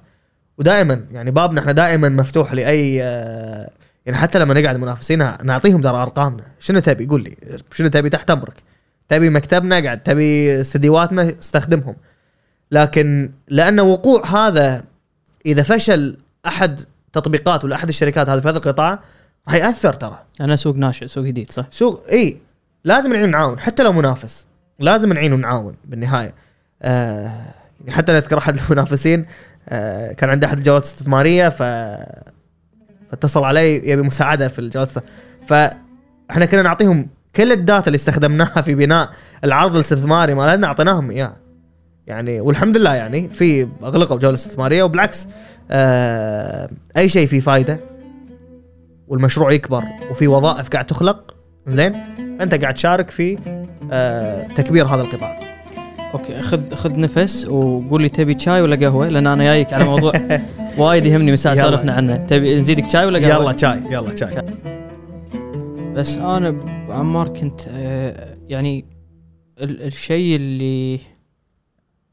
ودائما يعني بابنا إحنا دائما مفتوح لأي آه، يعني حتى لما نقعد منافسين نعطيهم ترى أرقامنا. شنو تبي؟ قول لي شنو تبي تحت أمرك؟ تبي مكتبنا؟ قاعد. تبي استديوهاتنا؟ استخدمهم. لكن لأن وقوع هذا إذا فشل أحد تطبيقات ولا أحد الشركات هذه في هذا القطاع راح يأثر ترى. أنا سوق ناشئ سوق جديد صح؟ سوق إي. لازم نعين ونعاون حتى لو منافس. لازم نعين ونعاون بالنهاية. آه يعني حتى نذكر أحد المنافسين آه كان عنده أحد الجوالات الاستثمارية ف فاتصل علي يبي مساعدة في الاست- فإحنا كنا نعطيهم كل ال data اللي استخدمناها في بناء العرض الاستثماري مالنا اعطيناهم إياه. يعني والحمد لله يعني في أغلقوا جوله استثماريه وبالعكس آه أي شيء فيه فايدة والمشروع يكبر وفي وظائف قاعد تخلق زين؟ أنت قاعد تشارك في آه تكبير هذا القطاع. أوكي خذ خذ نفس وقول لي تبي شاي ولا قهوة لأن أنا جايك على موضوع. وايد يهمني من ساعه. سولفنا عنه. تبي نزيدك شاي ولا قهوة؟ يلا شاي يلا شاي. بس أنا عمار كنت آه، يعني ال- الشيء اللي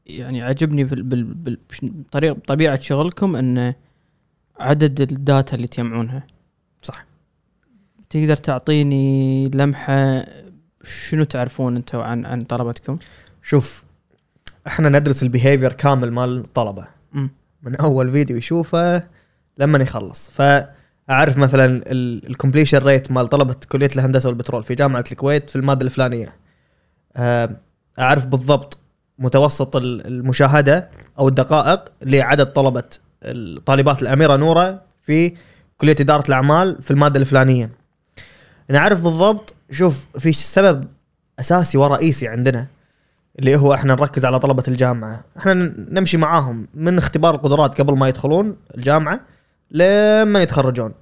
يعني عجبني بال- بال- بال- بش- بطريقه بطبيعة شغلكم انه عدد ال data اللي تجمعونها. صح. تقدر تعطيني لمحة شنو تعرفون أنتم عن عن طلبتكم؟ شوف إحنا ندرس ال behavior كامل مال الطلبة. من أول فيديو يشوفه لما يخلص. فأعرف مثلا ال completion rate مال طلبة كلية الهندسة والبترول في جامعة الكويت في المادة الفلانية. آه، أعرف بالضبط متوسط ال- المشاهدة أو الدقائق لعدد طلبة الطالبات الأميرة نوره في كلية إدارة الأعمال في المادة الفلانية. نعرف بالضبط شوف في سبب أساسي ورئيسي عندنا اللي هو إحنا نركز على طلبة الجامعة. إحنا نمشي معاهم من اختبار القدرات قبل ما يدخلون الجامعة لما يتخرجون.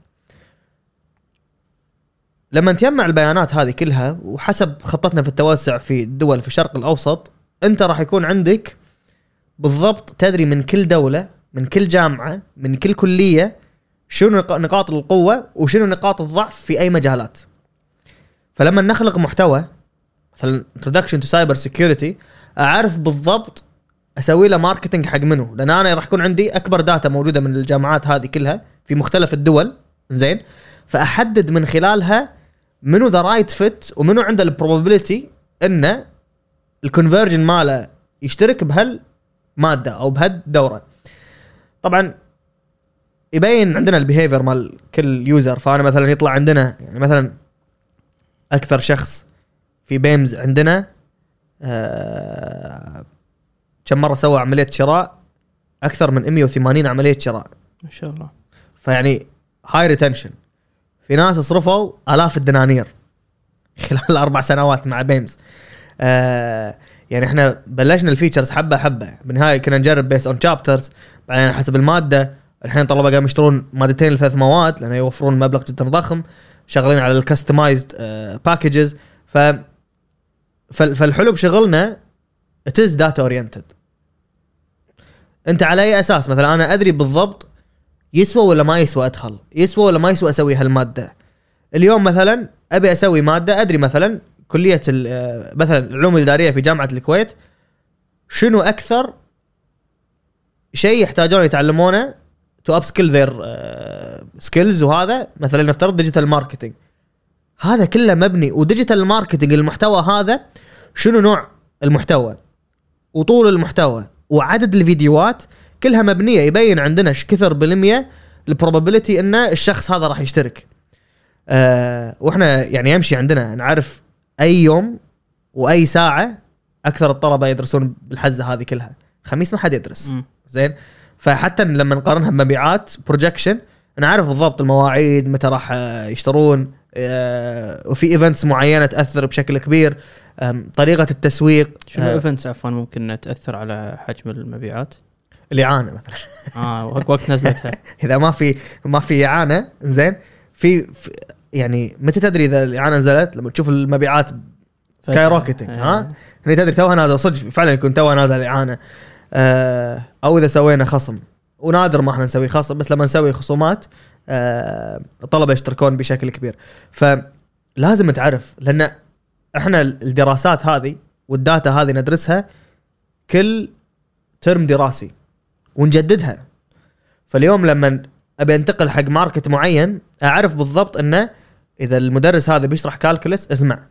لما نجمع البيانات هذه كلها وحسب خطتنا في التوسع في الدول في الشرق الأوسط أنت راح يكون عندك بالضبط تدري من كل دولة من كل جامعة من كل كلية شنو نق- نقاط القوة وشنو نقاط الضعف في أي مجالات. فلما نخلق محتوى مثلا introduction to cyber security أعرف بالضبط أسوي له marketing حق منو لأن أنا راح يكون عندي أكبر data موجودة من الجامعات هذه كلها في مختلف الدول. زين؟ فأحدد من خلالها منو the right fit ومنو عنده ال probability إنه ال conversion ماله يشترك بهالمادة أو بهالدورة. طبعا يبين عندنا ال behavior مال كل user فأنا مثلا يطلع عندنا يعني مثلا أكثر شخص في بيمز عندنا آه كم مرة سوى عملية شراء؟ أكثر من 180 عملية شراء. ما شاء الله. فيعني high retention في ناس صرفوا آلاف الدنانير خلال أربع سنوات مع بيمز. آه يعني إحنا بلشنا ال features حبة حبة. بالنهاية كنا نجرب based on chapters بعدين حسب المادة الحين طلبة قاموا يشترون مادتين لثلاث مواد لأنه يوفرون مبلغ جدا ضخم. شغالين على ال customized packages ف فالحلو بشغلنا it is data oriented. انت على أي أساس؟ مثلا أنا أدري بالضبط يسوى ولا ما يسوى أدخل. يسوى ولا ما يسوى أسوي هالمادة. اليوم مثلا أبي أسوي مادة أدري مثلا كلية مثلا العلوم الإدارية في جامعة الكويت شنو أكثر شيء يحتاجون يتعلمونه to upskill their skills وهذا؟ مثلا نفترض digital marketing هذا كله مبني و digital marketing المحتوى هذا شنو نوع المحتوى؟ وطول المحتوى وعدد الفيديوهات كلها مبنية يبين عندنا إيش كثر بالمية ال probability إن الشخص هذا راح يشترك. آه وإحنا يعني يمشي عندنا نعرف أي يوم وأي ساعة أكثر الطلبة يدرسون بالحزة هذه كلها. خميس ما حد يدرس. مم. زين؟ فحتى لما نقارنها بمبيعات projection نعرف بالضبط المواعيد متى راح يشترون. وفي events معينة تأثر بشكل كبير. طريقة التسويق شنو آه، events عفوا ممكن تأثر على حجم المبيعات؟ الإعانة مثلا. آه وقت وقت نزلتها. إذا ما في ما في إعانة زين في, في يعني متى تدري إذا الإعانة نزلت؟ لما تشوف المبيعات skyrocketing ها؟ هني تدري توها نازل صدق فعلا يكون توها نازل الإعانة. آه أو إذا سوينا خصم. ونادر ما إحنا نسوي خصم بس لما نسوي خصومات آه الطلبه يشتركون بشكل كبير. فلازم تعرف لأن إحنا الدراسات هذه وال data هذه ندرسها كل ترم دراسي ونجددها. فاليوم لما أبي أنتقل حق market معين أعرف بالضبط انه إذا المدرس هذا بيشرح calculus اسمع.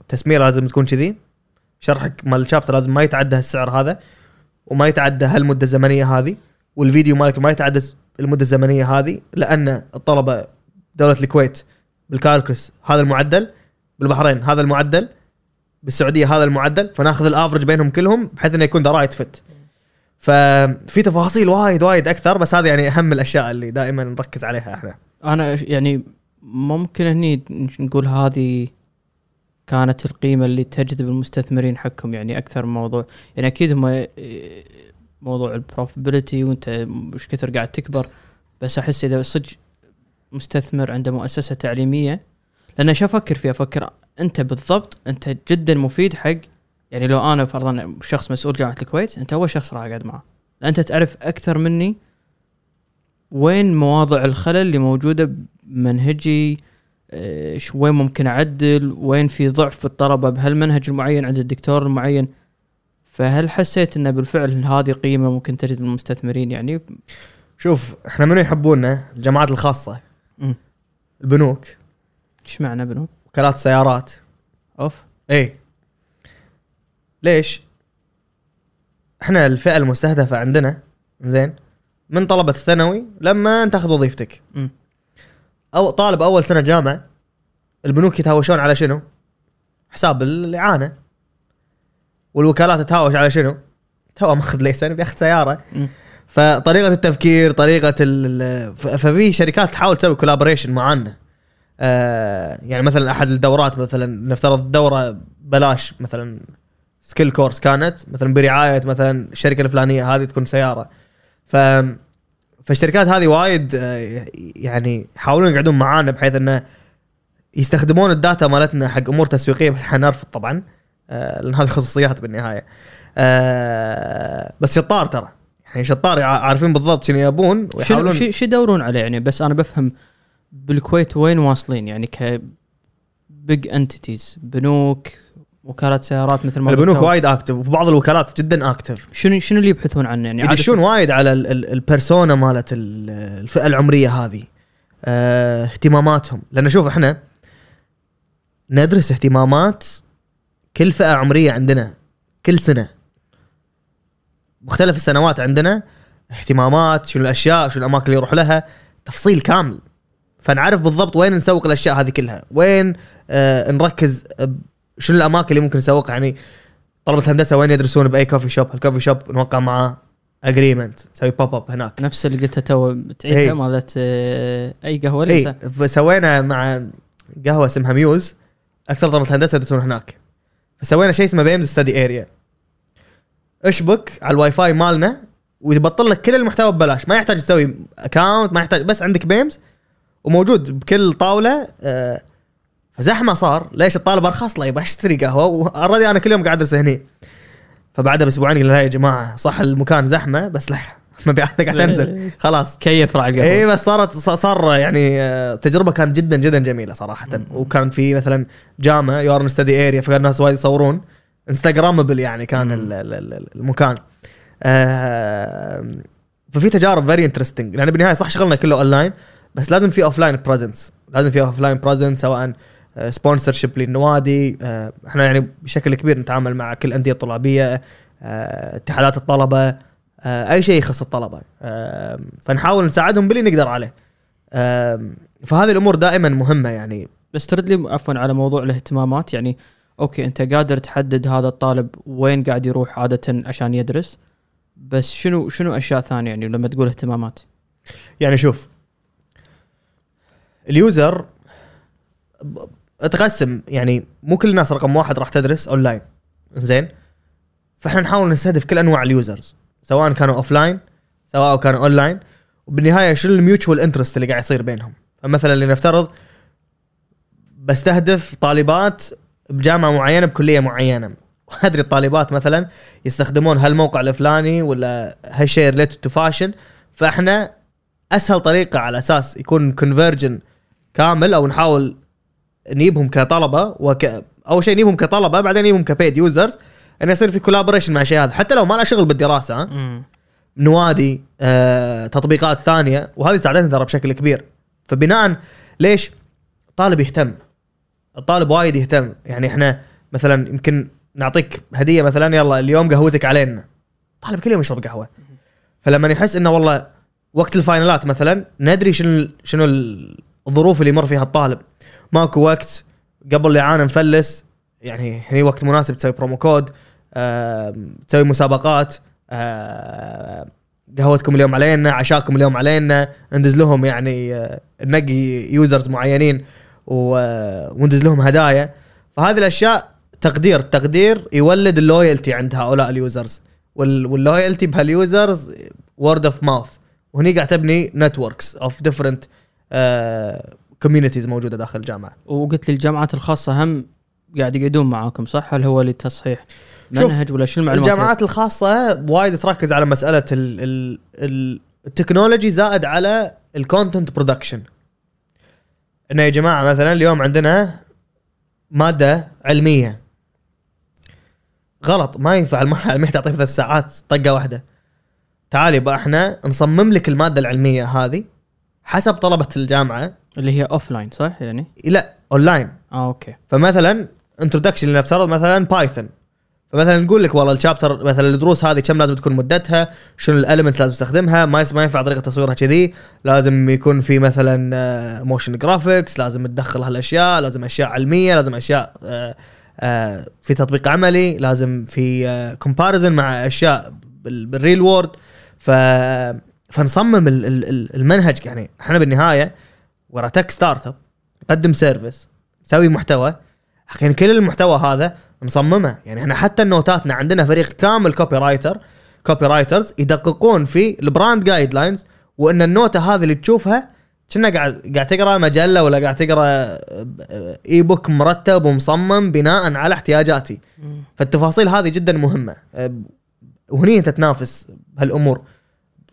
التسميه لازم تكون كذي. شرحك مال ال chapter لازم ما يتعدى السعر هذا وما يتعدى هالمدة الزمنية هذه والفيديو مالك ما يتعدى المدة الزمنية هذه لأن الطلبة دولة الكويت بال calculus هذا المعدل بالبحرين هذا المعدل بالسعودية هذا المعدل فناخذ ال average بينهم كلهم بحيث إنه يكون the right fit ففي تفاصيل وايد وايد أكثر بس هذه يعني أهم الأشياء اللي دائما نركز عليها إحنا. أنا يعني ممكن هني نقول هذه كانت القيمة اللي تجذب المستثمرين حقكم يعني أكثر من موضوع. يعني أكيد هم موضوع البروفيبيليتي وانت وش كثر قاعد تكبر بس أحس إذا صدق مستثمر عنده مؤسسة تعليمية لأن شو أفكر فيها أفكر أنت بالضبط أنت جدا مفيد حق يعني لو أنا فرضا شخص مسؤول جامعة الكويت أنت أول شخص راح أقعد معه. أنت تعرف أكثر مني وين مواضع الخلل اللي موجودة بمنهجي وين ممكن أعدل وين في ضعف بالطلبه بهالمنهج المعين عند الدكتور المعين. فهل حسيت انه بالفعل هذه قيمة ممكن تجد من المستثمرين يعني شوف إحنا منو يحبونا الجامعات الخاصة مم. البنوك إيش معنى بنو؟ وكالات السيارات أوف اي ليش؟ إحنا الفئة المستهدفة عندنا زين من طلبة الثانوي لما انت تاخذ وظيفتك مم. أو طالب أول سنة جامعة البنوك يتهاوشون على شنو؟ حساب الإعانة والوكالات تتهاوش على شنو؟ تو ماخذ license بياخذ سيارة. فطريقة التفكير طريقة ففي شركات تحاول تسوي collaboration معانا آه يعني مثلا أحد الدورات مثلا نفترض دورة بلاش مثلا skill course كانت مثلا برعاية مثلا الشركة الفلانية هذه تكون سيارة ف فالشركات هذه وايد آه، يعني يحاولون يقعدون معانا بحيث إنه يستخدمون ال data مالتنا حق أمور تسويقية بس إحنا نرفض طبعا لأن هذه خصوصيات بالنهاية. آه بس شطار ترى. يعني شطار عارفين بالضبط شنو يبون شنو ويحاولون. شو شو يدورون عليه يعني بس أنا بفهم بالكويت وين واصلين؟ يعني ك big entities بنوك وكالات سيارات مثل ما البنوك. وايد active وفي بعض الوكالات جدا active شنو شنو اللي يبحثون عنه؟ يعني يدشون وايد على ال- ال- ال persona مالت ال- الفئة العمرية هذه. آه، اهتماماتهم. لأن شوف إحنا ندرس اهتمامات كل فئة عمرية عندنا كل سنة. مختلف السنوات عندنا اهتمامات شنو الأشياء شنو الأماكن اللي يروح لها تفصيل كامل. فنعرف بالضبط وين نسوق الأشياء هذه كلها. وين آه نركز شنو الأماكن اللي ممكن نسوق يعني طلبة الهندسة وين يدرسون بأي coffee shop ال coffee shop نوقع معاه agreement نسوي pop-up هناك. نفس اللي قلتها تو إيه. تعيدها مالت آه، أي قهوة اي فسوينا مع قهوة اسمها ميوز. أكثر طلبة الهندسة يدرسون هناك. فسوينا شيء اسمه BAIMS study area اشبك على الواي فاي مالنا ويبطل لك كل المحتوى ببلاش. ما يحتاج تسوي account ما يحتاج بس عندك BAIMS وموجود بكل طاولة. آه، فزحمه صار. ليش الطالب أرخص؟ له يبغى أشتري قهوة. و already أنا كل يوم قاعد ادرس هني. فبعدها بأسبوعين قلنا لا يا جماعة صح المكان زحمة بس لا مبيعاتنا قاعد تنزل خلاص. كيف راعي القهوه اي بس صارت صار يعني آه، تجربة كانت جدا جدا جميلة صراحة. وكان في مثلا جامعة يورن study area فكان الناس وايد يصورون. Instagrammable يعني كان ال- ال- ال- المكان. آه، ففي تجارب very interesting لأن بالنهاية صح شغلنا كله اونلاين بس لازم في offline presence لازم في offline presence سواء sponsorship للنوادي. آه، إحنا يعني بشكل كبير نتعامل مع كل الانديه الطلابيه آه، اتحادات الطلبة. آه، أي شيء يخص الطلبة. آه، فنحاول نساعدهم باللي نقدر عليه. آه، فهذه الأمور دائما مهمة يعني. بس ترد لي عفوا على موضوع الاهتمامات. يعني أوكي أنت قادر تحدد هذا الطالب وين قاعد يروح عادة عشان يدرس بس شنو شنو أشياء ثانية يعني لما تقول اهتمامات؟ يعني شوف ال user اتقسم يعني مو كل الناس رقم واحد راح تدرس أونلاين. زين؟ فإحنا نحاول نستهدف كل أنواع ال users. سواء كانوا offline سواء كانوا اونلاين وبالنهاية شنو ال mutual interest اللي قاعد يصير بينهم؟ فمثلا لنفترض بستهدف طالبات بجامعة معينة بكلية معينة. وادري الطالبات مثلا يستخدمون هالموقع الفلاني ولا هالشيء related to fashion فإحنا أسهل طريقة على أساس يكون conversion كامل أو نحاول نجيبهم كطلبة وك أول شيء نجيبهم كطلبة بعدين نجيبهم ك paid users إنه يصير في collaboration مع الشيء هذا. حتى لو ما له شغل بالدراسة ها نوادي آه، تطبيقات ثانية وهذه ساعدتنا ترى بشكل كبير. فبناء ليش؟ طالب يهتم. الطالب وايد يهتم. يعني إحنا مثلا يمكن نعطيك هدية مثلا يلا اليوم قهوتك علينا. طالب كل يوم يشرب قهوة. فلما يحس إنه والله وقت الفاينلات مثلا ندري شنو شنو الظروف اللي يمر فيها الطالب. ماكو وقت قبل الاعانه مفلس. يعني هني وقت مناسب تسوي promo code تسوي مسابقات قهوتكم اليوم علينا عشاكم اليوم علينا ندز لهم يعني آه، ننقي users معينين آه، وندز لهم هدايا. فهذه الأشياء تقدير التقدير يولد ال loyalty عند هؤلاء ال users وال- وال loyalty بهال users word of mouth وهني قاعد تبني networks of different communities موجودة داخل الجامعة. وقلت لي الجامعات الخاصة هم قاعد يقعدون معاكم صح؟ هل هو لتصحيح شوف، منهج ولا شنو المعلومات؟ الجامعات الخاصة وايد تركز على مسألة ال ال ال ال technology زائد على ال content production إنه يا جماعة مثلا اليوم عندنا مادة علمية. غلط ما ينفع الماده العلميه تعطيك ثلاث ساعات طقة واحدة. تعال يبا إحنا نصمم لك المادة العلمية هذه حسب طلبة الجامعة. اللي هي offline صح؟ يعني؟ لا اونلاين آه okay. فمثلا introduction لنفترض مثلا Python فمثلا نقول لك والله ال chapter مثلا الدروس هذه كم لازم تكون مدتها؟ شنو ال elements لازم تستخدمها؟ ما ما ينفع طريقة تصويرها كذي. لازم يكون في مثلا motion graphics لازم تدخل هالأشياء لازم أشياء علمية لازم أشياء آه، آه، في تطبيق عملي لازم في comparison مع أشياء بال- بال real world ف فنصمم ال- ال- ال- المنهج يعني. إحنا بالنهاية we're a tech startup نقدم service نسوي محتوى. حقين كل المحتوى هذا مصممة. يعني إحنا حتى النوتاتنا عندنا فريق كامل copywriter copywriters يدققون في ال brand guidelines وإن النوتة هذه اللي تشوفها كنا قاعد قاعد تقرأ مجلة ولا قاعد تقرأ e-book مرتب ومصمم بناء على احتياجاتي. فالتفاصيل هذه جدا مهمة. أه، وهني أنت تنافس بهالأمور.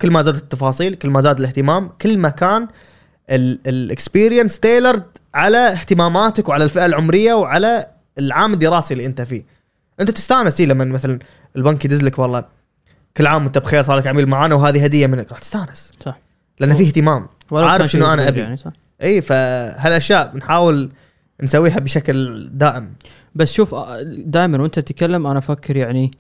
كل ما زادت التفاصيل كل ما زاد الاهتمام كل ما كان ال experience tailored على اهتماماتك وعلى الفئة العمرية وعلى العام الدراسي اللي انت فيه. انت تستانس جي لما مثلا البنك يدز لك والله كل عام وانت بخير صار لك عميل معانا وهذه هدية منك. راح تستانس. صح. لأن في اهتمام. عارف شنو صغير أبي. يعني صح. اي فهالأشياء بنحاول نسويها بشكل دائم. بس شوف دائما وأنت تتكلم أنا أفكر يعني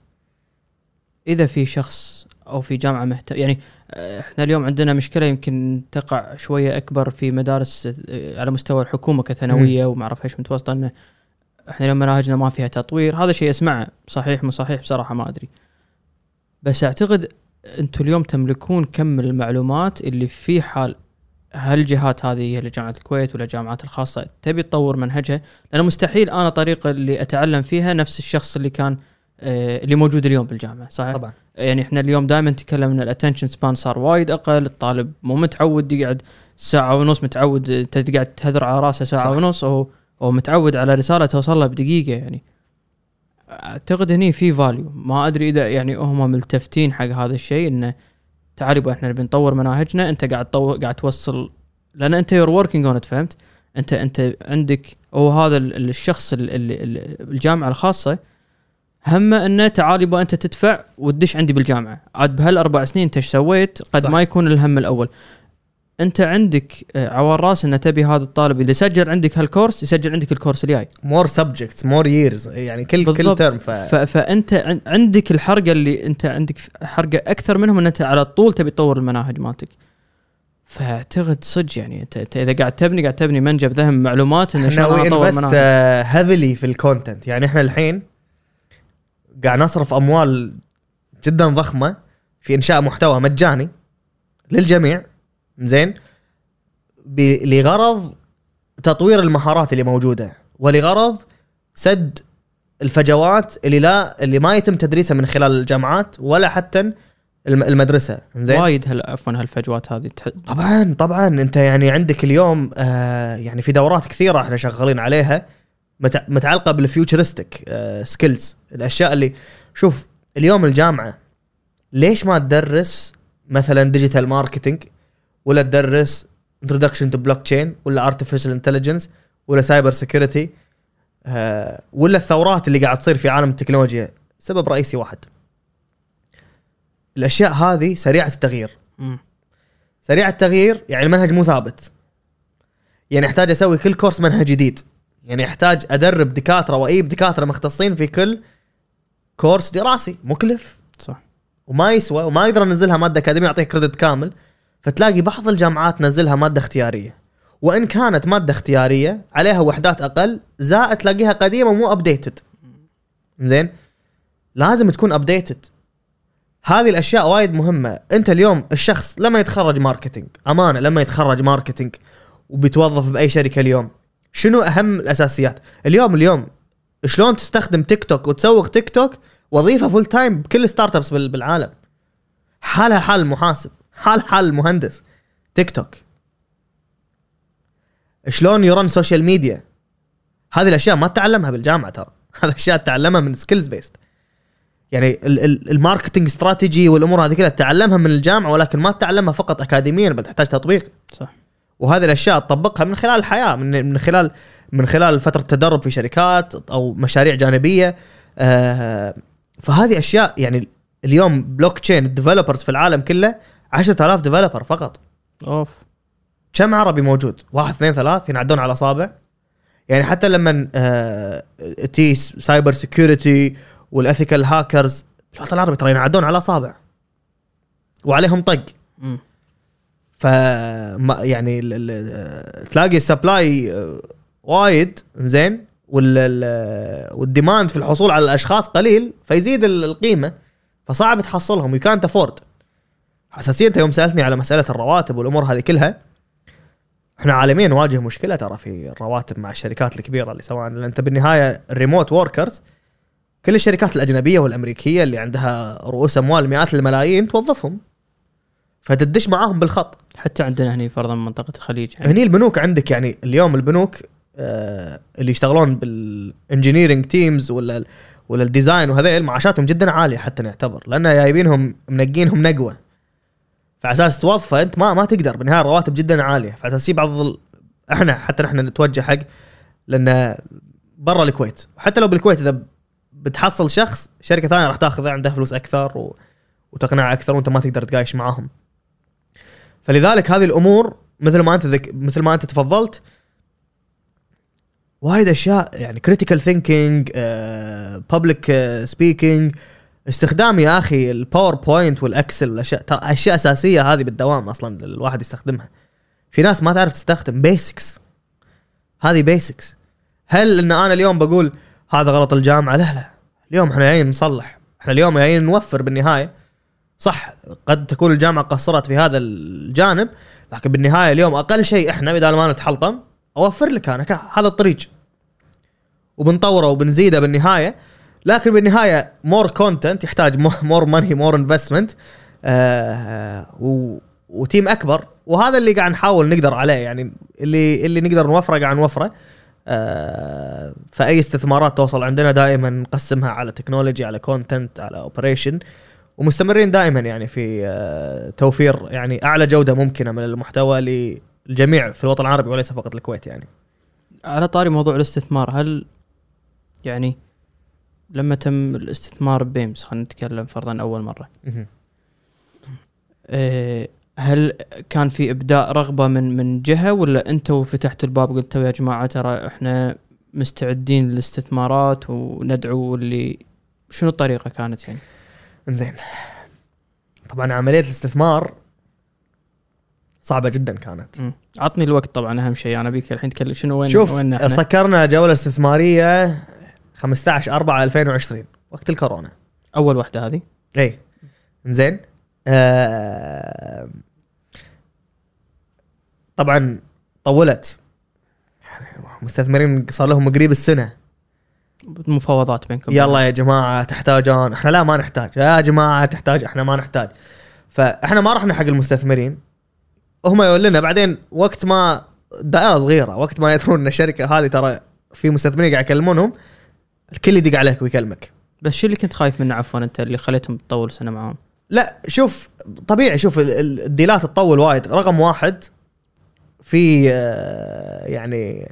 إذا في شخص أو في جامعة مهتم يعني آه، إحنا اليوم عندنا مشكلة يمكن تقع شوية أكبر في مدارس آه، على مستوى الحكومة كثانوية وما أعرف إيش متوسطه انه إحنا اليوم مناهجنا ما فيها تطوير. هذا شيء أسمعه. صحيح مو صحيح؟ بصراحة ما أدري. بس أعتقد أنتم اليوم تملكون كم المعلومات اللي في حال هالجهات هذه هي جامعة الكويت ولا الجامعات الخاصة تبي تطور منهجها؟ لأنه مستحيل أنا طريقة اللي أتعلم فيها نفس الشخص اللي كان آه، اللي موجود اليوم بالجامعة صحيح؟ طبعا. يعني إحنا اليوم دائما نتكلم إن ال attention span صار وايد أقل الطالب مو متعود يقعد ساعة ونص متعود أنت تقعد تهذر على راسه ساعة صح. ونص هو هو متعود على رسالة توصل له بدقيقة يعني. أعتقد هني في value ما أدري إذا يعني هم ملتفتين حق هذا الشيء إنه تعال يبا إحنا نبي نطور مناهجنا أنت قاعد تطور قاعد توصل لأن أنت you're working on فهمت؟ أنت أنت عندك هو هذا ال- الشخص ال- ال- ال- الجامعة الخاصة همه إنه تعال يبا أنت تدفع وتدش عندي بالجامعة. عاد بهالأربع سنين أنت إيش سويت؟ قد. صح. ما يكون الهم الأول. انت عندك آه، عوار رأس ان تبي هذا الطالب اللي سجل عندك هالكورس يسجل عندك الكورس الجاي. more subjects more years يعني كل كل بالضبط. ترم ف... ف... فانت عن- عندك الحرقة اللي انت عندك حرقة أكثر منهم إن أنت على طول تبي تطور المناهج مالتك. فاعتقد صدق يعني انت, أنت إذا قاعد تبني قاعد تبني منجا بذهم معلومات إن إحنا شلون we invest heavily في ال content يعني إحنا الحين قاعد نصرف أموال جدا ضخمة في إنشاء محتوى مجاني للجميع. زين؟ لغرض تطوير المهارات اللي موجودة ولغرض سد الفجوات اللي لا اللي ما يتم تدريسها من خلال الجامعات ولا حتى الم- المدرسة. زين؟ وايد هال عفوا هالفجوات هذه تح... طبعا طبعا. انت يعني عندك اليوم آه يعني في دورات كثيرة إحنا شغالين عليها متع- متعلقة بال futuristic آه skills الأشياء اللي شوف اليوم الجامعة ليش ما تدرس مثلا digital marketing ولا تدرس introduction to blockchain ولا artificial intelligence ولا سايبر آه ولا الثورات اللي قاعد تصير في عالم التكنولوجيا سبب رئيسي واحد. الأشياء هذه سريعة التغيير. مم. سريع التغيير يعني المنهج مو ثابت. يعني أحتاج أسوي كل كورس منهج جديد. يعني أحتاج أدرب دكاترة واجيب دكاترة مختصين في كل كورس دراسي مكلف. صح. وما يسوى وما أقدر انزلها مادة أكاديمية اعطيك credit كامل. فتلاقي بعض الجامعات تنزلها مادة اختيارية. وإن كانت مادة اختيارية عليها وحدات أقل زائد تلاقيها قديمة مو updated زين؟ لازم تكون updated هذه الأشياء وايد مهمة. أنت اليوم الشخص لما يتخرج marketing أمانة لما يتخرج marketing وبيتوظف بأي شركة اليوم شنو أهم الأساسيات؟ اليوم اليوم شلون تستخدم تيك توك وتسوق تيك توك وظيفة full time بكل startups بال- بالعالم حالها حال المحاسب حال حال المهندس تيك توك. شلون ي run social media هذه الأشياء ما تتعلمها بالجامعة ترى. هذه الأشياء تتعلمها من skills based يعني ال- ال- ال marketing strategy والأمور هذه كلها تتعلمها من الجامعة ولكن ما تتعلمها فقط اكاديميا بل تحتاج تطبيق. صح. وهذه الأشياء تطبقها من خلال الحياة من من خلال من خلال فترة تدرب في شركات أو مشاريع جانبية. آه فهذه أشياء يعني اليوم blockchain ال developers في العالم كله 10000 developer فقط. أوف. كم عربي موجود؟ واحد اثنين ثلاث ينعدون على اصابع يعني حتى لما IT cyber security وال ethical hackers الوطن العربي ترى ينعدون على اصابع وعليهم طق. ف يعني ال- تلاقي ال supply آه، وايد زين. وال ال- وال demand في الحصول على الأشخاص قليل فيزيد ال- القيمة. فصعب تحصلهم. وي كانت افورد انت يوم سألتني على مسألة الرواتب والأمور هذه كلها إحنا عالميا نواجه مشكلة ترى في الرواتب مع الشركات الكبيرة اللي سواء انت بالنهاية ال remote workers كل الشركات الأجنبية والأمريكية اللي عندها رؤوس أموال مئات الملايين توظفهم. فتدش معاهم بالخط. حتى عندنا هنا فرضا منطقة الخليج يعني. هني البنوك عندك يعني اليوم البنوك آه اللي يشتغلون بال engineering teams ولا ولا ال design وهذيل معاشاتهم جدا عالية حتى نعتبر لأن جايبينهم منقينهم نقوة. فعلى أساس توظفه أنت ما ما تقدر بالنهاية الرواتب جدا عالية. فعلى أساس بعض ال... إحنا حتى نحن نتوجه حق لأن برا الكويت. حتى لو بالكويت إذا بتحصل شخص شركة ثانية راح تأخذ عنده فلوس أكثر و... وتقنعه أكثر وأنت ما تقدر تقايش معاهم. فلذلك هذه الأمور مثل ما أنت ذك... مثل ما أنت تفضلت وايد أشياء يعني critical thinking public speaking استخدام يا أخي ال PowerPoint وال Excel والأشياء. ترى أشياء أساسية هذه بالدوام أصلا الواحد يستخدمها. في ناس ما تعرف تستخدم basics هذه basics هل إن أنا اليوم بقول هذا غلط الجامعة؟ لا لا. اليوم إحنا جايين نصلح. إحنا اليوم جايين نوفر بالنهاية. صح قد تكون الجامعة قصرت في هذا الجانب لكن بالنهاية اليوم أقل شيء إحنا بدل ما نتحلطم أوفر لك أنا هذا الطريق وبنطوره وبنزيده بالنهاية. لكن بالنهاية more content يحتاج more money more investment و team أكبر. وهذا اللي قاعد نحاول نقدر عليه يعني اللي اللي نقدر نوفره قاعد نوفره. آه، فأي استثمارات توصل عندنا دائما نقسمها على technology على content على operation ومستمرين دائما يعني في آه، توفير يعني أعلى جودة ممكنة من المحتوى للجميع في الوطن العربي وليس فقط الكويت يعني. على طاري موضوع الاستثمار هل يعني لما تم الاستثمار ببيمس خلينا نتكلم فرضا أول مرة إيه، هل كان في إبداء رغبة من من جهة ولا أنتوا فتحتوا الباب قلتوا يا جماعة ترى إحنا مستعدين للاستثمارات وندعو اللي شنو الطريقة كانت يعني؟ إنزين طبعا عملية الاستثمار صعبة جدا كانت مم. عطني الوقت طبعا أهم شيء أنا بيك الحين تكلم شنو وين شوف وين؟ سكرنا جولة استثمارية 15 4 2020 وقت الكورونا. أول واحدة هذه؟ اي زين آه طبعا طولت. مستثمرين صار لهم قريب السنة. مفاوضات بينكم. يلا يا جماعة تحتاجون. إحنا لا ما نحتاج. يا جماعة تحتاج. إحنا ما نحتاج. فإحنا ما رحنا حق المستثمرين. هم يقول لنا بعدين وقت ما دائرة صغيرة وقت ما يدرون ان الشركة هذه ترى في مستثمرين قاعد يكلمونهم. الكل يدق عليك ويكلمك. بس شو اللي كنت خايف منه عفوا أنت اللي خليتهم تطول سنة معاهم؟ لا شوف طبيعي شوف ال- ال- الديلات تطول وايد. رقم واحد في آه، يعني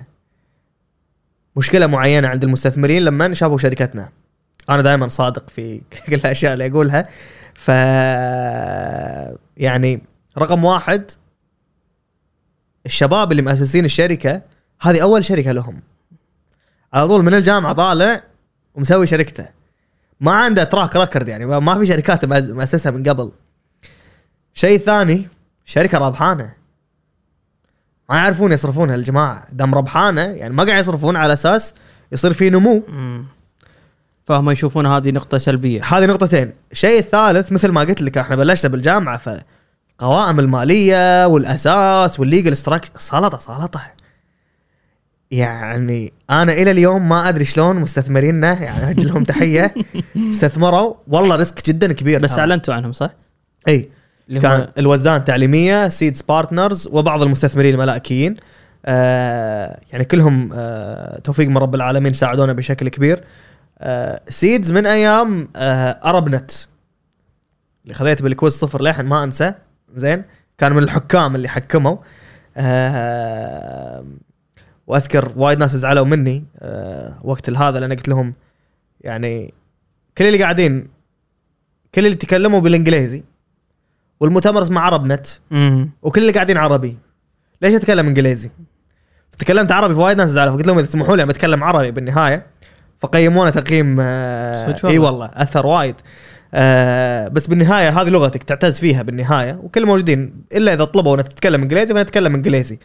مشكلة معينة عند المستثمرين لما شافوا شركتنا. أنا دائما صادق في كل الأشياء اللي أقولها. ف يعني رقم واحد الشباب اللي مؤسسين الشركة هذه أول شركة لهم. على طول من الجامعة طالع ومسوي شركته. ما عنده تراك ريكورد يعني ما- في شركات مؤس- مؤسسها من قبل. شيء ثاني شركة ربحانة. ما يعرفون يصرفونها الجماعة. دام ربحانة يعني ما قاعد يصرفون على أساس يصير في نمو. فهم يشوفون هذه نقطة سلبية. هذه نقطتين. الشيء الثالث مثل ما قلت لك إحنا بلشنا بالجامعة فالقوائم المالية والأساس وال legal structure سلطة سلطة. يعني أنا إلى اليوم ما أدري شلون مستثمريننا يعني أجل لهم تحية. استثمروا. والله risk جدا كبير. بس. أعلنتوا عنهم صح؟ إي. كان هو الوزان التعليميه Seeds Partners وبعض المستثمرين الملائكيين. آه يعني كلهم آه توفيق من رب العالمين ساعدونا بشكل كبير. آه Seeds من أيام آه ArabNet اللي خذيت بال quiz صفر للحين ما أنسى. زين. كان من الحكام اللي حكموا. آه وأذكر وايد ناس زعلوا مني آه وقت هذا لأن قلت لهم يعني كل اللي قاعدين كل اللي تكلموا بالإنجليزي والمؤتمر اسمه عرب نت. وكل اللي قاعدين عربي ليش أتكلم إنجليزي؟ تكلمت عربي فوايد ناس زعلوا فقلت لهم إذا تسمحوا لي بتكلم عربي بالنهاية فقيمونا تقييم آه اي والله. والله أثر وايد آه بس بالنهاية هذه لغتك تعتز فيها بالنهاية وكل موجودين إلا إذا طلبوا إنك تتكلم إنجليزي فنتكلم إنجليزي آه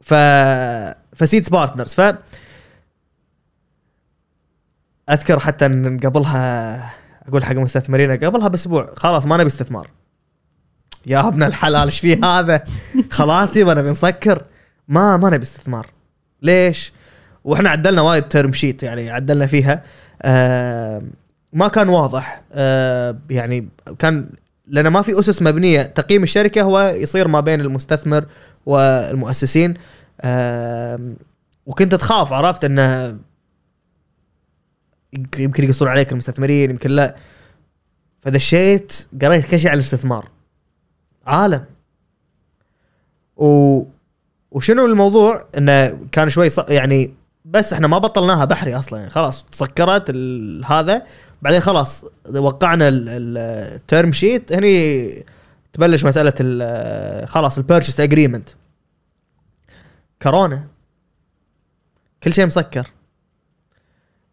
ف ف Seeds Partners ف أذكر حتى إن قبلها أقول حق المستثمرين قبلها بأسبوع خلاص ما نبي استثمار. يا ابن الحلال إيش في هذا؟ خلاص يبا نبي نسكر. ما ما نبي استثمار. ليش؟ وإحنا عدلنا وايد term sheet يعني عدلنا فيها. آه ما كان واضح. آه يعني كان لأن ما في أسس مبنية. تقييم الشركة هو يصير ما بين المستثمر والمؤسسين. وكنت تخاف عرفت إنه يمكن يقصون عليك المستثمرين يمكن لا. فدشيت قريت كل شيء عن الاستثمار. عالم. و وشنو الموضوع؟ إنه كان شوي. يعني بس إحنا ما بطلناها بحري أصلا يعني خلاص تسكرت. هذا. بعدين خلاص وقعنا ال term sheet هني تبلش مسألة ال- خلاص ال purchase agreement كورونا. كل شيء مسكر.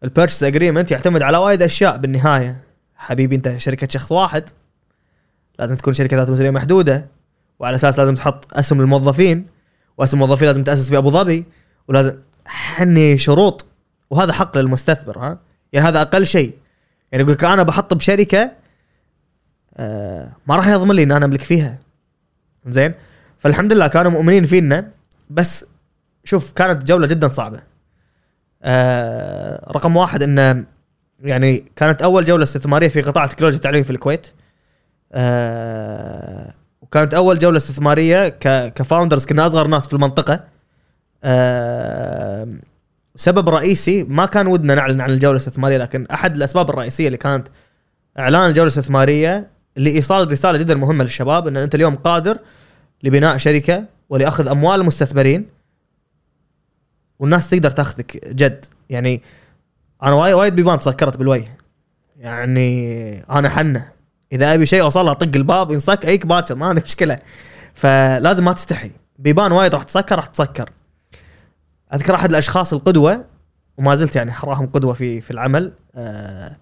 ال purchase agreement يعتمد على وايد أشياء بالنهاية. حبيبي أنت شركة شخص واحد. لازم تكون شركة ذات مسؤولية محدودة. وعلى أساس لازم تحط اسم الموظفين. واسم الموظفين لازم تأسس في أبو ظبي. ولازم حني شروط وهذا حق للمستثمر ها؟ يعني هذا أقل شيء. يعني يقول لك أنا بحط بشركة آه ما راح يضمن لي ان أنا أملك فيها. زين؟ فالحمد لله كانوا مؤمنين فينا بس شوف كانت جولة جدا صعبة. آه رقم واحد انه يعني كانت أول جولة استثمارية في قطاع تكنولوجيا التعليم في الكويت. آه وكانت أول جولة استثمارية كفاوندرز كنا أصغر ناس في المنطقة. سبب رئيسي ما كان ودنا نعلن عن الجولة الاستثمارية لكن أحد الأسباب الرئيسية اللي كانت إعلان الجولة الاستثمارية لإيصال رسالة جدا مهمة للشباب إن أنت اليوم قادر لبناء شركة ولأخذ أموال المستثمرين والناس تقدر تأخذك جد. يعني أنا وايد وايد بيبان تسكرت بالوجه يعني أنا حنة. إذا أبي شيء أوصل أطق الباب ينصك أيك باكر ما عندي مشكلة. فلازم ما تستحي. بيبان وايد راح تسكر راح تسكر أذكر أحد الأشخاص القدوة وما زلت يعني حراهم قدوة في في العمل آه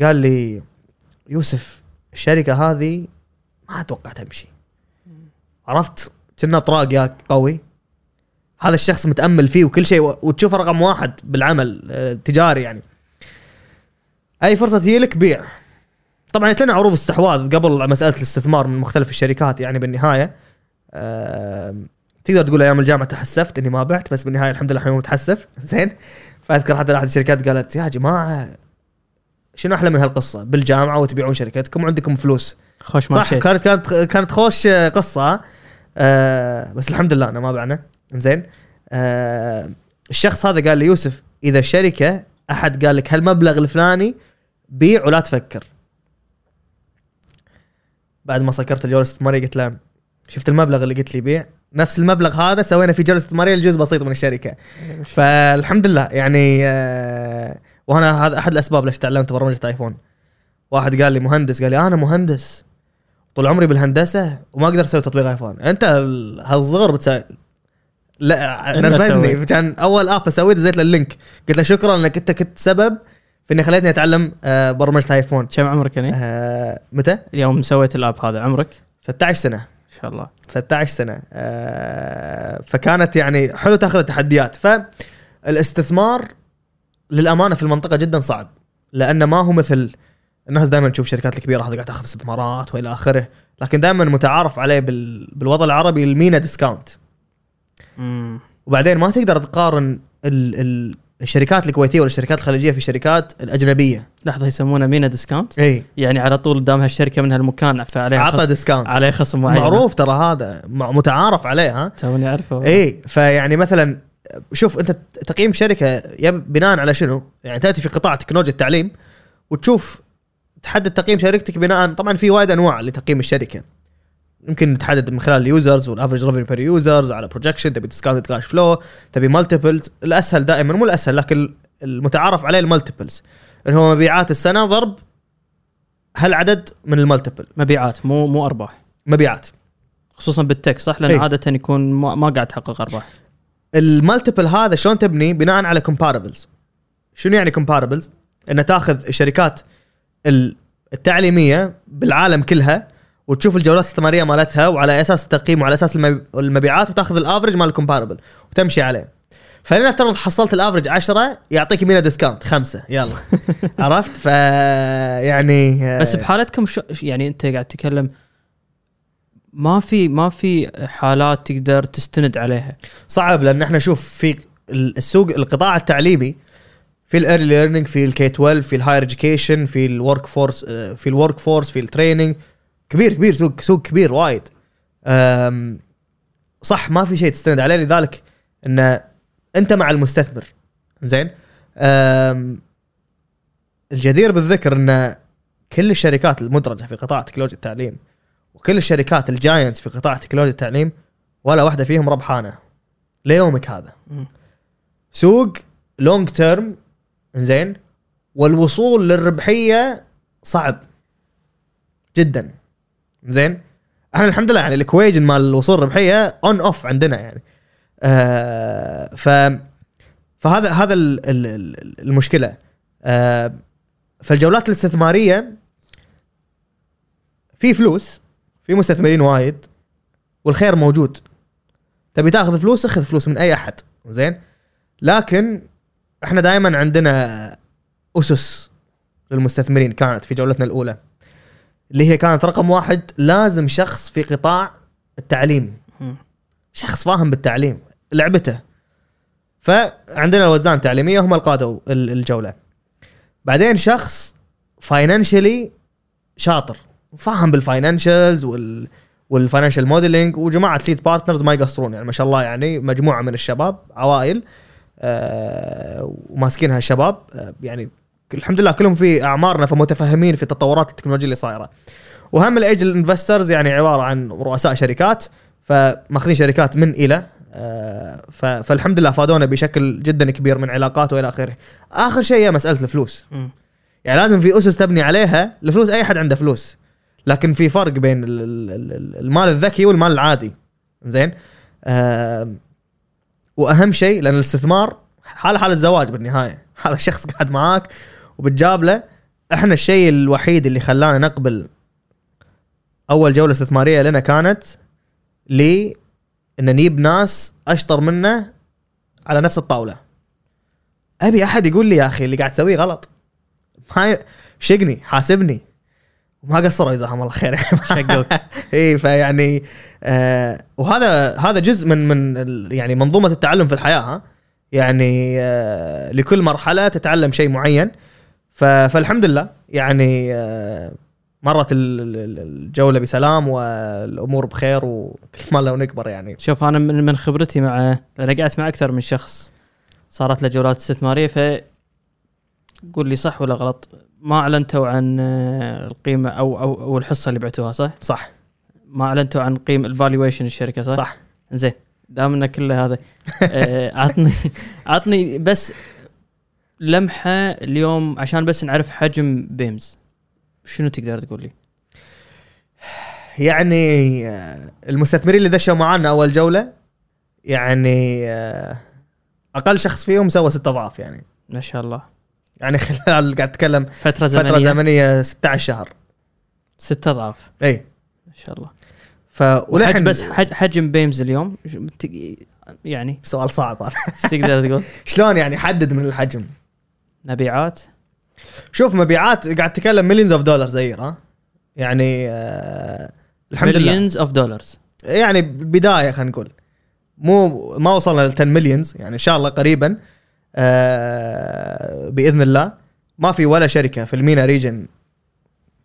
قال لي يوسف الشركة هذه ما أتوقع تمشي عرفت؟ كنا طراق ياك قوي. هذا الشخص متأمل فيه وكل شيء وتشوفه رقم واحد بالعمل آه، تجاري يعني. أي فرصة تجي لك بيع. طبعا لنا عروض استحواذ قبل مسألة الاستثمار من مختلف الشركات يعني بالنهاية. تقدر تقول أيام الجامعة تحسفت إني ما بعت بس بالنهاية الحمد لله الحين متحسف. زين. فأذكر حتى احد الشركات قالت يا جماعة شنو أحلى من هالقصة؟ بالجامعة وتبيعون شركتكم وعندكم فلوس. خوش ما صح. كانت كانت كانت خوش قصة. آه بس الحمد لله أنا ما بعنا. زين. آه الشخص هذا قال لي يوسف إذا الشركة أحد قال لك هالمبلغ الفلاني بيع ولا تفكر. بعد ما سكرت الجوله الاستثماريه قلت له شفت المبلغ اللي قلت لي بيع؟ نفس المبلغ هذا سوينا في جوله استثماريه لجزء بسيط من الشركة فالحمد لله يعني آه وأنا هذا أحد الأسباب ليش تعلمت برمجة آيفون واحد قال لي مهندس قال لي أنا مهندس طول عمري بالهندسة وما أقدر أسوي تطبيق آيفون أنت ال- هالصغر بتسوي لا نرفزني. كان أول app اسويه دزيت له ال link قلت له شكرا انك أنت كنت سبب في إني خليتني أتعلم آه، برمجة آيفون كم عمرك يعني؟ آه، متى؟ اليوم سويت ال app هذا عمرك؟ 16 سنة ان شاء الله. 13 سنة. آه، فكانت يعني حلو تاخذ التحديات. فالاستثمار للأمانة في المنطقة جدا صعب لأنه ما هو مثل الناس دائما تشوف الشركات الكبيرة هذه قاعدة تاخذ استثمارات وإلى آخره لكن دائما متعارف عليه بال... بالوضع العربي ال MENA discount مم. وبعدين ما تقدر تقارن ال... ال... الشركات الكويتية ولا الشركات الخليجية في الشركات الأجنبية. لحظة يسمونه MENA discount إي. يعني على طول قدام هالشركة من هالمكان فعليه عطى discount عليه خصم معين معروف ترى هذا متعارف عليه ها؟ توني أعرفه إي فيعني مثلا شوف أنت تقييم شركة بناء على شنو؟ يعني تأتي في قطاع تكنولوجيا التعليم وتشوف تحدد تقييم شركتك بناء طبعا في وايد أنواع لتقييم الشركة. يمكن تحدد من خلال ال users وال average revenue per users على projection تبي discount cash flow تبي multiples الأسهل دائما مو الأسهل لكن المتعارف عليه ال multiples اللي هو مبيعات السنة ضرب هالعدد من ال multiple مبيعات مو مو أرباح. مبيعات. خصوصا بال tech صح؟ لأن إي. عادة يكون ما, ما قاعد تحقق أرباح. ال multiple هذا شلون تبني؟ بناء على comparables شنو يعني comparables ان تاخذ الشركات ال- التعليمية بالعالم كلها وتشوف الجولات الاستثماريه مالتها وعلى أساس التقييم وعلى أساس المب- المبيعات وتاخذ ال average مال ال comparable وتمشي عليه. فلنفترض حصلت ال average 10 يعطيك MENA discount خمسة يلا. عرفت؟ ف يعني بس بحالتكم شو يعني أنت قاعد تتكلم ما في ما في حالات تقدر تستند عليها. صعب لأن إحنا شوف في السوق القطاع التعليمي في ال early learning في ال K 12 في ال higher education في ال workforce في ال workforce في ال training كبير كبير سوق سوق كبير وايد. صح ما في شيء تستند عليه لذلك إن أنت مع المستثمر. زين؟ الجدير بالذكر إن كل الشركات المدرجة في قطاع تكنولوجيا التعليم وكل الشركات ال giants في قطاع تكنولوجيا التعليم ولا واحدة فيهم ربحانه ليومك هذا. سوق long term زين؟ والوصول للربحية صعب جدا. زين؟ إحنا الحمد لله يعني ال equation مال الوصول للربحيه on off عندنا يعني. آه ف فهذا هذا ال- ال- ال- المشكلة. آه فالجولات الاستثمارية في فلوس في مستثمرين وايد والخير موجود. تبي تاخذ فلوس اخذ فلوس من أي أحد. زين؟ لكن إحنا دائما عندنا أسس للمستثمرين كانت في جولتنا الأولى. اللي هي كانت رقم واحد لازم شخص في قطاع التعليم. شخص فاهم بالتعليم لعبته. فعندنا الوزان التعليمية هم اللي قادوا ال- الجولة. بعدين شخص financially شاطر فاهم بال financials وال وال financial modeling وجماعة سيت بارتنرز ما يقصرون. يعني ما شاء الله يعني مجموعة من الشباب عوائل آه وماسكينها الشباب آه يعني الحمد لله كلهم في أعمارنا فمتفهمين في التطورات التكنولوجيه اللي صايرة. وهم ال angel investors يعني عبارة عن رؤساء شركات فماخذين شركات من إلى آه، فالحمد لله فادونا بشكل جدا كبير من علاقات والى آخره. آخر شيء هي مسألة الفلوس. يعني لازم في أسس تبني عليها الفلوس أي حد عنده فلوس. لكن في فرق بين ال- ال- ال- المال الذكي والمال العادي. زين؟ آم، وأهم شيء لأن الاستثمار حاله حال الزواج بالنهاية. هذا الشخص قاعد معاك. وبتجاب له إحنا الشيء الوحيد اللي خلانا نقبل أول جولة استثمارية لنا كانت لي إن نجيب ناس أشطر منا على نفس الطاولة. أبي أحد يقول لي يا أخي اللي قاعد تسويه غلط. ما شقني حاسبني. وما قصروا جزاهم الله خير. شقوك. اي فيعني آه وهذا هذا جزء من من يعني منظومة التعلم في الحياة ها. يعني آه لكل مرحلة تتعلم شيء معين. فالحمد لله يعني آه مرت ال- ال- الجولة بسلام والأمور بخير وكل ما لو نكبر يعني. شوف أنا من من خبرتي مع أنا قعدت مع أكثر من شخص. صارت له جولات استثماريه ف قول لي صح ولا غلط. ما أعلنتوا عن آه، القيمة أو أو أو الحصة اللي بعتوها صح؟ صح. ما أعلنتوا عن قيمة ال valuation الشركة صح؟ صح. زين. دام انه كله هذا آه، عطني عطني بس لمحة اليوم عشان بس نعرف حجم بيمز. شنو تقدر تقول لي؟ يعني آه، المستثمرين اللي دشوا معانا أول جولة يعني آه، أقل شخص فيهم سوى ست أضعاف يعني. ما شاء الله. يعني خلال قاعد أتكلم فترة زمنية. فتره زمنيه 16 شهر. ست أضعاف. إي. ما شاء الله. ف ولحن بس حج حجم بيمز اليوم؟ يعني. سؤال صعب هذا. تقدر تقول؟ شلون يعني حدد من الحجم؟ مبيعات. شوف مبيعات قاعد تتكلم millions of dollars here ها؟ يعني آه الحمد لله. مليونز اوف دولارز يعني بداية خلينا نقول. مو ما وصلنا ل 10 millions يعني إن شاء الله قريبا آه بإذن الله. ما في ولا شركة في ال MENA region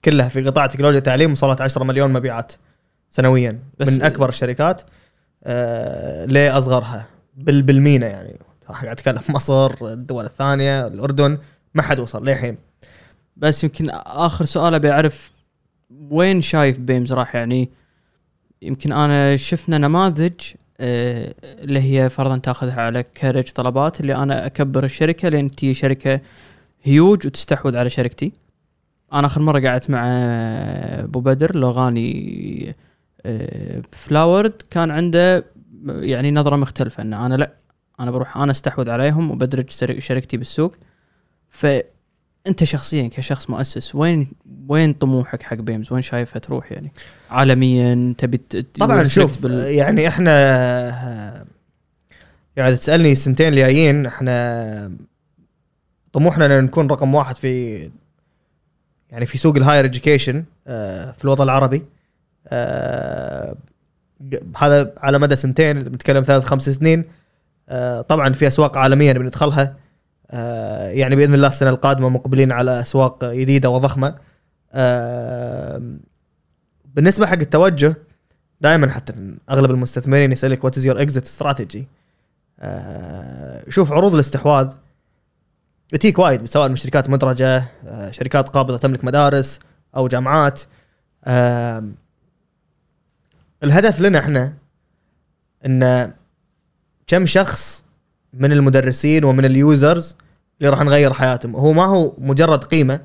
كلها في قطاع تكنولوجيا التعليم وصلت 10 مليون مبيعات سنويا. بس- من أكبر الشركات آه لأصغرها بال بالمينا يعني. أتكلم. مصر الدول الثانية الأردن ما حد وصل للحين. بس يمكن آخر سؤال أبي أعرف وين شايف بيمز راح؟ يعني يمكن أنا شفنا نماذج آه، اللي هي فرضا تأخذها على كارج طلبات اللي أنا أكبر الشركة لين تجي شركة هيوج وتستحوذ على شركتي. أنا آخر مرة قعدت مع أبو بدر لوغاني آه، فلاورد كان عنده يعني نظرة مختلفة إن أنا لا. أنا بروح أنا أستحوذ عليهم وبدرج شركتي بالسوق. فأنت شخصيا كشخص مؤسس وين وين طموحك حق بيمز؟ وين شايفها تروح يعني؟ عالميا تبي طبعا شوف بال- يعني إحنا يعني تسألني السنتين الجايين إحنا طموحنا ان نكون رقم واحد في يعني في سوق ال higher education في الوطن العربي. آه، هذا على مدى سنتين بنتكلم ثلاث خمس سنين. آه، طبعا في أسواق عالميه نبي ندخلها آه، يعني بإذن الله السنة القادمة مقبلين على أسواق جديدة وضخمة. آه، بالنسبة حق التوجه دائما حتى أغلب المستثمرين يسألك what is your exit strategy شوف عروض الاستحواذ تجيك وايد سواء من شركات مدرجة آه، شركات قابضة تملك مدارس أو جامعات. الهدف لنا إحنا إن كم شخص من المدرسين ومن ال users اللي راح نغير حياتهم. هو ما هو مجرد قيمة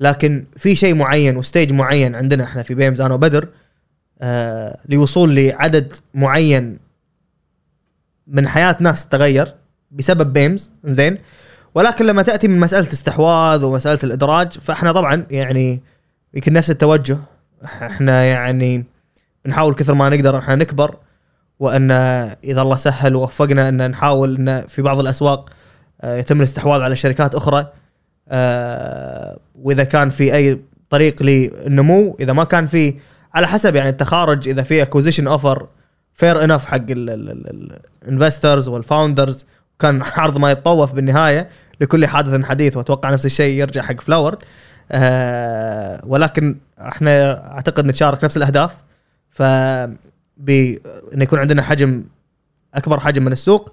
لكن في شيء معين و stage معين عندنا إحنا في بيمز أنا وبدر آه لوصول لعدد معين من حياة ناس تغير بسبب بيمز زين ولكن لما تأتي من مسألة استحواذ ومسألة الإدراج فإحنا طبعا يعني يمكن نفس التوجه. إحنا يعني بنحاول كثر ما نقدر إحنا نكبر. وأن إذا الله سهل ووفقنا أن نحاول أن في بعض الأسواق آه، يتم الاستحواذ على شركات أخرى آه، وإذا كان في أي طريق للنمو إذا ما كان في على حسب يعني التخارج إذا في acquisition offer fair enough حق ال investors وال founders كان عرض ما يتطوف بالنهاية لكل حادث حديث وأتوقع نفس الشيء يرجع حق فلاورد آه ولكن إحنا أعتقد نتشارك نفس الأهداف ف ب- انه يكون عندنا حجم أكبر حجم من السوق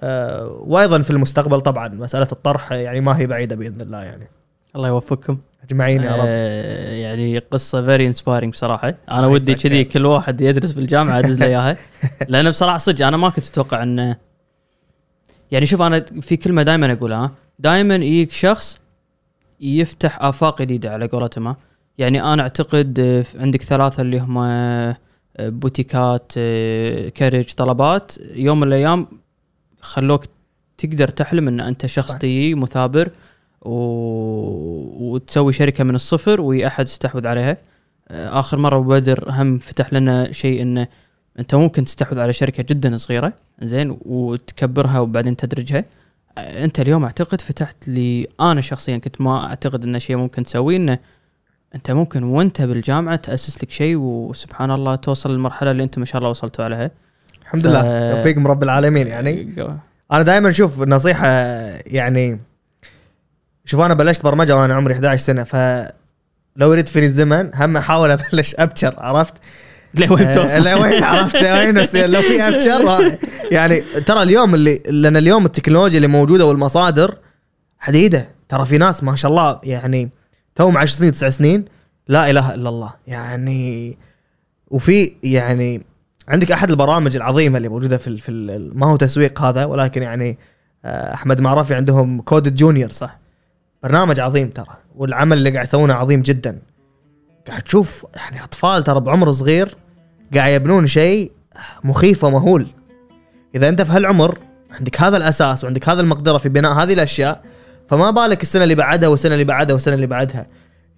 آه وأيضا في المستقبل طبعا مسألة الطرح يعني ما هي بعيدة بإذن الله يعني. الله يوفقكم. أجمعين يا رب. آه، يعني قصة very inspiring بصراحة. أنا ودي كذي. كل واحد يدرس بالجامعة ادز له إياها. لأن بصراحة صدق أنا ما كنت أتوقع انه يعني شوف أنا في كلمة دائما أقولها. دائما يجيك شخص يفتح آفاق جديدة على قولتهم. يعني أنا أعتقد آه، عندك ثلاثة اللي هم بوتيكات آه، كاريدج طلبات. يوم من الأيام خلوك تقدر تحلم إن أنت شخص. تي مثابر و... وتسوي شركة من الصفر وي أحد يستحوذ عليها. آه، آخر مرة بدر هم فتح لنا شيء انه أنت ممكن تستحوذ على شركة جدا صغيرة زين وتكبرها وبعدين تدرجها. آه، أنت اليوم أعتقد فتحت لي أنا شخصيا كنت ما أعتقد انه شيء ممكن تسويه انه أنت ممكن وأنت بالجامعة تأسس لك شيء وسبحان الله توصل للمرحلة اللي أنت ما شاء الله وصلتوا عليها. الحمد ف- لله توفيق من رب العالمين يعني. أنا دائما أشوف نصيحة يعني شوف أنا بلشت برمجة وأنا عمري 11 سنة ف لو يريد فيني الزمن هم أحاول أبلش أبشر عرفت؟ لوين آه، توصل؟ لوين عرفت؟ وين؟ بس لو في أبشر يعني ترى اليوم اللي لأن اليوم التكنولوجيا اللي موجودة والمصادر حديدة. ترى في ناس ما شاء الله يعني توهم 10 سنين 9 سنين. لا إله إلا الله. يعني وفي يعني عندك أحد البرامج العظيمة اللي موجودة في في ما هو تسويق هذا ولكن يعني آه، أحمد معرفي عندهم كود جونيور صح. برنامج عظيم ترى والعمل اللي قاعد يسوونه عظيم جدا. قاعد تشوف يعني أطفال ترى بعمر صغير قاعد يبنون شيء مخيف ومهول. إذا أنت في هالعمر عندك هذا الأساس وعندك هذا المقدرة في بناء هذه الأشياء فما بالك السنة اللي بعدها والسنة اللي بعدها والسنة اللي بعدها.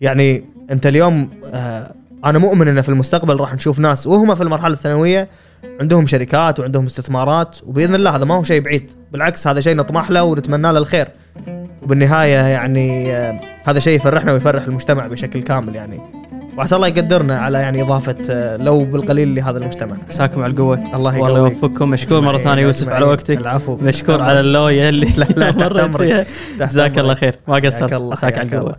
يعني أنت اليوم آه أنا مؤمن إن في المستقبل راح نشوف ناس وهم في المرحلة الثانوية عندهم شركات وعندهم استثمارات وبإذن الله هذا ما هو شيء بعيد. بالعكس هذا شيء نطمح له ونتمنى له الخير. وبالنهاية يعني آه، هذا شيء يفرحنا ويفرح المجتمع بشكل كامل يعني. وعسى الله يقدرنا على يعني إضافة آه، لو بالقليل لهذا المجتمع. عساكم على القوة. الله والله يقويك. يوفقكم. مشكور مرة ثانية يوسف على. وقتك. العفو. مشكور على اللوية اللي لا، لا، أمرك. فيها. جزاك الله. خير. ما قصرت. عساك على القوة.